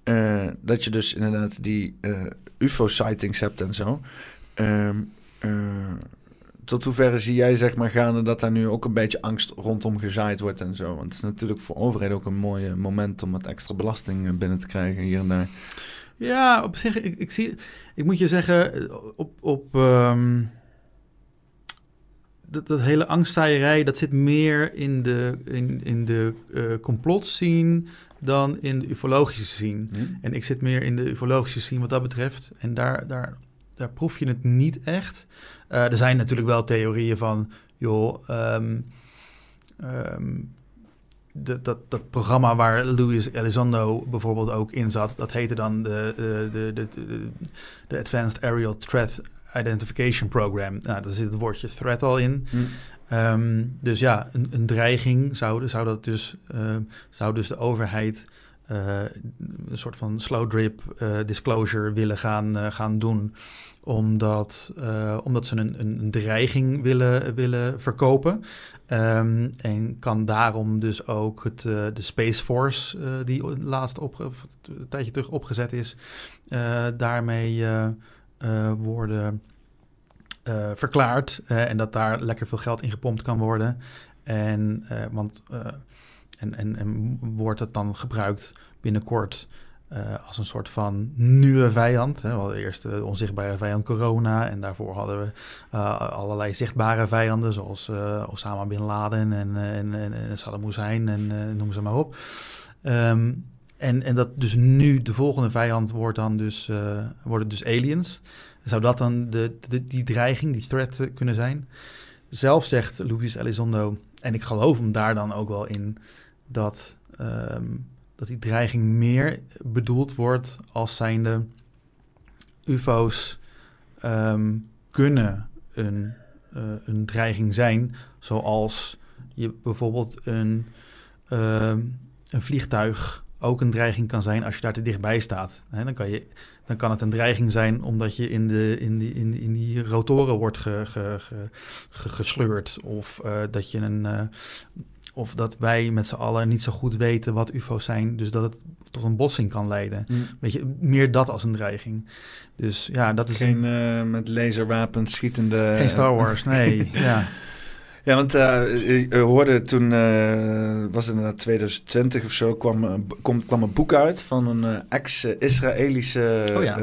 uh, dat je dus inderdaad die UFO-sightings hebt en zo. Um, tot hoeverre zie jij zeg maar gaande dat daar nu ook een beetje angst rondom gezaaid wordt en zo? Want het is natuurlijk voor overheden ook een mooi moment om wat extra belasting eh, binnen te krijgen hier en daar. Ja, op zich, ik, ik zie, ik moet je zeggen, op, op um, dat, dat hele angstzaaierij, dat zit meer in de, in, in de uh, complot scene dan in de ufologische scene. Hmm. En ik zit meer in de ufologische scene wat dat betreft. En daar, daar, daar proef je het niet echt. Uh, er zijn natuurlijk wel theorieën van, joh, um, um, de, dat, dat programma waar Louis Elizondo bijvoorbeeld ook in zat, dat heette dan de, de, de, de, de Advanced Aerial Threat Identification Program. Nou, daar zit het woordje threat al in. Hm. Um, dus ja, een, een, dreiging zou, zou, dat dus, uh, zou dus de overheid uh, een soort van slow drip uh, disclosure willen gaan, gaan doen omdat, uh, omdat ze een, een, dreiging willen, willen verkopen. Um, en kan daarom dus ook het, uh, de Space Force, uh, die laatst op, een tijdje terug opgezet is, daarmee worden verklaard. en dat daar lekker veel geld in gepompt kan worden. En, want, en, en wordt het dan gebruikt binnenkort uh, als een soort van nieuwe vijand. Hè. We hadden eerst de onzichtbare vijand corona en daarvoor hadden we uh, allerlei zichtbare vijanden zoals uh, Osama Bin Laden en, en, en, Saddam Hussein en noem ze maar op. Um, en, en dat dus nu de volgende vijand wordt dan dus, worden dus aliens. Zou dat dan de, de, die dreiging, die threat kunnen zijn? zelf zegt Luis Elizondo, en ik geloof hem daar dan ook wel in, dat, ehm, dat die dreiging meer bedoeld wordt als zijnde UFO's ehm, kunnen een, uh, een dreiging zijn, zoals je bijvoorbeeld een, ehm, een vliegtuig ook een dreiging kan zijn als je daar te dichtbij staat. dan, kan je, dan kan het een dreiging zijn omdat je in, de, in, die, in, in die rotoren wordt ge, ge, ge, gesleurd. Of uh, dat je een. Of dat wij met z'n allen niet zo goed weten wat UFO's zijn. Dus dat het tot een botsing kan leiden. Mm. Weet je, meer dat als een dreiging. Dus ja, dat is. Geen uh, met laserwapens schietende. Geen Star Wars, nee. ja. Ja, want uh, je hoorde toen, uh, was het in 2020 of zo, kwam, kwam, kwam een boek uit van een uh, ex-Israëlische oh, ja.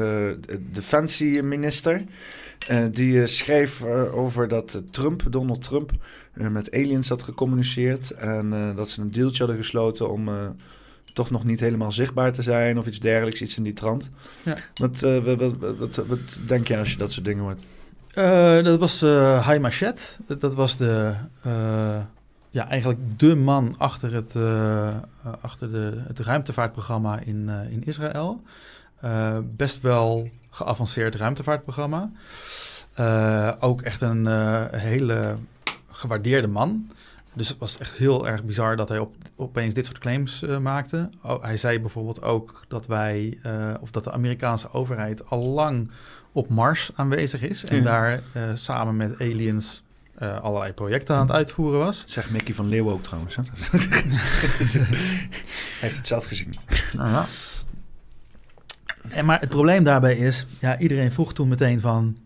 defensieminister. die schreef over dat Trump, Donald Trump, met aliens had gecommuniceerd. En dat ze een dealtje hadden gesloten om toch nog niet helemaal zichtbaar te zijn of iets dergelijks, iets in die trant. Ja. Wat, wat, wat, wat, wat denk je als je dat soort dingen hoort? Uh, dat was uh, eh, Hai Machet. Dat was de, ja, eigenlijk de man achter het, achter de, het ruimtevaartprogramma in, in Israël. best wel geavanceerd ruimtevaartprogramma. ook echt een hele gewaardeerde man. Dus het was echt heel erg bizar dat hij op, opeens dit soort claims maakte. Oh, hij zei bijvoorbeeld ook dat wij, of dat de Amerikaanse overheid al lang op Mars aanwezig is. En daar uh, samen met aliens allerlei projecten aan het uitvoeren was. Zegt Mickey van Leeuwen ook trouwens. Hè? Hij heeft het zelf gezien. Nou. En maar het probleem daarbij is, ja, iedereen vroeg toen meteen van,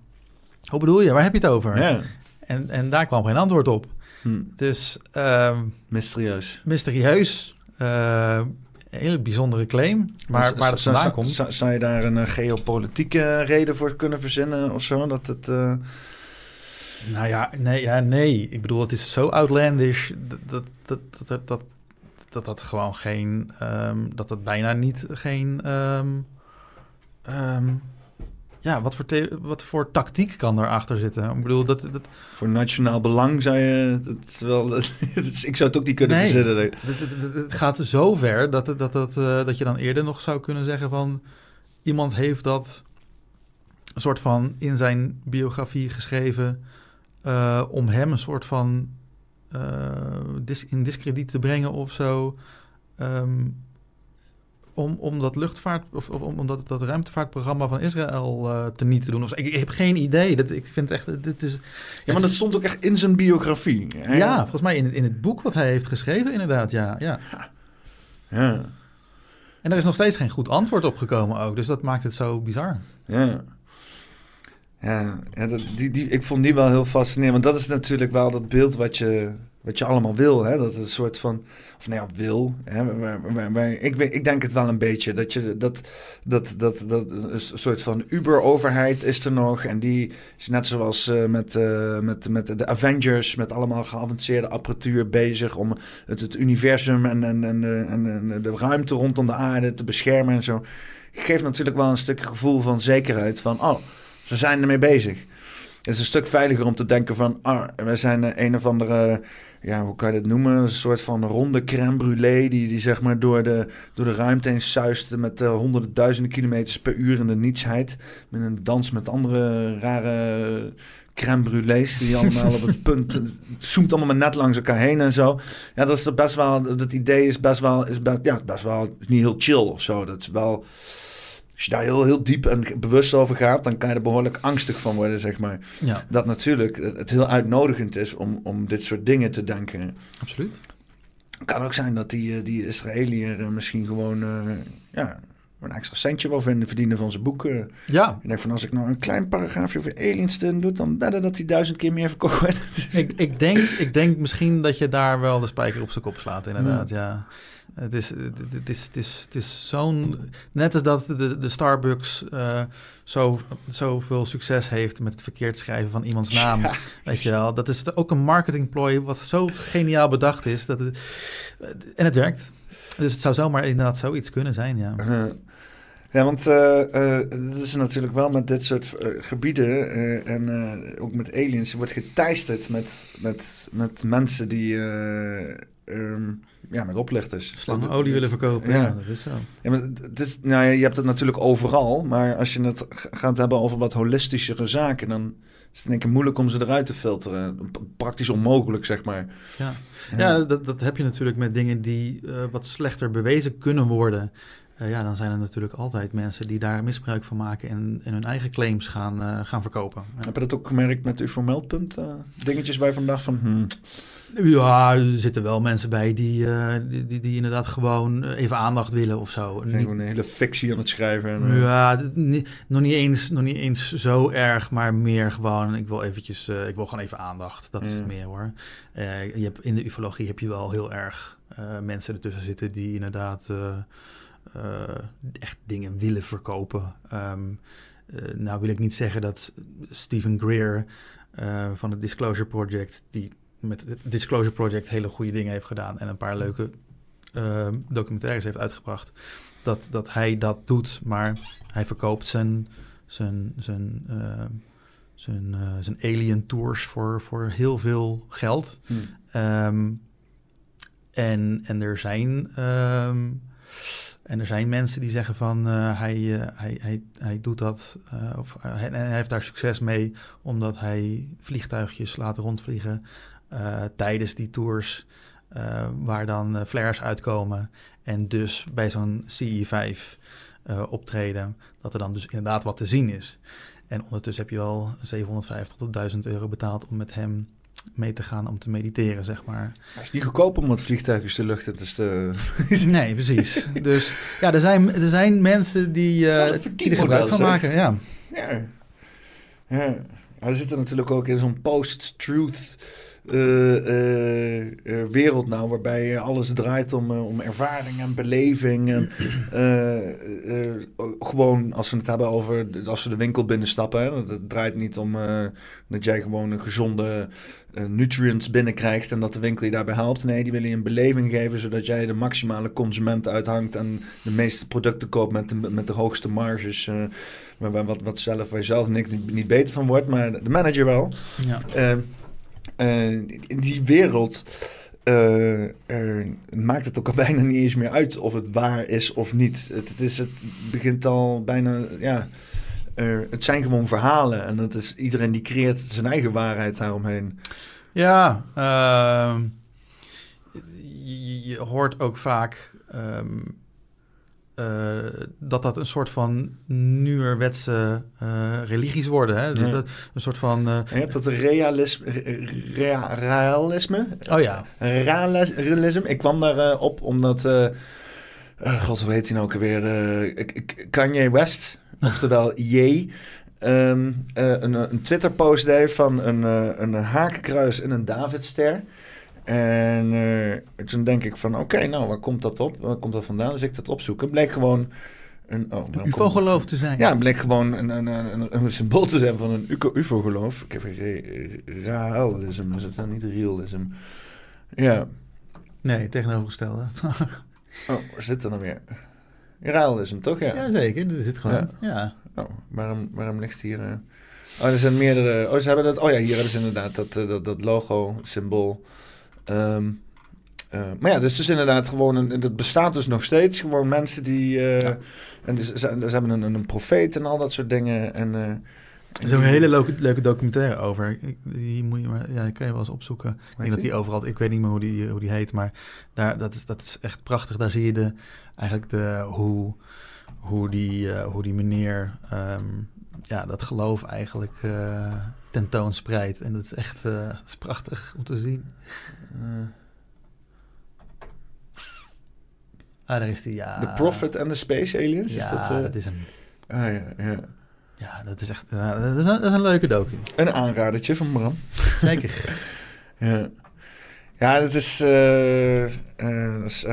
hoe bedoel je, waar heb je het over? Ja. En, en daar kwam geen antwoord op. Hm. Dus... Uh, mysterieus. Mysterieus. Uh, hele bijzondere claim. Maar waar het vandaan komt... Zou je daar een eh, geopolitieke reden voor kunnen verzinnen of zo? Dat het... Uh... Nou ja nee, ja, nee. Ik bedoel, het is zo outlandish dat dat, dat, dat, dat, dat, dat gewoon geen... Um, dat het bijna niet geen... Um, ja, wat voor, wat voor tactiek kan daarachter zitten? Ik bedoel, dat, dat... Voor nationaal belang zou je... Dat wel, ik zou het ook niet kunnen nee, verzinnen. Het, het, gaat zo ver dat, dat, dat, uh, dat je dan eerder nog zou kunnen zeggen van... iemand heeft dat een soort van in zijn biografie geschreven... Uh, om hem een soort van uh, dis in discrediet te brengen of zo... Um, om, om dat luchtvaart of, of om dat, dat ruimtevaartprogramma van Israël uh, te niet te doen. Of, ik, ik, heb geen idee. Dat, ik vind echt. Dit is, ja, maar dat stond ook echt in zijn biografie. Ja, volgens mij in, in het boek wat hij heeft geschreven, inderdaad. Ja, ja. ja. En er is nog steeds geen goed antwoord op gekomen ook. Dus dat maakt het zo bizar. Ja. Ja, ja dat, die, die, ik vond die wel heel fascinerend. Want dat is natuurlijk wel dat beeld wat je, wat je allemaal wil. Hè? Dat het een soort van, of nou ja, wil. Hè? ik, ik denk het wel een beetje. Dat je dat, dat, dat, dat een soort van Uber-overheid is er nog. En die is net zoals uh, met, uh, met, met de Avengers, met allemaal geavanceerde apparatuur bezig om het, universum en, en, en, en, en de ruimte rondom de aarde te beschermen en zo. Geeft natuurlijk wel een stuk gevoel van zekerheid van, oh ze zijn ermee bezig. Het is een stuk veiliger om te denken van, ah, we zijn een of andere, ja, hoe kan je dat noemen? Een soort van ronde crème brûlée die, die zeg maar door de, door de ruimte heen suist met uh, honderden duizenden kilometers per uur in de nietsheid. Met een dans met andere rare crème brûlées die allemaal op het punt, het zoemt allemaal maar net langs elkaar heen en zo. Ja, dat is best wel, dat idee is best wel, is best, ja, best wel niet heel chill of zo. Dat is wel als je daar heel, heel diep en bewust over gaat, dan kan je er behoorlijk angstig van worden, zeg maar. Ja. Dat natuurlijk het heel uitnodigend is om, om dit soort dingen te denken. Absoluut. Het kan ook zijn dat die, eh, die Israëliër eh, misschien gewoon uh, ja, een extra centje wil vinden, verdienen van zijn boeken. Ja. Ik denk van als ik nou een klein paragraafje over aliens doe, dan wedden dat hij duizend keer meer verkocht wordt. ik, ik, denk, ik denk misschien dat je daar wel de spijker op zijn kop slaat, inderdaad. ja. Het is, het is, het is, het is zo'n. Net als dat de, de Starbucks uh, zo, zoveel succes heeft met het verkeerd schrijven van iemands naam. Weet je wel, dat is ook een marketingplooi wat zo geniaal bedacht is. Dat het, en het werkt. Dus het zou zomaar inderdaad zoiets kunnen zijn, ja. Uh, Ja, want uh, uh, het is natuurlijk wel met dit soort gebieden en ook met aliens, je wordt geteisterd met, met, met mensen die, um, ja, met oplichters. Slangenolie willen verkopen, ja. ja. dat is zo. Ja, maar het is, nou ja, je hebt het natuurlijk overal, maar als je het gaat hebben over wat holistischere zaken, dan is het denk ik moeilijk om ze eruit te filteren. Praktisch onmogelijk, zeg maar. Ja, ja. dat, dat heb je natuurlijk met dingen die wat slechter bewezen kunnen worden. Uh, ja, dan zijn er natuurlijk altijd mensen die daar misbruik van maken en, en hun eigen claims gaan, uh, gaan verkopen. Heb je dat ook gemerkt met uw meldpunt? Uh, dingetjes waar je vandaag van. Hmm. Ja, er zitten wel mensen bij die, die, die, die, inderdaad gewoon even aandacht willen of zo. Gewoon een hele fictie aan het schrijven. En, ja, nog, niet eens, nog niet eens zo erg, maar meer gewoon, ik wil eventjes, ik wil gewoon even aandacht. Dat is het meer hoor. je hebt, in de ufologie heb je wel heel erg mensen ertussen zitten die inderdaad echt dingen willen verkopen. Um, uh, nou wil ik niet zeggen dat Stephen Greer van het Disclosure Project, die met het Disclosure Project hele goede dingen heeft gedaan en een paar leuke ehm, documentaires heeft uitgebracht, dat, dat hij dat doet, maar hij verkoopt zijn, zijn, zijn, ehm, zijn, zijn alien tours voor, voor heel veel geld. Hmm. Um, en, en er zijn en er zijn mensen die zeggen van uh, hij, uh, hij, hij, hij doet dat, uh, of hij, hij, heeft daar succes mee, omdat hij vliegtuigjes laat rondvliegen tijdens die tours, waar dan flares uitkomen. En dus bij zo'n CE5 optreden, dat er dan dus inderdaad wat te zien is. En ondertussen heb je al 750 tot 1000 euro betaald om met hem mee te gaan om te mediteren, zeg maar. Het is niet goedkoop om wat vliegtuigjes de lucht in te nee, precies. Dus ja, er zijn, er zijn mensen die, uh, die er gebruik van maken. Ja. Ja. ja. Er zitten natuurlijk ook in zo'n post-truth uh, uh, wereld nou, waarbij alles draait om, om ervaring en beleving. En, gewoon als we het hebben over als we de winkel binnenstappen. Hè, het draait niet om dat jij gewoon een gezonde nutrients binnenkrijgt en dat de winkel je daarbij helpt. Nee, die willen je een beleving geven zodat jij de maximale consument uithangt en de meeste producten koopt met de, met de hoogste marges. wat, wat zelf, waar je zelf niet, niet beter van wordt, maar de manager wel. Ja. In die wereld uh, maakt het ook al bijna niet eens meer uit of het waar is of niet. Het, is, het begint al bijna, ja, het zijn gewoon verhalen en het is, iedereen die creëert zijn eigen waarheid daaromheen. Ja, ehm, je, hoort ook vaak um, uh, dat dat een soort van nieuwerwetse uh, religies worden. Hè? Dus dat, een soort van... Uh, je hebt dat realisme... Rea, realisme? Oh ja. Realisme. Ik kwam daar op omdat... God, hoe heet hij nou ook alweer? Kanye West, oftewel J... Um, een, een Twitter-post deed van een, een hakenkruis en een Davidster. En uh, toen denk ik van, oké, nou, waar komt dat op? Waar komt dat vandaan? Dus ik dat opzoeken. Bleek gewoon een... Oh, UFO-geloof te zijn. Ja, bleek gewoon een, een, een, een, symbool te zijn van een UFO-geloof. Ik heb realisme, is het dan niet realism? Ja. Nee, tegenovergestelde. oh, waar zit er nou weer? Realism, toch? Ja, ja zeker. Dat zit gewoon, ja. Oh, waarom, waarom ligt hier... Uh... Oh, er zijn meerdere... Oh, ze hebben dat... Oh ja, hier hebben ze inderdaad dat, dat, dat logo-symbool... Um, uh, maar ja, dus het is inderdaad gewoon, een, dat bestaat dus nog steeds. Gewoon mensen die, uh, ja. en dus, ze, ze, hebben een, een profeet en al dat soort dingen. En, uh, er is ook een hele leuke, leuke documentaire over. Die moet je maar, ja, die kan je wel eens opzoeken. ik denk dat die overal, ik weet niet meer hoe die, hoe die heet, maar daar, dat, is, dat is echt prachtig. Daar zie je de, eigenlijk de, hoe, hoe, die, hoe die meneer um, ja, dat geloof eigenlijk tentoonspreidt. En dat is echt dat is prachtig om te zien. Uh. Ah, daar is die, ja. The Prophet and the Space Aliens? Ja, is dat, uh... dat is hem. Ah, ja, ja. Ja, dat is echt dat is, een, dat is een leuke docu. Een aanradertje van Bram. Zeker. ja. Ja, dat is. Uh, uh,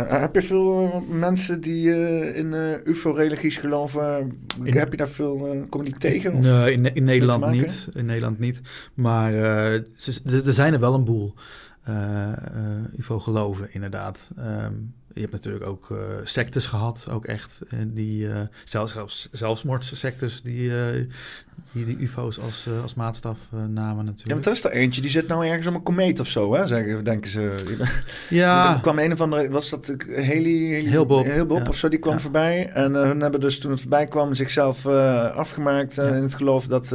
heb je veel mensen die in UFO-religies geloven? In, heb je daar veel. kom je die tegen? Of nee, in, in Nederland niet. In Nederland niet. Maar er zijn er wel een boel. UFO geloven, inderdaad. Um, je hebt natuurlijk ook uh, sectes gehad, ook echt. die, uh, zelfs, zelfs zelfmoordsectes die, uh, die de UFO's als, als maatstaf namen natuurlijk. Ja, maar er is er eentje, die zit nou ergens om een komeet of zo, hè? Zeggen, denken ze. Ja. er kwam een of andere, was dat Haley? Heel Bob. Heel Bob ja. of zo, die kwam ja. voorbij. En hun hebben dus toen het voorbij kwam zichzelf afgemaakt in het geloof dat...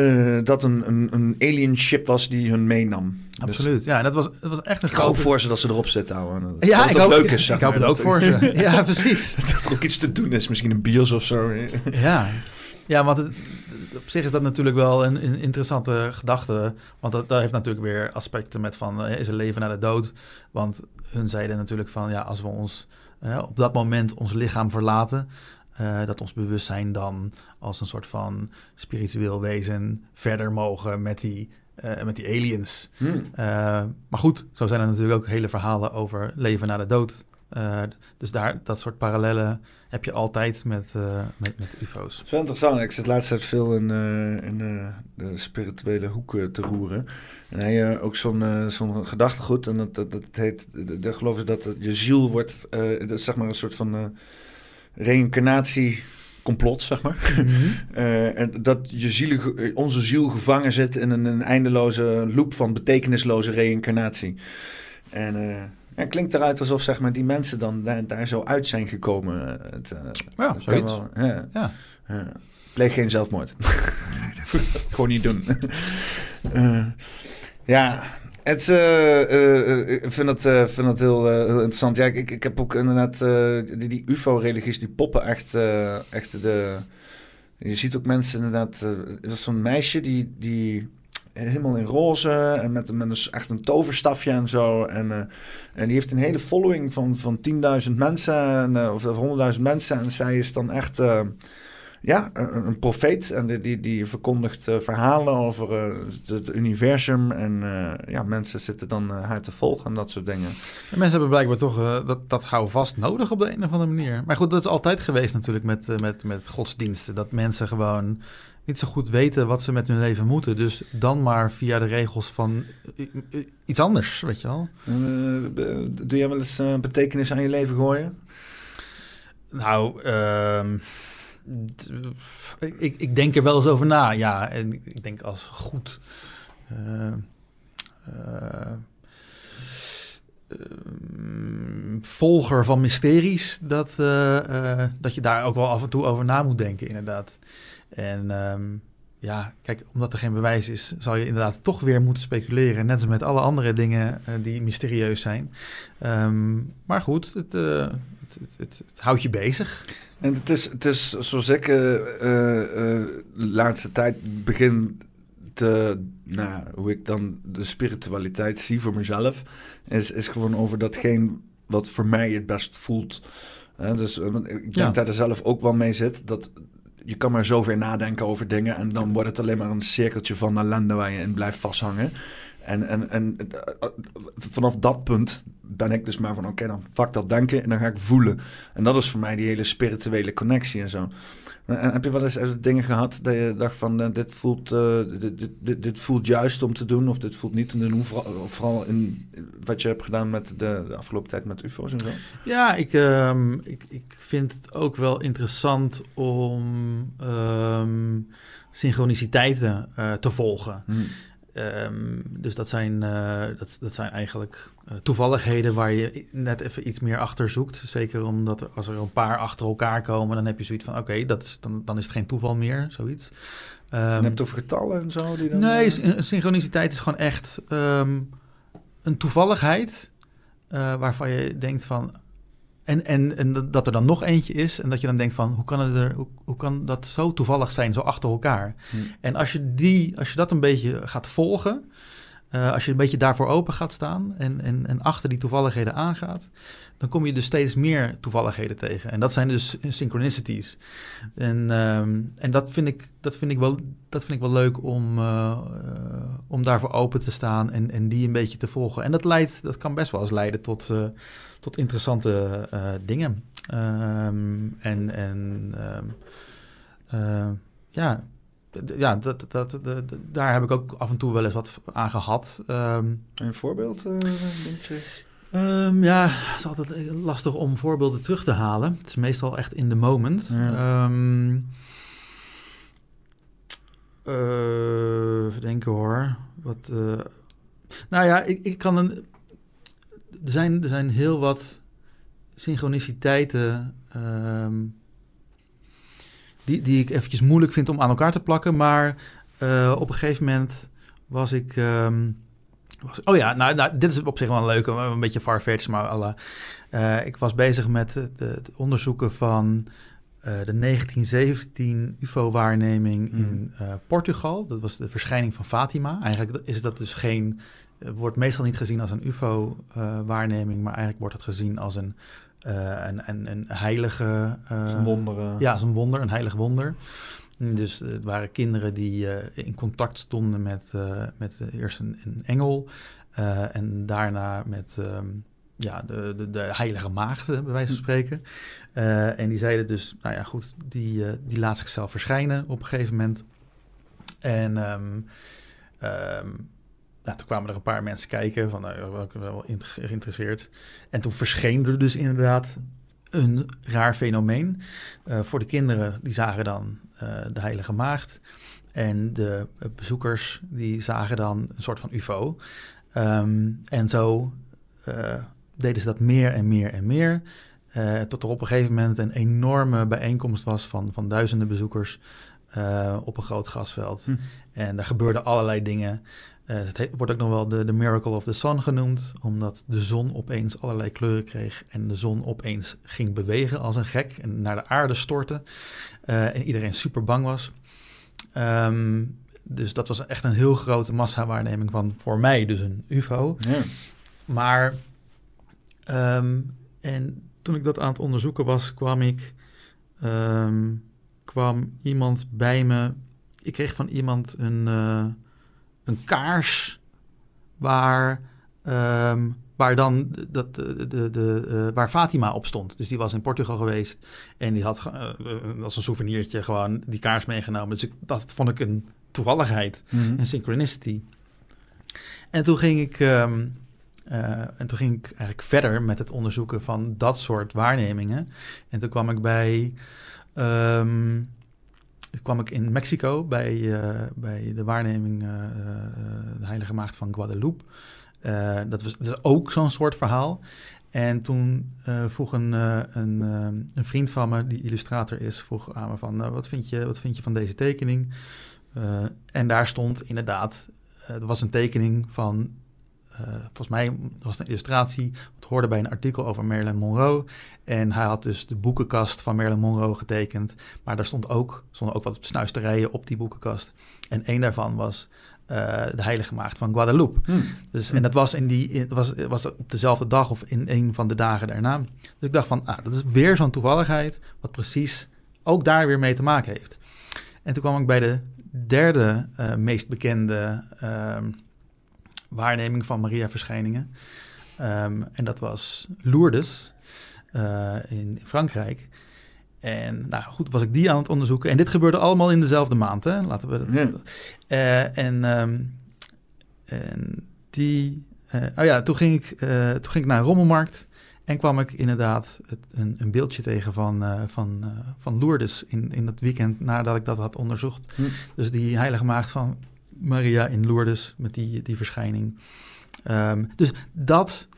Uh, dat een, een, een alien ship was die hun meenam. Absoluut, dus, ja. Dat was, dat was echt een ik hoop voor ze dat ze erop zitten houden. Ja, dat ik hoop, leuk is. Ik hoop het ook voor ze. Ja, precies. dat er ook iets te doen is. Misschien een bios of zo. ja, ja want het, op zich is dat natuurlijk wel een, een interessante gedachte. Want dat, dat, heeft natuurlijk weer aspecten met van... is er leven na de dood? Want hun zeiden natuurlijk van... ja, als we ons uh, op dat moment ons lichaam verlaten... Uh, dat ons bewustzijn dan als een soort van spiritueel wezen verder mogen met die, uh, met die aliens. Hmm. Uh, maar goed, zo zijn er natuurlijk ook hele verhalen over leven na de dood. dus daar, dat soort parallellen heb je altijd met, met, met UFO's. Het is wel interessant. Ik zit laatst tijd veel in, in de spirituele hoek te roeren. En hij ook zo'n zo'n gedachtegoed. En dat, dat, dat heet, daar geloven ze dat je ziel wordt, dat is zeg maar een soort van reïncarnatie complot, zeg maar. Uh, en dat je ziel, onze ziel gevangen zit in een, een eindeloze loop van betekenisloze reïncarnatie. En uh, ja, het klinkt eruit alsof zeg maar, die mensen dan daar, daar zo uit zijn gekomen. Het, uh, ja, zoiets. Wel, ja. ja. pleeg geen zelfmoord. Gewoon niet doen. ja, het, uh, uh, ik vind uh, vind heel, heel interessant. Ja, ik, ik heb ook inderdaad die, die UFO-religies, die poppen echt, echt de... Je ziet ook mensen inderdaad... er is zo'n meisje die, die helemaal in roze en met, met een, echt een toverstafje en zo. En, en die heeft een hele following van, van 10.000 mensen en, of 100.000 mensen. En zij is dan echt ja, een, profeet. En die, die, die verkondigt uh, verhalen over uh, het, het, universum. En uh, ja, mensen zitten dan haar te volgen en dat soort dingen. En mensen hebben blijkbaar toch dat, dat houvast nodig op de een of andere manier. Maar goed, dat is altijd geweest natuurlijk met, met, met godsdiensten. Dat mensen gewoon niet zo goed weten wat ze met hun leven moeten. Dus dan maar via de regels van iets anders, weet je wel. doe jij wel eens betekenis aan je leven gooien? Nou, uh, ik, ik, denk er wel eens over na, ja. En ik denk als goed. Uh, uh, volger van mysteries, dat, dat je daar ook wel af en toe over na moet denken, inderdaad. En um, ja, kijk, omdat er geen bewijs is, zal je inderdaad toch weer moeten speculeren. Net als met alle andere dingen die mysterieus zijn. Um, maar goed, het, het, het, het houdt je bezig. En het is, het is zoals ik uh, uh, de laatste tijd begin te, nou, hoe ik dan de spiritualiteit zie voor mezelf, is, is gewoon over datgene wat voor mij het best voelt. Dus ik denk ja. dat er zelf ook wel mee zit, dat je kan maar zover nadenken over dingen en dan wordt het alleen maar een cirkeltje van ellende waar je in blijft vasthangen. En, en, en vanaf dat punt ben ik dus maar van... oké, dan fuck dat denken en dan ga ik voelen. En dat is voor mij die hele spirituele connectie en zo. En heb je wel eens dingen gehad dat je dacht van... Uh, dit, voelt, uh, dit, dit, dit, voelt juist om te doen of dit voelt niet te doen? Vooral, vooral in wat je hebt gedaan met de, de afgelopen tijd met ufo's en zo? Ja, ik, um, ik, ik vind het ook wel interessant om um, synchroniciteiten uh, te volgen. Hmm. Um, dus dat zijn, uh, dat, dat zijn eigenlijk uh, toevalligheden waar je net even iets meer achter zoekt. Zeker omdat er, als er een paar achter elkaar komen, dan heb je zoiets van: oké, okay, dan, dan is het geen toeval meer, zoiets. Um, je hebt het over getallen en zo? Die dan nee, uh... synchroniciteit is gewoon echt um, een toevalligheid uh, waarvan je denkt van. En, en, en dat er dan nog eentje is en dat je dan denkt van hoe kan, het er, hoe, hoe kan dat zo toevallig zijn, zo achter elkaar? Hmm. En als je, die, als je dat een beetje gaat volgen, uh, als je een beetje daarvoor open gaat staan en, en, en achter die toevalligheden aangaat, dan kom je dus steeds meer toevalligheden tegen. En dat zijn dus synchronicities. En, um, en dat, vind ik, dat, vind ik wel, dat vind ik wel leuk om, uh, uh, om daarvoor open te staan en, en die een beetje te volgen. En dat, leidt, dat kan best wel eens leiden tot, uh, tot interessante dingen. Um, en en um, ja, ja, dat, dat, dat, daar heb ik ook af en toe wel eens wat aan gehad. Ehm, een voorbeeld, uh, Um, ja, het is altijd lastig om voorbeelden terug te halen. Het is meestal echt in the moment. Ja. Um, even denken hoor. Wat, nou ja, ik, ik kan een. Er zijn, er zijn heel wat synchroniciteiten. Um, die, die ik eventjes moeilijk vind om aan elkaar te plakken. Maar uh, op een gegeven moment was ik. Um, was, oh ja, nou, nou, dit is op zich wel een leuke, een beetje farfetched, maar alle, uh, ik was bezig met de, het onderzoeken van uh, de 1917 UFO-waarneming mm. in uh, Portugal. Dat was de verschijning van Fatima. Eigenlijk is dat dus geen, wordt meestal niet gezien als een UFO-waarneming, maar eigenlijk wordt het gezien als een uh, een, een, een heilige... Een wonder. Ja, een wonder, een heilig wonder. Dus het waren kinderen die in contact stonden met, met eerst een, een engel en daarna met um, ja, de, de, de, heilige maagden, bij wijze van hm. spreken. en die zeiden dus, nou ja, goed, die, die laat zichzelf verschijnen op een gegeven moment. En um, um, nou, toen kwamen er een paar mensen kijken, van nou, ik wel geïnteresseerd. En toen verscheen er dus inderdaad een raar fenomeen. Uh, voor de kinderen, die zagen dan uh, de Heilige Maagd. En de bezoekers, die zagen dan een soort van UFO. Um, en zo deden ze dat meer en meer en meer. tot er op een gegeven moment een enorme bijeenkomst was van, van duizenden bezoekers op een groot gasveld. Hm. En daar gebeurden allerlei dingen. Uh, het wordt ook nog wel de, de Miracle of the Sun genoemd, omdat de zon opeens allerlei kleuren kreeg en de zon opeens ging bewegen als een gek en naar de aarde stortte uh, en iedereen super bang was. Um, dus dat was echt een heel grote massawaarneming van voor mij dus een UFO. Ja. Maar um, en toen ik dat aan het onderzoeken was, kwam ik um, kwam iemand bij me. Ik kreeg van iemand een uh, een kaars waar, um, waar dan dat, de, de, de, uh, waar Fatima op stond. Dus die was in Portugal geweest en die had uh, als een souvenirtje gewoon die kaars meegenomen. Dus ik, dat vond ik een toevalligheid, mm -hmm. een synchronicity. En toen ging ik. Um, uh, en toen ging ik eigenlijk verder met het onderzoeken van dat soort waarnemingen. En toen kwam ik bij um, kwam ik in Mexico bij, uh, bij de waarneming uh, de Heilige Maagd van Guadeloupe. dat, was, ook zo'n soort verhaal. En toen vroeg een, een, een, vriend van me, die illustrator is, vroeg aan me van... wat, vind je, wat vind je van deze tekening? en daar stond inderdaad... er was een tekening van volgens mij was het een illustratie. Het hoorde bij een artikel over Marilyn Monroe. En hij had dus de boekenkast van Marilyn Monroe getekend. Maar daar stond ook, stonden ook wat snuisterijen op die boekenkast. En een daarvan was uh, de Heilige Maagd van Guadeloupe. Hmm. Dus, En dat was, in die, in, was, was op dezelfde dag of in een van de dagen daarna. Dus ik dacht van, ah, dat is weer zo'n toevalligheid... wat precies ook daar weer mee te maken heeft. En toen kwam ik bij de derde uh, meest bekende... Uh, waarneming van Maria-verschijningen. Um, en dat was Lourdes uh, in Frankrijk. En nou goed, was ik die aan het onderzoeken. En dit gebeurde allemaal in dezelfde maand. Hè? Laten we. Ja. Uh, en, um, en die. Uh, oh ja, toen ging, ik, toen ging ik naar een rommelmarkt. En kwam ik inderdaad het, een, een, beeldje tegen van, van, van Lourdes in, in het weekend nadat ik dat had onderzocht. Hm. Dus die heilige maagd van Maria in Lourdes met die, die verschijning. Um, dus dat,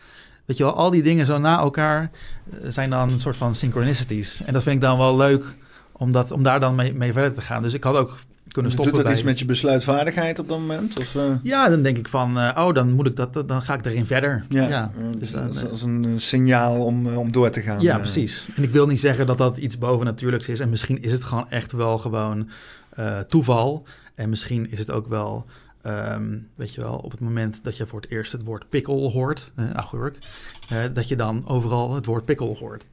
weet je wel, al die dingen zo na elkaar uh, zijn dan een soort van synchronicities. En dat vind ik dan wel leuk om, dat, om daar dan mee, mee verder te gaan. Dus ik had ook kunnen stoppen. Doet dat bij... iets met je besluitvaardigheid op dat moment? Of, uh... Ja, dan denk ik van, uh, oh, dan moet ik dat, dan ga ik erin verder. Ja, ja dus als een signaal om, om door te gaan. Ja, precies. En ik wil niet zeggen dat dat iets bovennatuurlijks is. En misschien is het gewoon echt wel gewoon toeval. En misschien is het ook wel, um, weet je wel, op het moment dat je voor het eerst het woord pikkel hoort, uh, agurk, uh, dat je dan overal het woord pikkel hoort.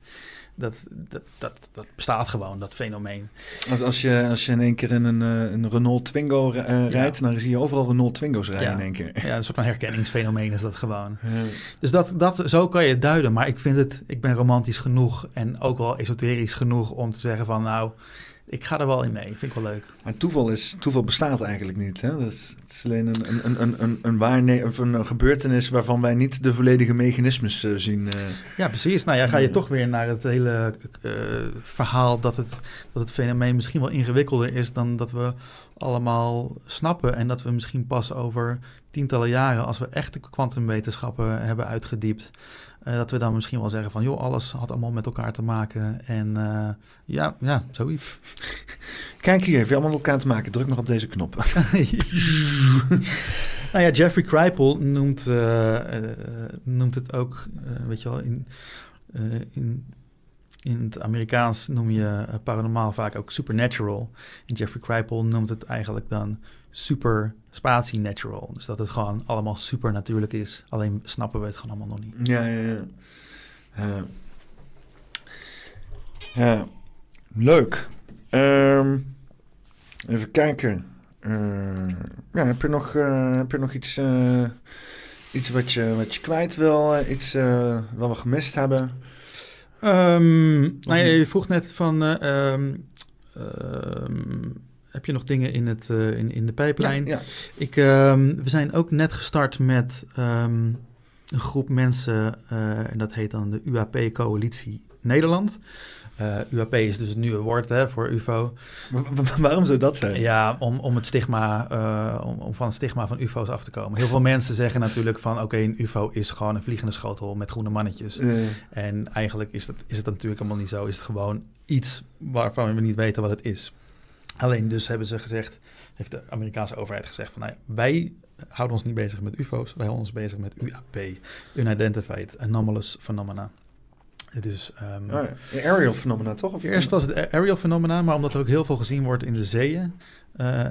Dat, dat, dat, dat bestaat gewoon, dat fenomeen. Als, als, je, als je in één keer in een, uh, een Renault Twingo rijdt, ja. dan zie je overal Renault Twingo's rijden ja. in één keer. Ja, een soort van herkenningsfenomeen is dat gewoon. Ja. Dus dat, dat, zo kan je het duiden. Maar ik vind het, ik ben romantisch genoeg en ook wel esoterisch genoeg om te zeggen van nou ik ga er wel in mee. Vind ik wel leuk. En toeval, is, toeval bestaat eigenlijk niet. Hè? Dat is, het is alleen een, een, een, een, een, waarne of een, gebeurtenis waarvan wij niet de volledige mechanismes uh, zien. Uh, ja, precies. Nou ja, ga je toch weer naar het hele uh, verhaal dat het, dat het fenomeen misschien wel ingewikkelder is dan dat we allemaal snappen. En dat we misschien pas over tientallen jaren, als we echte kwantumwetenschappen hebben uitgediept, uh, dat we dan misschien wel zeggen van, joh, alles had allemaal met elkaar te maken. En uh, ja, ja, zoiets. Kijk hier, heeft allemaal met elkaar te maken. Druk nog op deze knop. nou ja, Jeffrey Kripal noemt, uh, noemt het ook, weet je wel, in, in in het Amerikaans noem je paranormaal vaak ook supernatural. En Jeffrey Kripal noemt het eigenlijk dan super spatie natural. Dus dat het gewoon allemaal super natuurlijk is. Alleen snappen we het gewoon allemaal nog niet. Ja, ja, ja. Uh, ja. Leuk. Um, even kijken. Uh, ja, heb je nog, uh, heb je nog iets, iets wat, je, wat je kwijt wil? iets wat we gemist hebben? Um, nou ja, je vroeg net van... Um, heb je nog dingen in, het, uh, in, in de pijplijn? Ja, Ik, um, we zijn ook net gestart met um, een groep mensen, uh, en dat heet dan de UAP-coalitie Nederland. Uh, UAP is dus het nieuwe woord hè, voor UFO. Waarom zou dat zijn? Ja, om, om, het stigma, uh, om, om, van het stigma van UFO's af te komen. Heel veel mensen zeggen natuurlijk van... oké, een UFO is gewoon een vliegende schotel met groene mannetjes. Uh. En eigenlijk is, dat, is het natuurlijk helemaal niet zo. Is het gewoon iets waarvan we niet weten wat het is. Alleen dus hebben ze gezegd, heeft de Amerikaanse overheid gezegd van nou, wij houden ons niet bezig met UFO's, wij houden ons bezig met UAP, Unidentified Anomalous Phenomena. Dus, um, oh ja. Aerial phenomena, toch? Of eerst was het aerial phenomena, maar omdat er ook heel veel gezien wordt in de zeeën, uh, uh,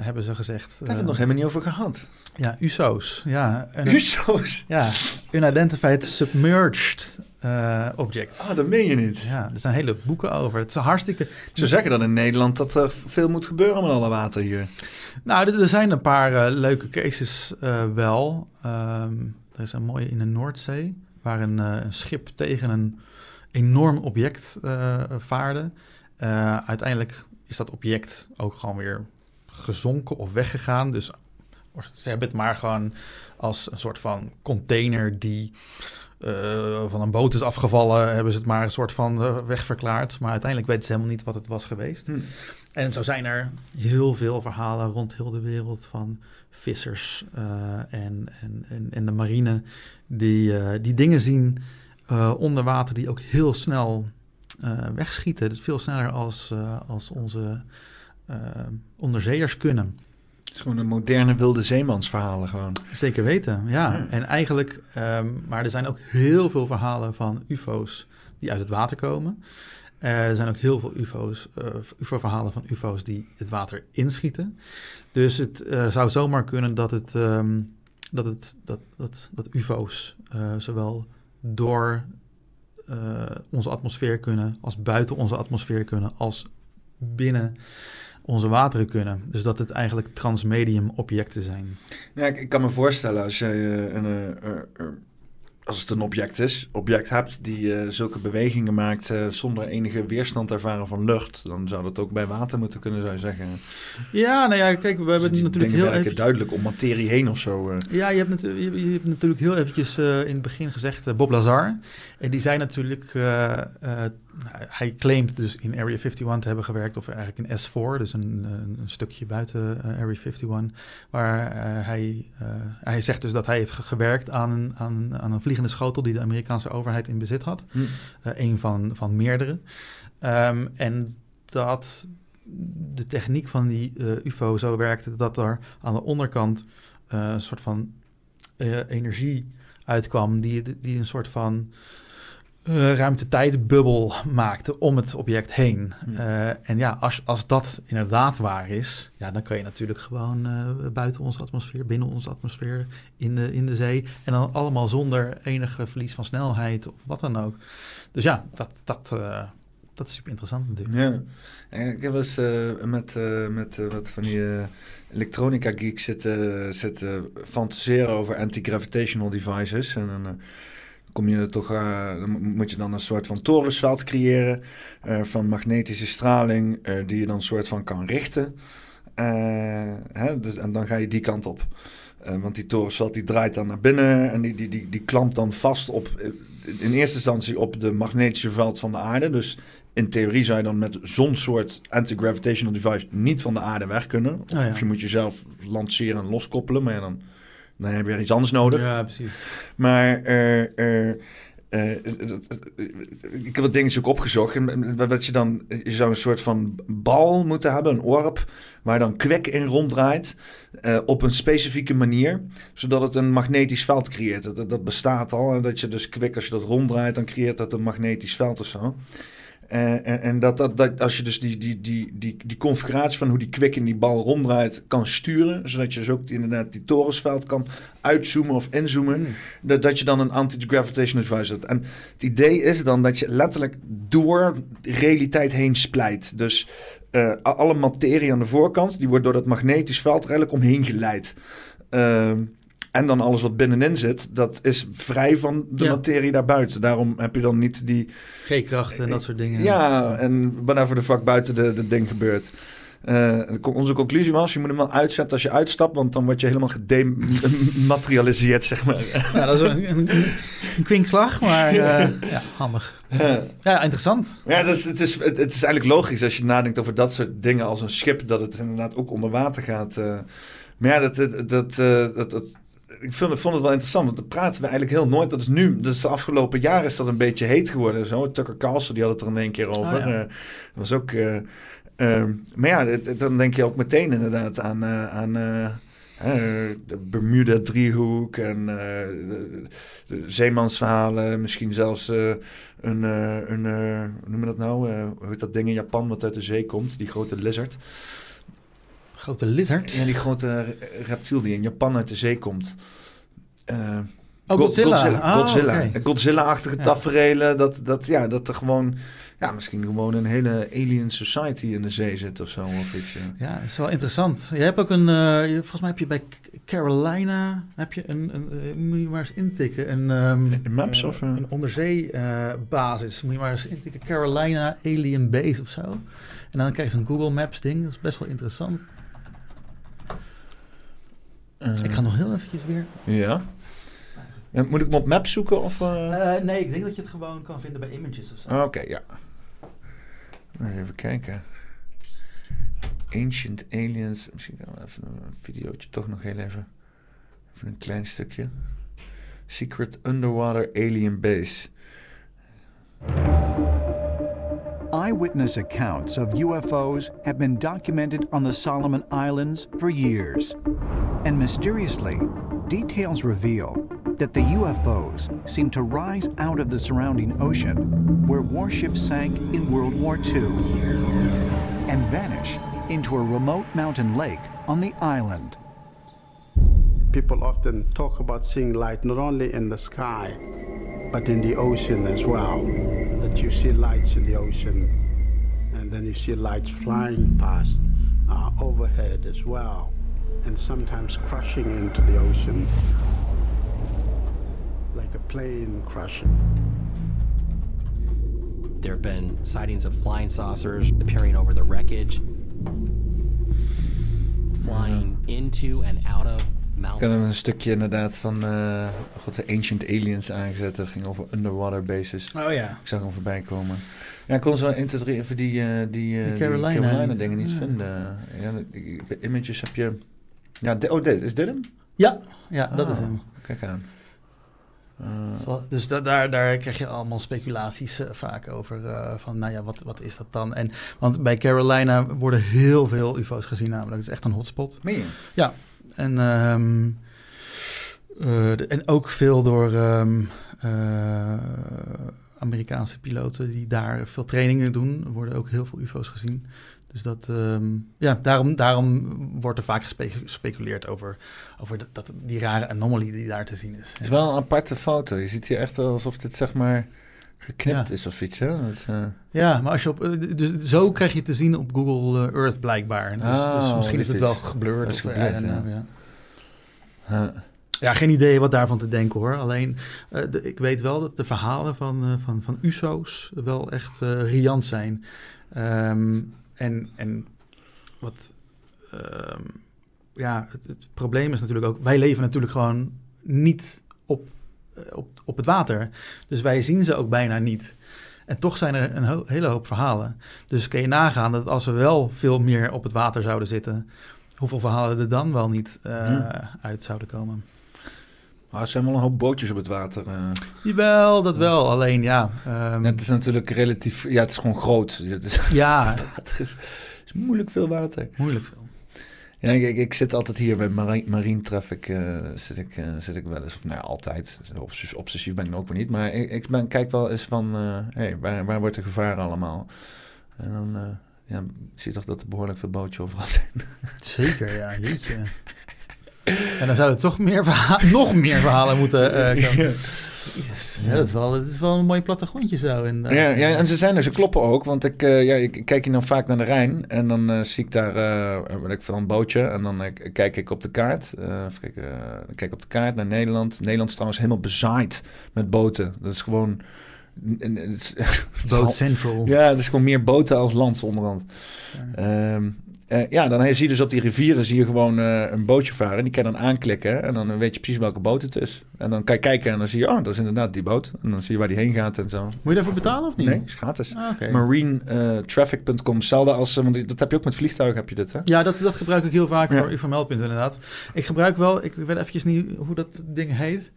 hebben ze gezegd... Daar hebben we het nog helemaal niet over gehad. Ja, USO's. Ja, USO's? Ja, Unidentified Submerged uh, Objects. Ah, dat meen je niet. Ja, er zijn hele boeken over. Het is hartstikke... Ze zeggen dan in Nederland dat er veel moet gebeuren met alle water hier. Nou, er zijn een paar leuke cases wel. Um, er is een mooie in de Noordzee, waar een, een schip tegen een enorm object vaarde. uiteindelijk is dat object ook gewoon weer gezonken of weggegaan. Dus ze hebben het maar gewoon als een soort van container die uh, van een boot is afgevallen, hebben ze het maar een soort van uh, wegverklaard. Maar uiteindelijk weten ze helemaal niet wat het was geweest. Hm. En zo zijn er heel veel verhalen rond heel de wereld van vissers uh, en, en, en, en, de marine die, die dingen zien onder water die ook heel snel wegschieten. Dus veel sneller als, als onze onderzeeërs kunnen. Het is gewoon een moderne wilde zeemansverhalen gewoon. Zeker weten, ja. ja. En eigenlijk, um, maar er zijn ook heel veel verhalen van ufo's die uit het water komen. Uh, er zijn ook heel veel ufo's, uh, ufo-verhalen van ufo's die het water inschieten. Dus het uh, zou zomaar kunnen dat het, um, dat, het dat, dat, dat ufo's zowel door onze atmosfeer kunnen, als buiten onze atmosfeer kunnen, als binnen onze wateren kunnen. Dus dat het eigenlijk transmedium objecten zijn. Ja, ik, ik kan me voorstellen als je uh, een, uh, uh, als het een object is, object hebt die uh, zulke bewegingen maakt zonder enige weerstand ervaren van lucht, dan zou dat ook bij water moeten kunnen, zou je zeggen. Ja, nou ja, kijk, we hebben dus natuurlijk heel even... duidelijk om materie heen of zo. Ja, je hebt, je, je hebt natuurlijk heel eventjes in het begin gezegd Bob Lazar. En die zei natuurlijk, hij claimt dus in Area 51 te hebben gewerkt, of eigenlijk in S4, dus een, een stukje buiten Area 51, waar hij, hij zegt dus dat hij heeft gewerkt aan, aan, aan een vliegende schotel die de Amerikaanse overheid in bezit had. Uh, een van, van meerdere. Um, en dat de techniek van die uh, UFO zo werkte dat er aan de onderkant uh, een soort van energie uitkwam die, die een soort van uh, ruimte-tijdbubbel maakte om het object heen. Uh, en ja, als, als dat inderdaad waar is, ja, dan kan je natuurlijk gewoon uh, buiten onze atmosfeer, binnen onze atmosfeer, in de, in de zee. En dan allemaal zonder enige verlies van snelheid of wat dan ook. Dus ja, dat, dat, dat is super interessant natuurlijk. Ja, en ik heb eens met, met wat van die elektronica geeks zitten, zitten fantaseren over anti-gravitational devices. En dan kom je er toch, uh, dan moet je dan een soort van torensveld creëren uh, van magnetische straling, uh, die je dan een soort van kan richten. Hè, dus, en dan ga je die kant op. want die torensveld die draait dan naar binnen en die, die, die, die klampt dan vast op, in eerste instantie op de magnetische veld van de aarde. Dus in theorie zou je dan met zo'n soort anti-gravitational device niet van de aarde weg kunnen. Of, Oh ja. of je moet jezelf lanceren en loskoppelen, maar ja, dan, dan heb je weer iets anders nodig. Ja, precies. Maar eh, eh, eh, ik heb wat dingetjes ook opgezocht. En Wat je dan, je zou een soort van bal moeten hebben, een orb, waar dan kwik in ronddraait eh, op een specifieke manier, zodat het een magnetisch veld creëert. Dat, dat bestaat al. En dat je dus kwik, als je dat ronddraait, dan creëert dat een magnetisch veld of zo. En, en dat, dat, dat als je dus die, die, die, die, die configuratie van hoe die kwik in die bal ronddraait kan sturen, zodat je dus ook inderdaad die torensveld kan uitzoomen of inzoomen, dat, dat je dan een anti-gravitational device hebt. En het idee is dan dat je letterlijk door de realiteit heen splijt. Dus eh, alle materie aan de voorkant, die wordt door dat magnetisch veld er eigenlijk omheen geleid. Ehm, en dan alles wat binnenin zit, dat is vrij van de Ja. materie daarbuiten. Daarom heb je dan niet die... G-kracht en dat soort dingen. Ja, en whatever de fuck buiten de, de ding gebeurt. Eh, onze conclusie was, je moet hem wel uitzetten als je uitstapt, want dan word je helemaal gedematerialiseerd, zeg maar. Ja, dat is een, een, een kwinkslag, maar eh, ja, handig. Ja, interessant. Ja, dus het, is, het, het is eigenlijk logisch als je nadenkt over dat soort dingen als een schip, dat het inderdaad ook onder water gaat. eh. maar ja, dat, dat, dat, dat, dat- ik vond, vond het wel interessant, want daar praten we eigenlijk heel nooit. Dat is nu, dus de afgelopen jaren is dat een beetje heet geworden. Zo. Tucker Carlson, die had het er in één keer over. Oh, ja. Eh, dat was ook... eh, eh, maar ja, dan denk je ook meteen inderdaad aan... eh, aan de Bermuda-driehoek en de, de zeemansverhalen. Misschien zelfs een, een hoe noem je dat nou? Hoe heet dat ding in Japan wat uit de zee komt? Die grote lizard. Grote lizard. Ja, die grote re- reptiel die in Japan uit de zee komt. Eh, Oh, Go- Godzilla. Oh, oké. Godzilla-achtige Ja. tafereelen. Dat, dat, ja, dat er gewoon... Ja, misschien gewoon een hele alien society in de zee zit of zo. Of iets, ja. Ja, dat is wel interessant. Je hebt ook een, je- volgens mij heb je bij Carolina, heb je een, een eh, moet je maar eens intikken, een, ehm, In maps of, een onderzee eh, basis. Moet je maar eens intikken, Carolina Alien Base of zo. En dan krijg je zo'n Google Maps ding, dat is best wel interessant. Eh, Ik ga nog heel eventjes weer. Ja. Ja, Moet ik hem op maps zoeken? Of, eh? Eh, nee, ik denk dat je het gewoon kan vinden bij Images of zo. Oké, ja. Nou, Even kijken. Ancient Aliens. Misschien gaan we even een videootje toch nog heel even. Even een klein stukje. Secret Underwater Alien Base. Eyewitness accounts of UFOs have been documented on the Solomon Islands for years. And mysteriously, details reveal that the UFOs seem to rise out of the surrounding ocean where warships sank in World War II and vanish into a remote mountain lake on the island. People often talk about seeing light not only in the sky, but in the ocean as well. That you see lights in the ocean, and then you see lights flying past uh, overhead as well, and sometimes crashing into the ocean, like a plane crashing. There have been sightings of flying saucers appearing over the wreckage, flying into and out of Ik mountains. had een stukje inderdaad van eh God, de Ancient Aliens aangezet. Dat ging over underwater bases. Oh ja. Ik zag hem voorbij komen. Ja, ik kon zo 1, 2, 3 even die, eh, die, Die die Carolina, dingen niet ja. vinden. Ja, die- bij images heb je... Ja, oh, dit, is dit hem? Ja, ja dat Ah, is hem. Kijk aan. Dus da- daar, daar krijg je allemaal speculaties vaak over. van, nou ja, wat, wat is dat dan? En, want bij Carolina worden heel veel UFO's gezien, namelijk. Het is echt een hotspot. Meen je? Ja. En, ehm, eh, en ook veel door ehm, eh, Amerikaanse piloten die daar veel trainingen doen. Worden ook heel veel UFO's gezien. Dus dat, ehm, ja, daarom, daarom wordt er vaak gespe- gespeculeerd over, over dat, dat, die rare anomalie die daar te zien is. Het is wel een aparte foto. Je ziet hier echt alsof dit zeg maar geknipt Ja. is of iets. Hè? Dat eh, Ja, maar als je op, eh, dus zo krijg je te zien op Google eh, Earth blijkbaar. Dus, Ah, dus misschien is het wel geblurred. of, ja. ja. Huh. Ja, geen idee wat daarvan te denken hoor. Alleen, uh, de, ik weet wel dat de verhalen van, uh, van, van USO's wel echt riant zijn. Um, en, en wat... Um, ja, het, het, probleem is natuurlijk ook... Wij leven natuurlijk gewoon niet op, op, op het water. Dus wij zien ze ook bijna niet. En toch zijn er een ho hele hoop verhalen. Dus kun je nagaan dat als we wel veel meer op het water zouden zitten... hoeveel verhalen er dan wel niet ja. uit zouden komen. Maar er zijn wel een hoop bootjes op het water. Uh. Jawel, dat wel. Alleen ja. Um... het is natuurlijk relatief. Ja, het is gewoon groot. Het is, ja. het is, is, moeilijk veel water. Moeilijk veel. Ja, ik, ik zit altijd hier bij Marine, marine Traffic. Uh, zit, ik, uh, zit ik wel eens. Of nou ja, altijd. Obsessief ben ik ook weer niet. Maar ik, ik ben, kijk wel eens van. hey, waar, waar wordt er gevaren allemaal? En dan ja, zie je toch dat er behoorlijk veel bootjes overal zijn. Zeker, ja. Jeetje. En dan zouden er toch meer verhalen, nog meer verhalen moeten uh, komen. Ja, dat, is wel, dat is wel een mooi plattegrondje zo. In, uh, ja, ja, en ze zijn er, ze kloppen ook. Want ik, uh, ja, ik kijk hier dan vaak naar de Rijn. En dan uh, zie ik daar uh, ik van een bootje. En dan kijk ik op de kaart. kijk, dan kijk ik op de kaart naar Nederland. Nederland is trouwens helemaal bezaaid met boten. Dat is gewoon... Boat Central. Ja, het is gewoon meer boten als land onderhand. Ja. Um, uh, ja, dan zie je dus op die rivieren zie je gewoon uh, een bootje varen. Die kan je dan aanklikken en dan weet je precies welke boot het is. En dan kan je kijken en dan zie je, oh, dat is inderdaad die boot. En dan zie je waar die heen gaat en zo. Moet je daarvoor betalen of niet? Nee, is gratis. Ah, okay. Marinetraffic.com, hetzelfde als, want dat heb je ook met vliegtuigen, heb je dit, hè? Ja, dat, dat gebruik ik heel vaak ja. voor informelpunten inderdaad. Ik gebruik wel, ik weet eventjes niet hoe dat ding heet.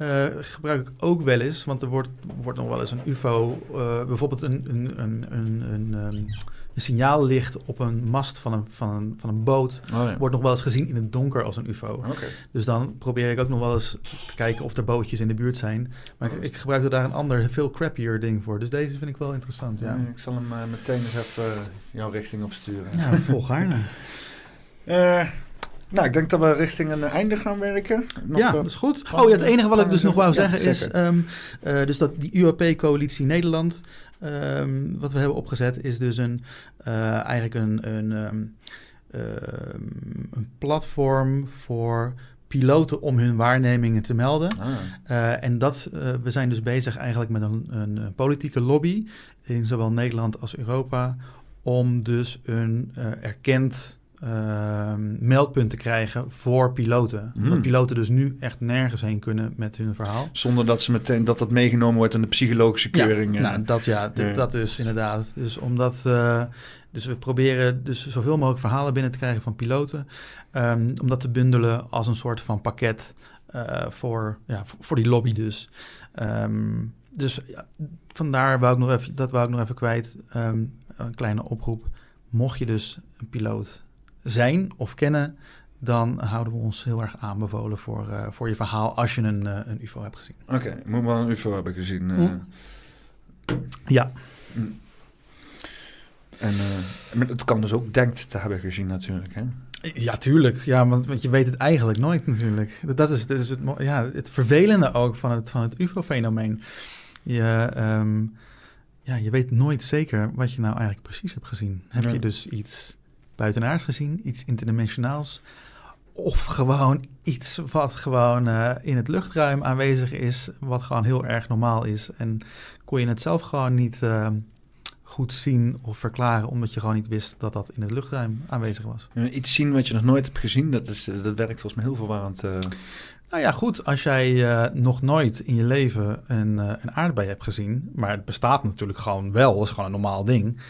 Uh, gebruik ik ook wel eens, want er wordt, wordt nog wel eens een UFO, bijvoorbeeld een, een, een, een, een um, een signaallicht op een mast van een, van een, van een boot oh, ja. wordt nog wel eens gezien in het donker als een UFO. Okay. Dus dan probeer ik ook nog wel eens te kijken of er bootjes in de buurt zijn. Maar ik, ik gebruik er daar een ander, veel crappier ding voor. Dus deze vind ik wel interessant. Ja. ik zal hem uh, meteen eens even uh, jouw richting opsturen. Ja, volgaarne. uh, nou, ik denk dat we richting een einde gaan werken. Nog ja, dat is goed. Oh ja, het enige wat ik dus nog wou zeggen ja, is... Um, uh, dus dat die UAP-coalitie Nederland... Um, wat we hebben opgezet is dus een... Uh, eigenlijk een, een, um, een platform voor piloten om hun waarnemingen te melden. Ah. Uh, en dat, uh, we zijn dus bezig eigenlijk met een, een, politieke lobby... in zowel Nederland als Europa... om dus een uh, erkend uh, meldpunten krijgen voor piloten. Mm. Dat piloten dus nu echt nergens heen kunnen met hun verhaal. Zonder dat ze meteen dat dat meegenomen wordt in de psychologische keuring. Ja, nou, dat ja, ja. dat dus inderdaad. Dus omdat uh, dus we proberen dus zoveel mogelijk verhalen binnen te krijgen van piloten, um, om dat te bundelen als een soort van pakket uh, voor, ja, voor die lobby dus. Um, dus ja, vandaar wou ik nog even, dat wou ik nog even kwijt. Um, een kleine oproep. Mocht je dus een piloot zijn of kennen, dan houden we ons heel erg aanbevolen voor, uh, voor je verhaal als je een, uh, een UFO hebt gezien. Oké, okay, moet wel een UFO hebben gezien. Uh... Mm. Ja. Mm. En het kan dus ook denkt te hebben gezien natuurlijk, hè? Ja, tuurlijk. Ja, want, want je weet het eigenlijk nooit natuurlijk. Dat is, dat is het, ja, het vervelende ook van het, van het UFO-fenomeen. Je, um, ja, je weet nooit zeker wat je nou eigenlijk precies hebt gezien. Heb ja. je dus iets buitenaards gezien, iets interdimensionaals. Of gewoon iets wat gewoon uh, in het luchtruim aanwezig is, wat gewoon heel erg normaal is. En kon je het zelf gewoon niet uh, goed zien of verklaren, omdat je gewoon niet wist dat dat in het luchtruim aanwezig was. Iets zien wat je nog nooit hebt gezien, dat, is, dat werkt volgens mij heel verwarrend. Uh... Nou ja, goed, als jij uh, nog nooit in je leven een, uh, een aardbei hebt gezien, maar het bestaat natuurlijk gewoon wel, dat is gewoon een normaal ding.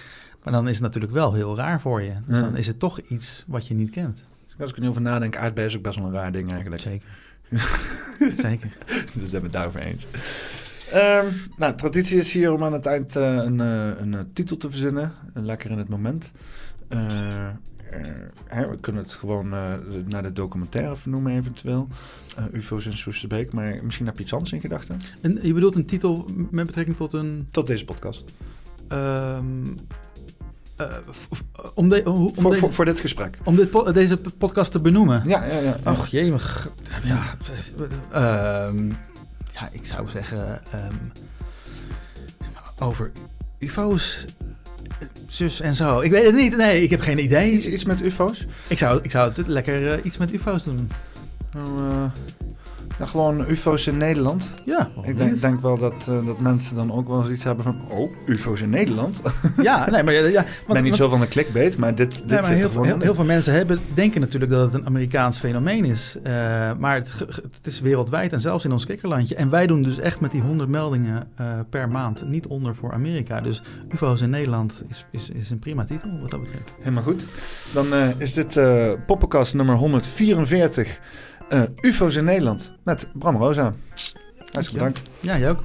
Maar dan is het natuurlijk wel heel raar voor je. Dus ja. dan is het toch iets wat je niet kent. Als ik er nu over nadenk, aardbei is ook best wel een raar ding eigenlijk. Zeker. Zeker. dus zijn we het daarover eens. Um, nou, traditie is hier om aan het eind uh, een, uh, een uh, titel te verzinnen. Lekker in het moment. Hè, we kunnen het gewoon naar de documentaire vernoemen eventueel. UFO's in Soesterbeek. Maar misschien heb je iets anders in gedachten? En je bedoelt een titel met betrekking tot een... Tot deze podcast. Um, uh, om, de, om voor, deze, voor, voor, dit gesprek. Om dit po deze podcast te benoemen. Ja, ja, ja. Ach, jemig. Ja, um, ja, ik zou zeggen... Um, over ufo's, zus en zo. Ik weet het niet. Nee, ik heb geen idee. Iets, iets met ufo's? Ik zou, ik zou het lekker uh, iets met ufo's doen. Nou, gewoon UFO's in Nederland. Ja, Ik denk, denk wel dat, eh, dat mensen dan ook wel eens iets hebben van... Oh, UFO's in Nederland? Ja, nee, maar ja, ja, Ik ben niet zo van een clickbait, maar dit, dit Nee, maar zit er heel, gewoon heel, in. heel veel mensen hebben, denken natuurlijk dat het een Amerikaans fenomeen is. Eh, maar het, het is wereldwijd en zelfs in ons kikkerlandje. En wij doen dus echt met die 100 meldingen eh, per maand niet onder voor Amerika. Dus UFO's in Nederland is, is, is een prima titel wat dat betreft. Helemaal goed. Dan is dit poppenkast nummer 144. Eh, UFO's in Nederland met Bram Rosa. Hartstikke bedankt. Ja, jij ook.